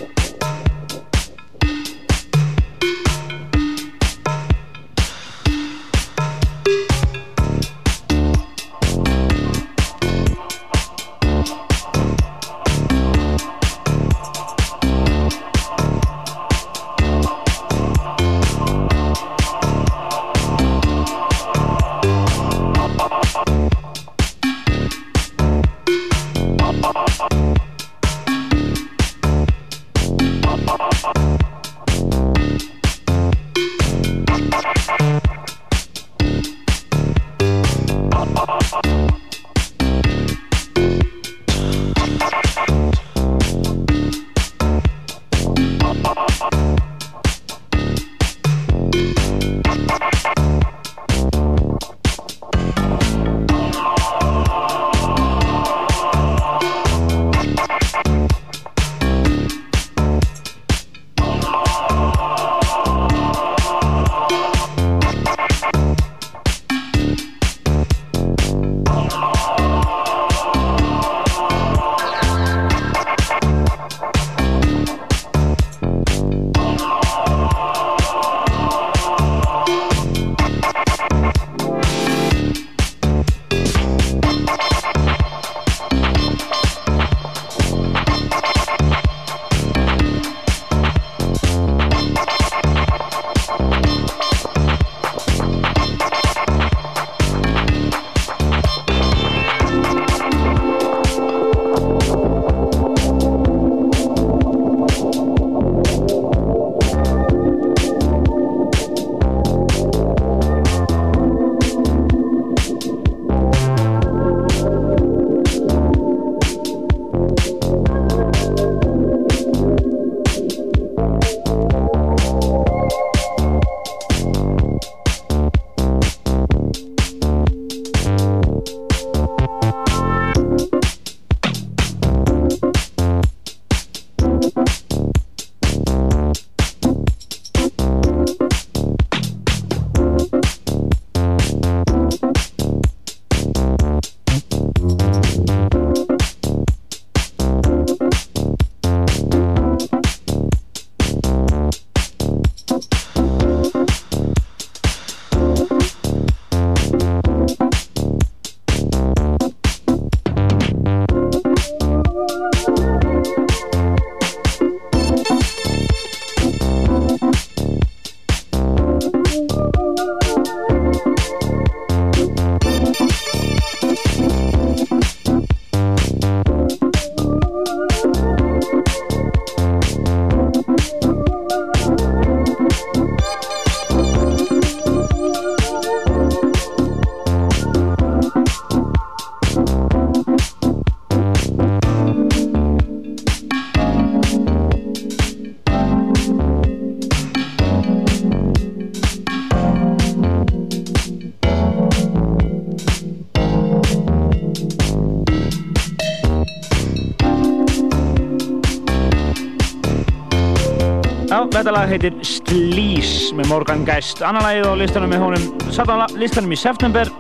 Speaker 3: þetta lag heitir Sleaze með Morgan Geist. Annar lagið á listanum með honum, satt á listanum í september.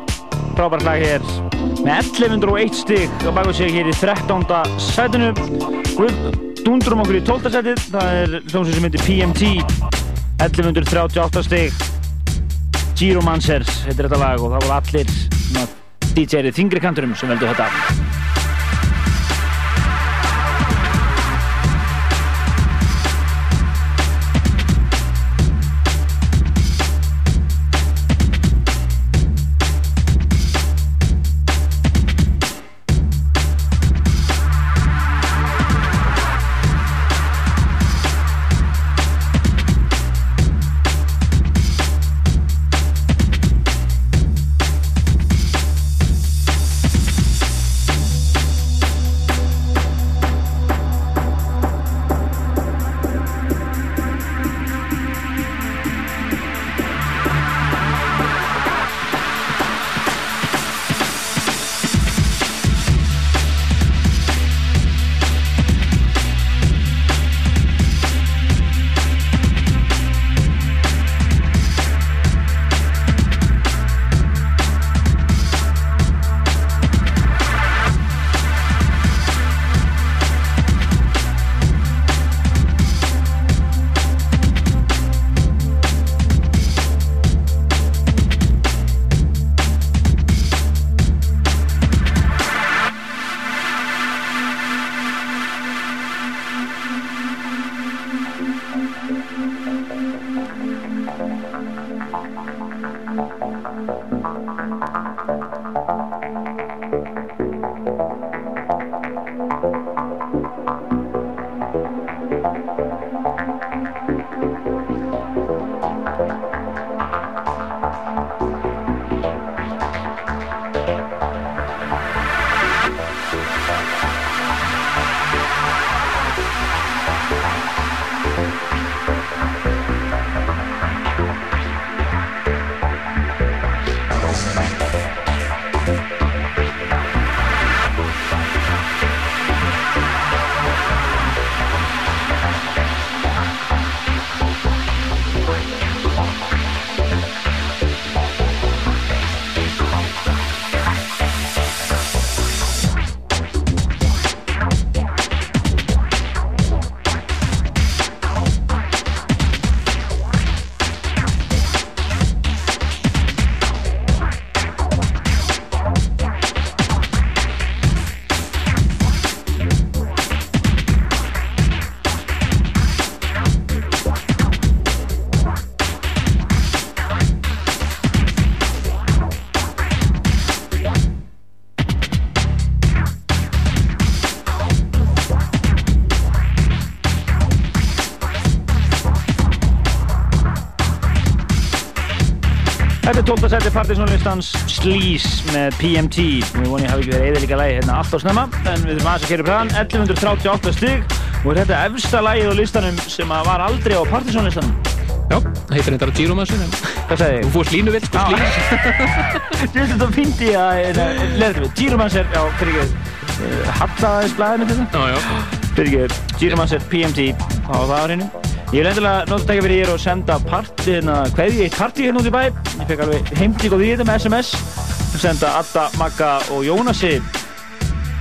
Speaker 3: Frábært lag hér með 1101 stig á baku sig hér í 13. sætinu. Við dundrum okkur í 12. sætið. Það er hljómsveit sem heitir PMT. 1138 stig. Gyromancer heitir þetta lag og það voru allir DJ-rið þingri kanturum sem veldu þetta. Þetta er 12. seti Partisanlistans Sleaze með PMT og ég voni að hafi ekki verið eða líka lægi hérna allt á snemma. En við þurfum aðeins að kera upp hraðan 1138 stig. Og er þetta efsta lægið á listanum sem að var aldrei á Partisanlistanum
Speaker 2: Já, það heitir þetta Giro Massin
Speaker 3: Hvað sagði ég?
Speaker 2: Þú fórst línu vill, sko
Speaker 3: Já.
Speaker 2: slínu
Speaker 3: Þú veist þetta fyndi að leður við. Giromancer, já, fyrir ekki. Hallaðaðis blæðið mitt þetta
Speaker 2: Já, já.
Speaker 3: Fyrir ekki, Giromancer PMT á það á hreinu Ég vil endilega ekki fyrir ég og senda hverði eitt partí hérna út í bæ. Ég fekk alveg heimtík á því þetta með SMS Senda Adda, Magga og Jónasi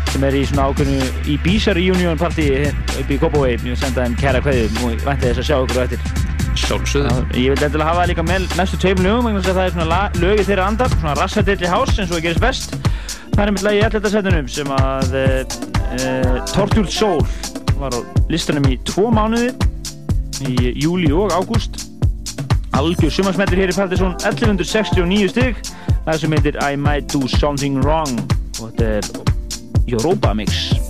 Speaker 3: sem er í svona ákveðnu Ibiza Reunion partí upp í Kópavói Ég vil senda þeim kæra hverði og ég vænti þess að sjá ykkur á eftir.
Speaker 2: Sjálfsögðu.
Speaker 3: Ég vil endilega hafa það líka með næstu tveim lögum vegna þess að það er svona la- lög í þeirra andar svona rassatill í hás eins og það gerist best. Það er mitt lagi í 11. setunum sem að e, e, Tortured Soul var á listanum í tvo mánuði í júli og ágúst. Algjör sumarsmeltur hér í Partiðsson 1169 stygg það sem heitir I Might Do Something Wrong. Og þetta er Europa Mix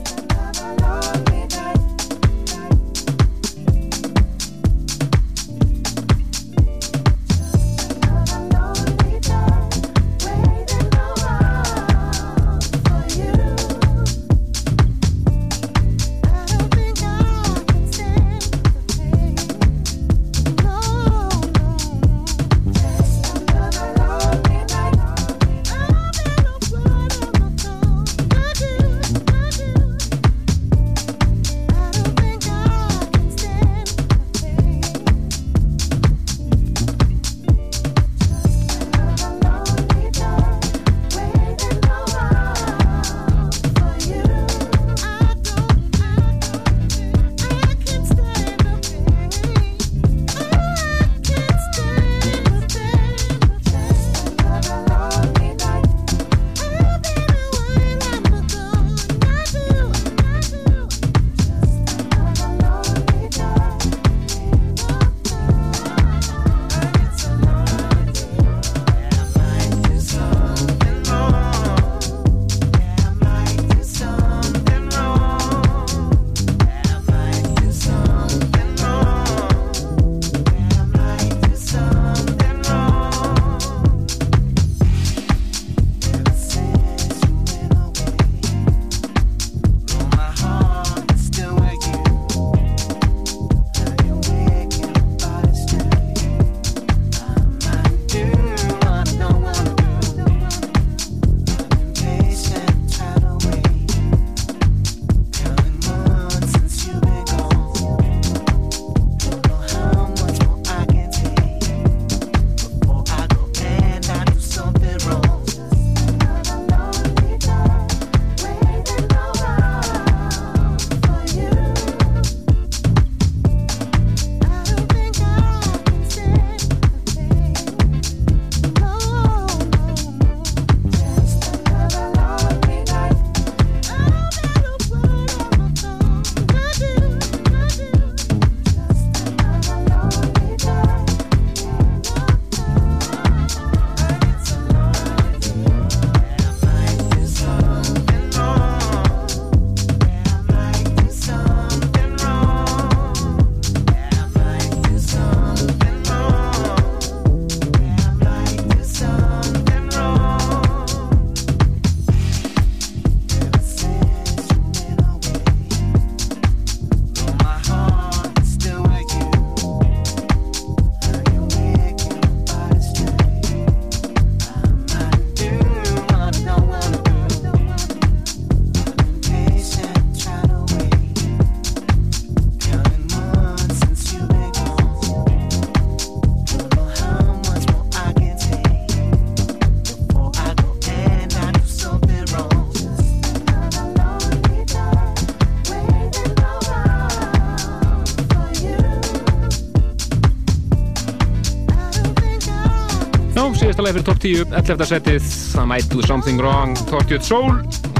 Speaker 2: leið fyrir top 10 11. setið, það might do something wrong Tortured Soul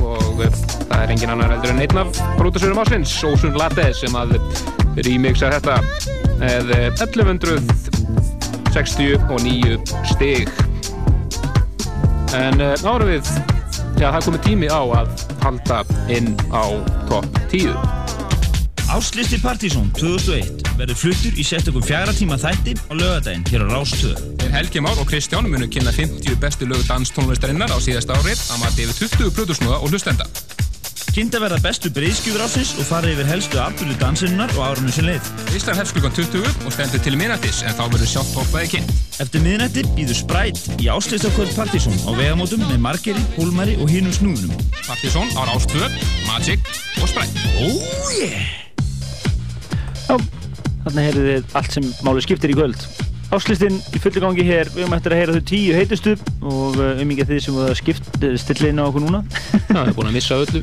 Speaker 2: og eh, það er engin annar heldur en einn af brútasörum ásins, Osun Latte sem að remixa þetta með eh, 1169 stig en uh, ára við já, það komið tími á að halda inn á top 10
Speaker 18: Áslisti Partizón 2001 verður fluttur í sérstökum fjara tíma þætti á lögadaginn hér á Rás 2.
Speaker 2: Þeir Helgi Már og Kristján munu kynna 50 bestu lög danstónlistarinnar á síðasta árið að mati yfir 20 plötusnúða og hlustenda.
Speaker 19: Kynnta verða bestu breyðskjúfur ásins og fara yfir helstu afbyrðu dansinnar og árunum sem leið.
Speaker 2: Ísland hefst klukkan 20 og stendur til minnættis en þá verður sjálft hoppaði kynnt.
Speaker 19: Eftir miðnætti býður Spræt í áslistakvöld Partizón á vegamótum með Margeri, Hólmari og hinum snúðunum.
Speaker 2: Partizón á Rástvö, Magic og Spræt.
Speaker 19: Oh yeah!
Speaker 3: Þarna heyrðu þið allt sem máli skiptir í kvöld. Áslistinn í fulli gangi hér, við höfum eftir að heyra þau tíu heitustu og uh, um þið sem voru að skipt stilla inn á okkur núna.
Speaker 2: Já, það er búin að missa öllu,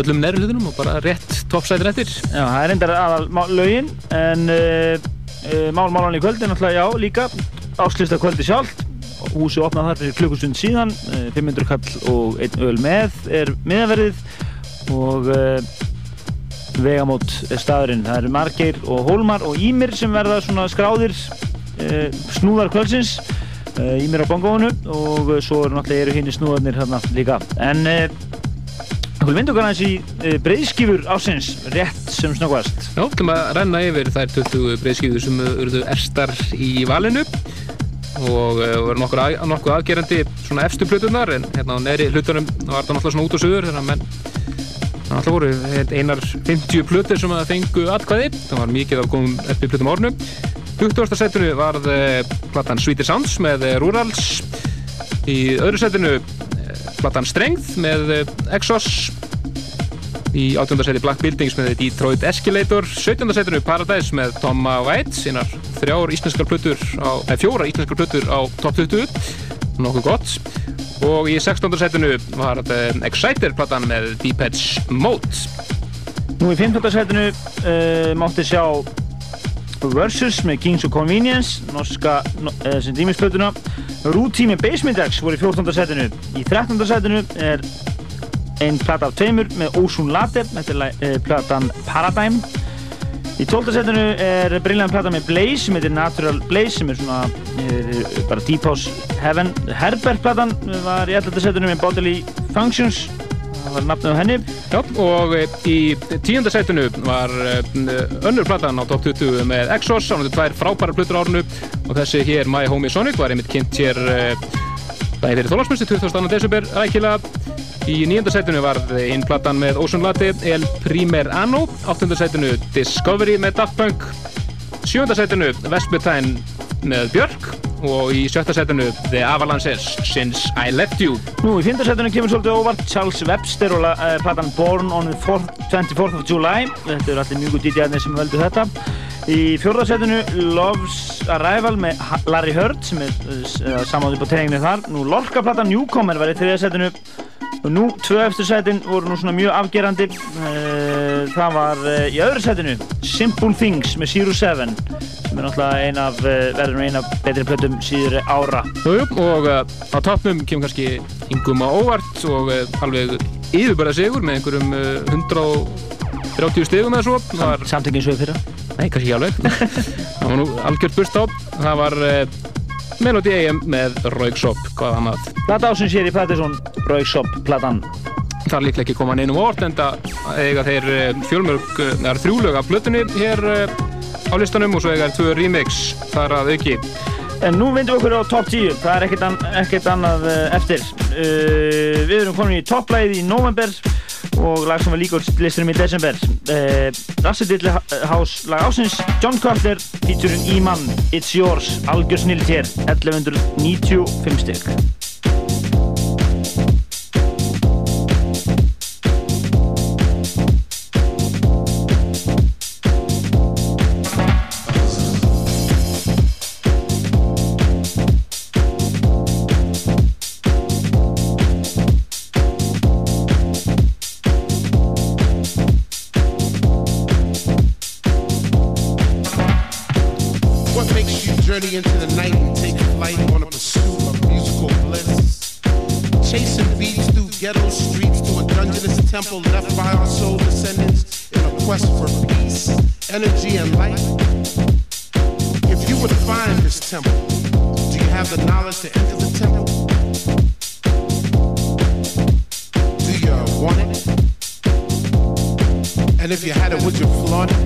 Speaker 2: öllum nærri hlutunum og bara rétt toppsætir eftir.
Speaker 3: Já, það er endar aðal lögin en uh, uh, málmálan í kvöld er náttúrulega já líka áslista kvöldi sjálft. Húsi opnað þar fyrir klukkustund síðan, uh, 500 kall og einn öl með er miðaverðið og vegamót staðurinn. Það eru Margeir og Hólmar og Ímir sem verða svona skráðir snúðar kvöldsins. Uh, Ímir á bongóinu og svo náttúrulega eru hinn snúðarnir hérna líka. En Við myndum aðeins í uh, breyðskífur ásins, rétt sem snöggvast.
Speaker 2: Já, við ætlum að renna yfir þær 20 breyðskýður sem urðu erstar í valinu og voru nokkur, að, nokkuð afgerandi svona efstu plötunar en hérna á neðri hlutunum var það náttúrulega svona út og sögur þannig að menn það náttúrulega voru einar 50 plötur sem að fengu atkvæði það var mikið af komum eftir plötum á árnu 20. setinu varð uh, platan Sweeter Sounds með uh, Rurals í öðru setinu uh, platan Strength með Exos í 18. seti Black Buildings með Detroit Escalator 17. setinu Paradise með Toma White sínar þrjár íslenskar plötur á, eða fjóra íslenskar plötur á top 20 nokkuð gott og í 16. setinu var uh, Exciter platan með Deep Edge Mode
Speaker 3: Nú í 15. setinu uh, mátti sjá Versus með Kings of Convenience, norska no, uh, sem dýmisplötuna. Routine með Basement X voru í 14. setinu. Í 13. setinu er einn plata af tveimur með Ozone Latte, þetta er uh, platan Paradigm. Í 12. setinu er brilljant plata með Blaze sem heitir Natural Blaze sem er svona uh, bara Deep House Heaven. Herbert platan var í 11. setinu með Bodily Functions, það var nafnið á henni.
Speaker 2: Já, og eh, í tíunda sætinu var eh, önnur platan á top 20 með Exos, ánættu tvær frábæra plötur á árunu og þessi hér My Homie Sonic var einmitt kynnt hér það er fyrir þólarsmjösti 22. desember rækilega í nýjunda sætinu var einn platan með Ocean Latte El Primer Anno áttunda sætinu Discovery með Daft Punk sjönda sætinu Vespertine með Björk og í sjötta setinu The Avalanches Since I Left You.
Speaker 3: Nú, í fyndarsætunum kemur svolítið óvart Charles Webster og uh, platan Born on the 4th, 24th of July. Þetta eru allir mjög góð DJ-arnir sem völdu þetta. Í fjórðarsætunu Love's Arrival með Larry Heard sem er uh, samáðið på treininginu þar. Nú, Lorca-platan Newcomer var í þriðarsætunu og nú, tvö eftir sætin voru nú svona mjög afgerandi. Uh, Það var uh, í öðru sætinu Simple Things með Zero Seven sem er náttúrulega ein af, uh, verður nú ein af betri plötum síður ára.
Speaker 2: Jú, jú, og uh, á toppnum kemur kannski yngum á óvart og uh, alveg yfirbara sigur með einhverjum uh, 130 stigum eða svo. Var-
Speaker 3: Samtökin svo fyrra.
Speaker 2: Nei, kannski ekki alveg. Það var nú algjört burst á Það var Melody AM með Raugsopp hvað hann að
Speaker 3: Plata ásins hér í Patterson Raugsopp platan.
Speaker 2: Það er líklega ekki koma neinum á orð en það eiga þeir uh, fjölmörg er þrjúlög af plötunni hér uh, á listanum og svo eiga þeir tvö remix þar að auki.
Speaker 3: En nú vindum við okkur á top 10, það er ekkert, an ekkert annað eftir. Uh, við erum komin í topplæði í november og lag sem var líka úr listurum í desember. Uh, Rassedilli House lag ásins, John Cutler, featuring Iman, It's Yours, algjör snilt hér, 1195 stygg.
Speaker 20: Temple left by our soul descendants in a quest for peace, energy, and light. If you would find this temple, do you have the knowledge to enter the temple? Do you want it? And if you had it, would you flaunt it?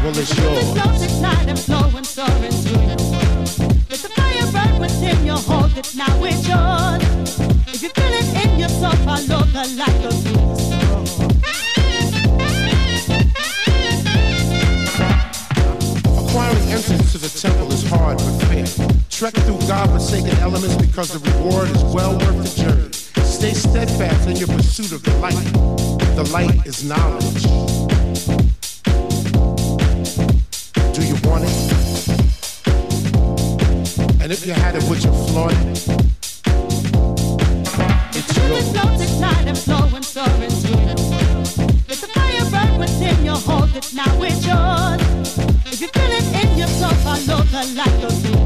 Speaker 20: Well, it's
Speaker 5: the
Speaker 20: yours.
Speaker 5: flows ignite and flow and soar into your world. Let the fire burn within you, hold it, now it's yours. If you feel it in your soul, follow the light, through.
Speaker 20: Acquiring entrance to the temple is hard but fair. Trek through God-forsaken elements because the reward is well worth the journey. Stay steadfast in your pursuit of the light. The light is knowledge. Do you want it? And if you had it, would you flaunt it? It's
Speaker 5: Let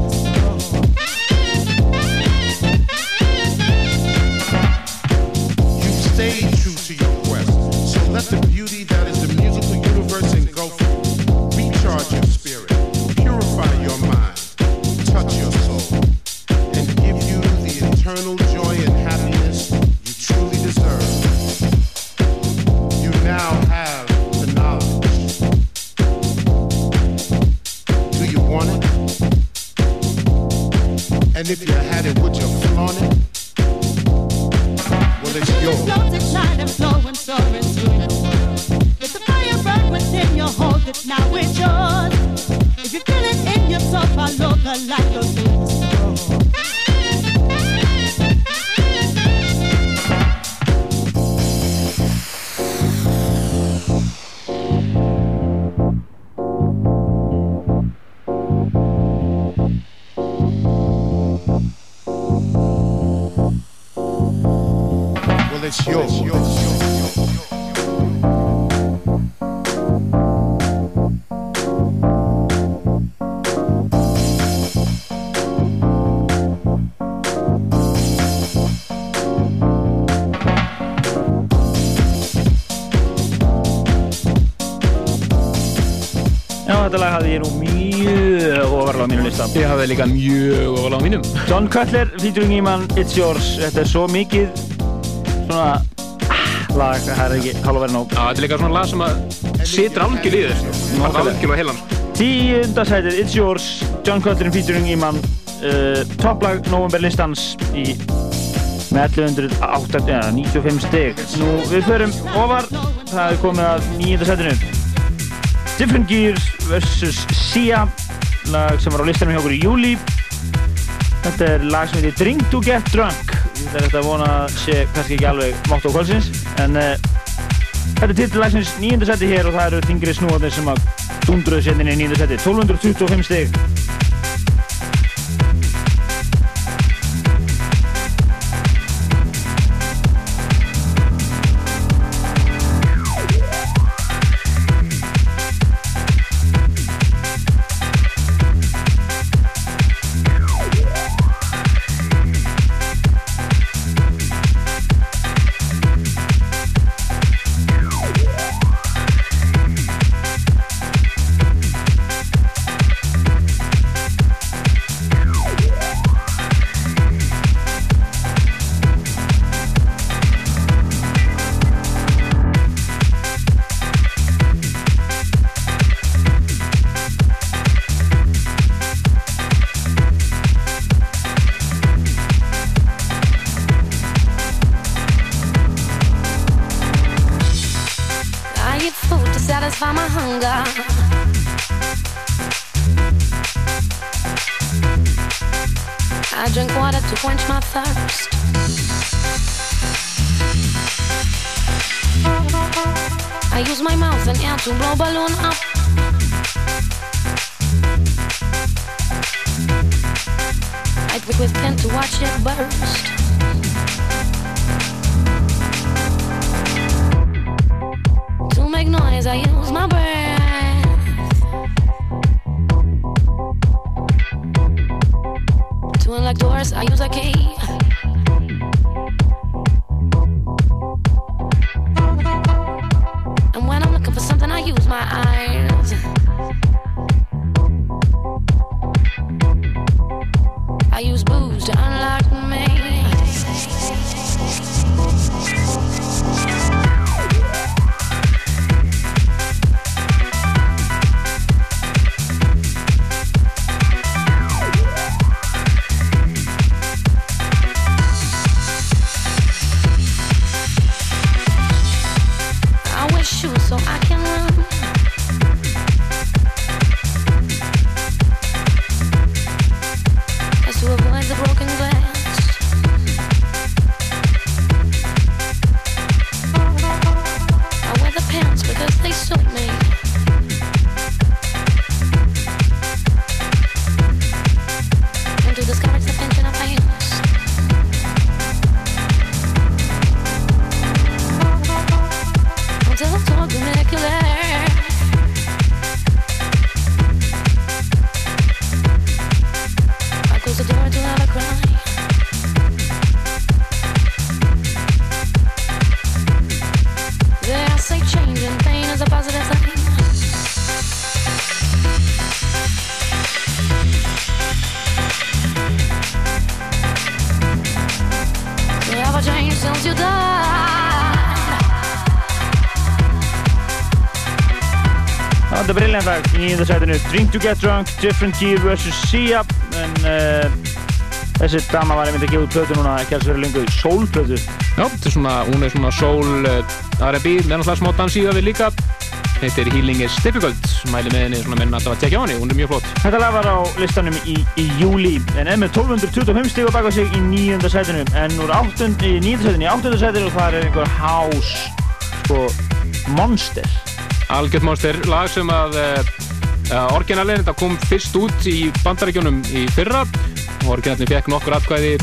Speaker 3: lista.
Speaker 2: Ég hafði líka mjög ofarlega á mínum.
Speaker 3: John Cutler, featuring Iman, It's Yours. Þetta er svo mikið svona ah, lag, það er ekki halva verið nóg.
Speaker 2: Þetta er líka svona lag sem að situr algjör í þér. Það er algjör á heilan.
Speaker 3: Tíunda sætið, It's Yours, John Cutler featuring Iman. Uh, topplag November listans í með 1108, ja, 95 steg. Nú, við förum ofar, það er komið að nýjunda sætinu. Different Gears vs. Sia, lag sem var á listanum hjá okkur í júli. Þetta er lag sem heitir Drink to Get Drunk. Þetta er þetta að vona að sé kannski ekki alveg mátt á kvöldsins, en uh, þetta er titillagsins nýjunda seti hér og það eru þingri snúðanir sem að dundruðu setinni í nýjunda seti. 1225 steg. Það þetta briljant lag í nýjönda sætinu Drink to get drunk, Different Gear vs. Sia. En uh, þessi dama var einmitt að gefa út plötu núna ekki alls verið lengur sólplötu.
Speaker 2: Já, þetta er svona, hún er svona soul uh, R&B, með náttúrulega smá dansíða við líka. Heitir Healing is Difficult mæli með henni, svona menn alltaf að tekja á henni, hún er mjög flott.
Speaker 3: Þetta lag var á listanum í, í júli en er með 1225 stíg á baka sig í nýjönda sætinu. En úr nýjönda sætinu í áttunda sætinu og það er einhver house sko, monster
Speaker 2: Algjört Monster, lag sem að uh, orginalinn, þetta kom fyrst út í bandaríkjónum í fyrra. Og orginalinn fekk nokkur atkvæði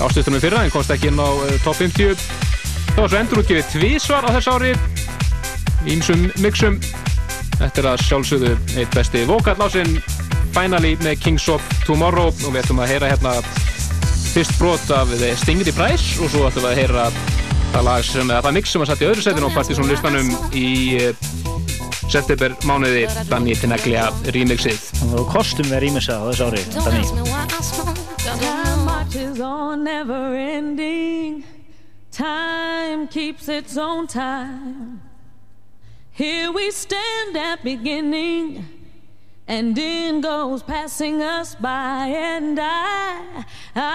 Speaker 2: ástöðstunum í fyrra en komst ekki inn á uh, top 50 það var svo endurútgefið tvísvar á þess ári. Ímsum mixum. Þetta er að sjálfsögðu eitt besti vokallásinn Finally með Kings of Tomorrow. Og við ætlum að heyra hérna fyrst brot af The Stingray Price og svo ætlum við að heyra það lag sem, það mix sem að satt í öðru setinu á Partizón listanum í uh, september mánuði Danny Tinaglia remixið
Speaker 3: Það var kostum við rýmisa á þess ári Danny
Speaker 21: Time marches on, never ending. Time keeps its own time. Here we stand at beginning, and in goes passing us by, and I, I,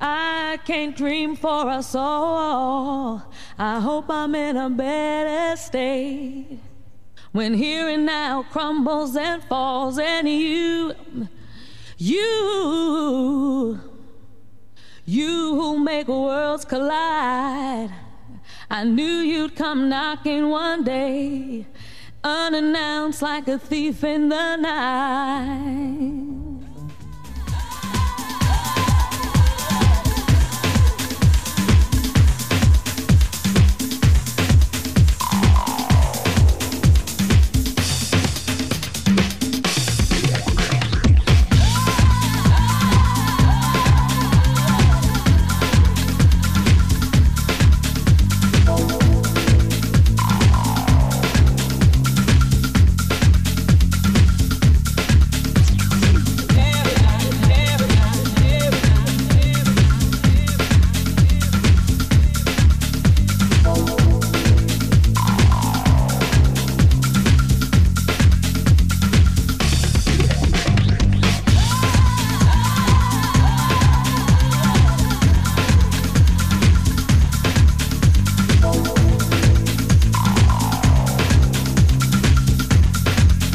Speaker 21: I can't dream for us all. I hope I'm in a better state. When here and now crumbles and falls, and you, you, you who make worlds collide. I knew you'd come knocking one day, unannounced like a thief in the night.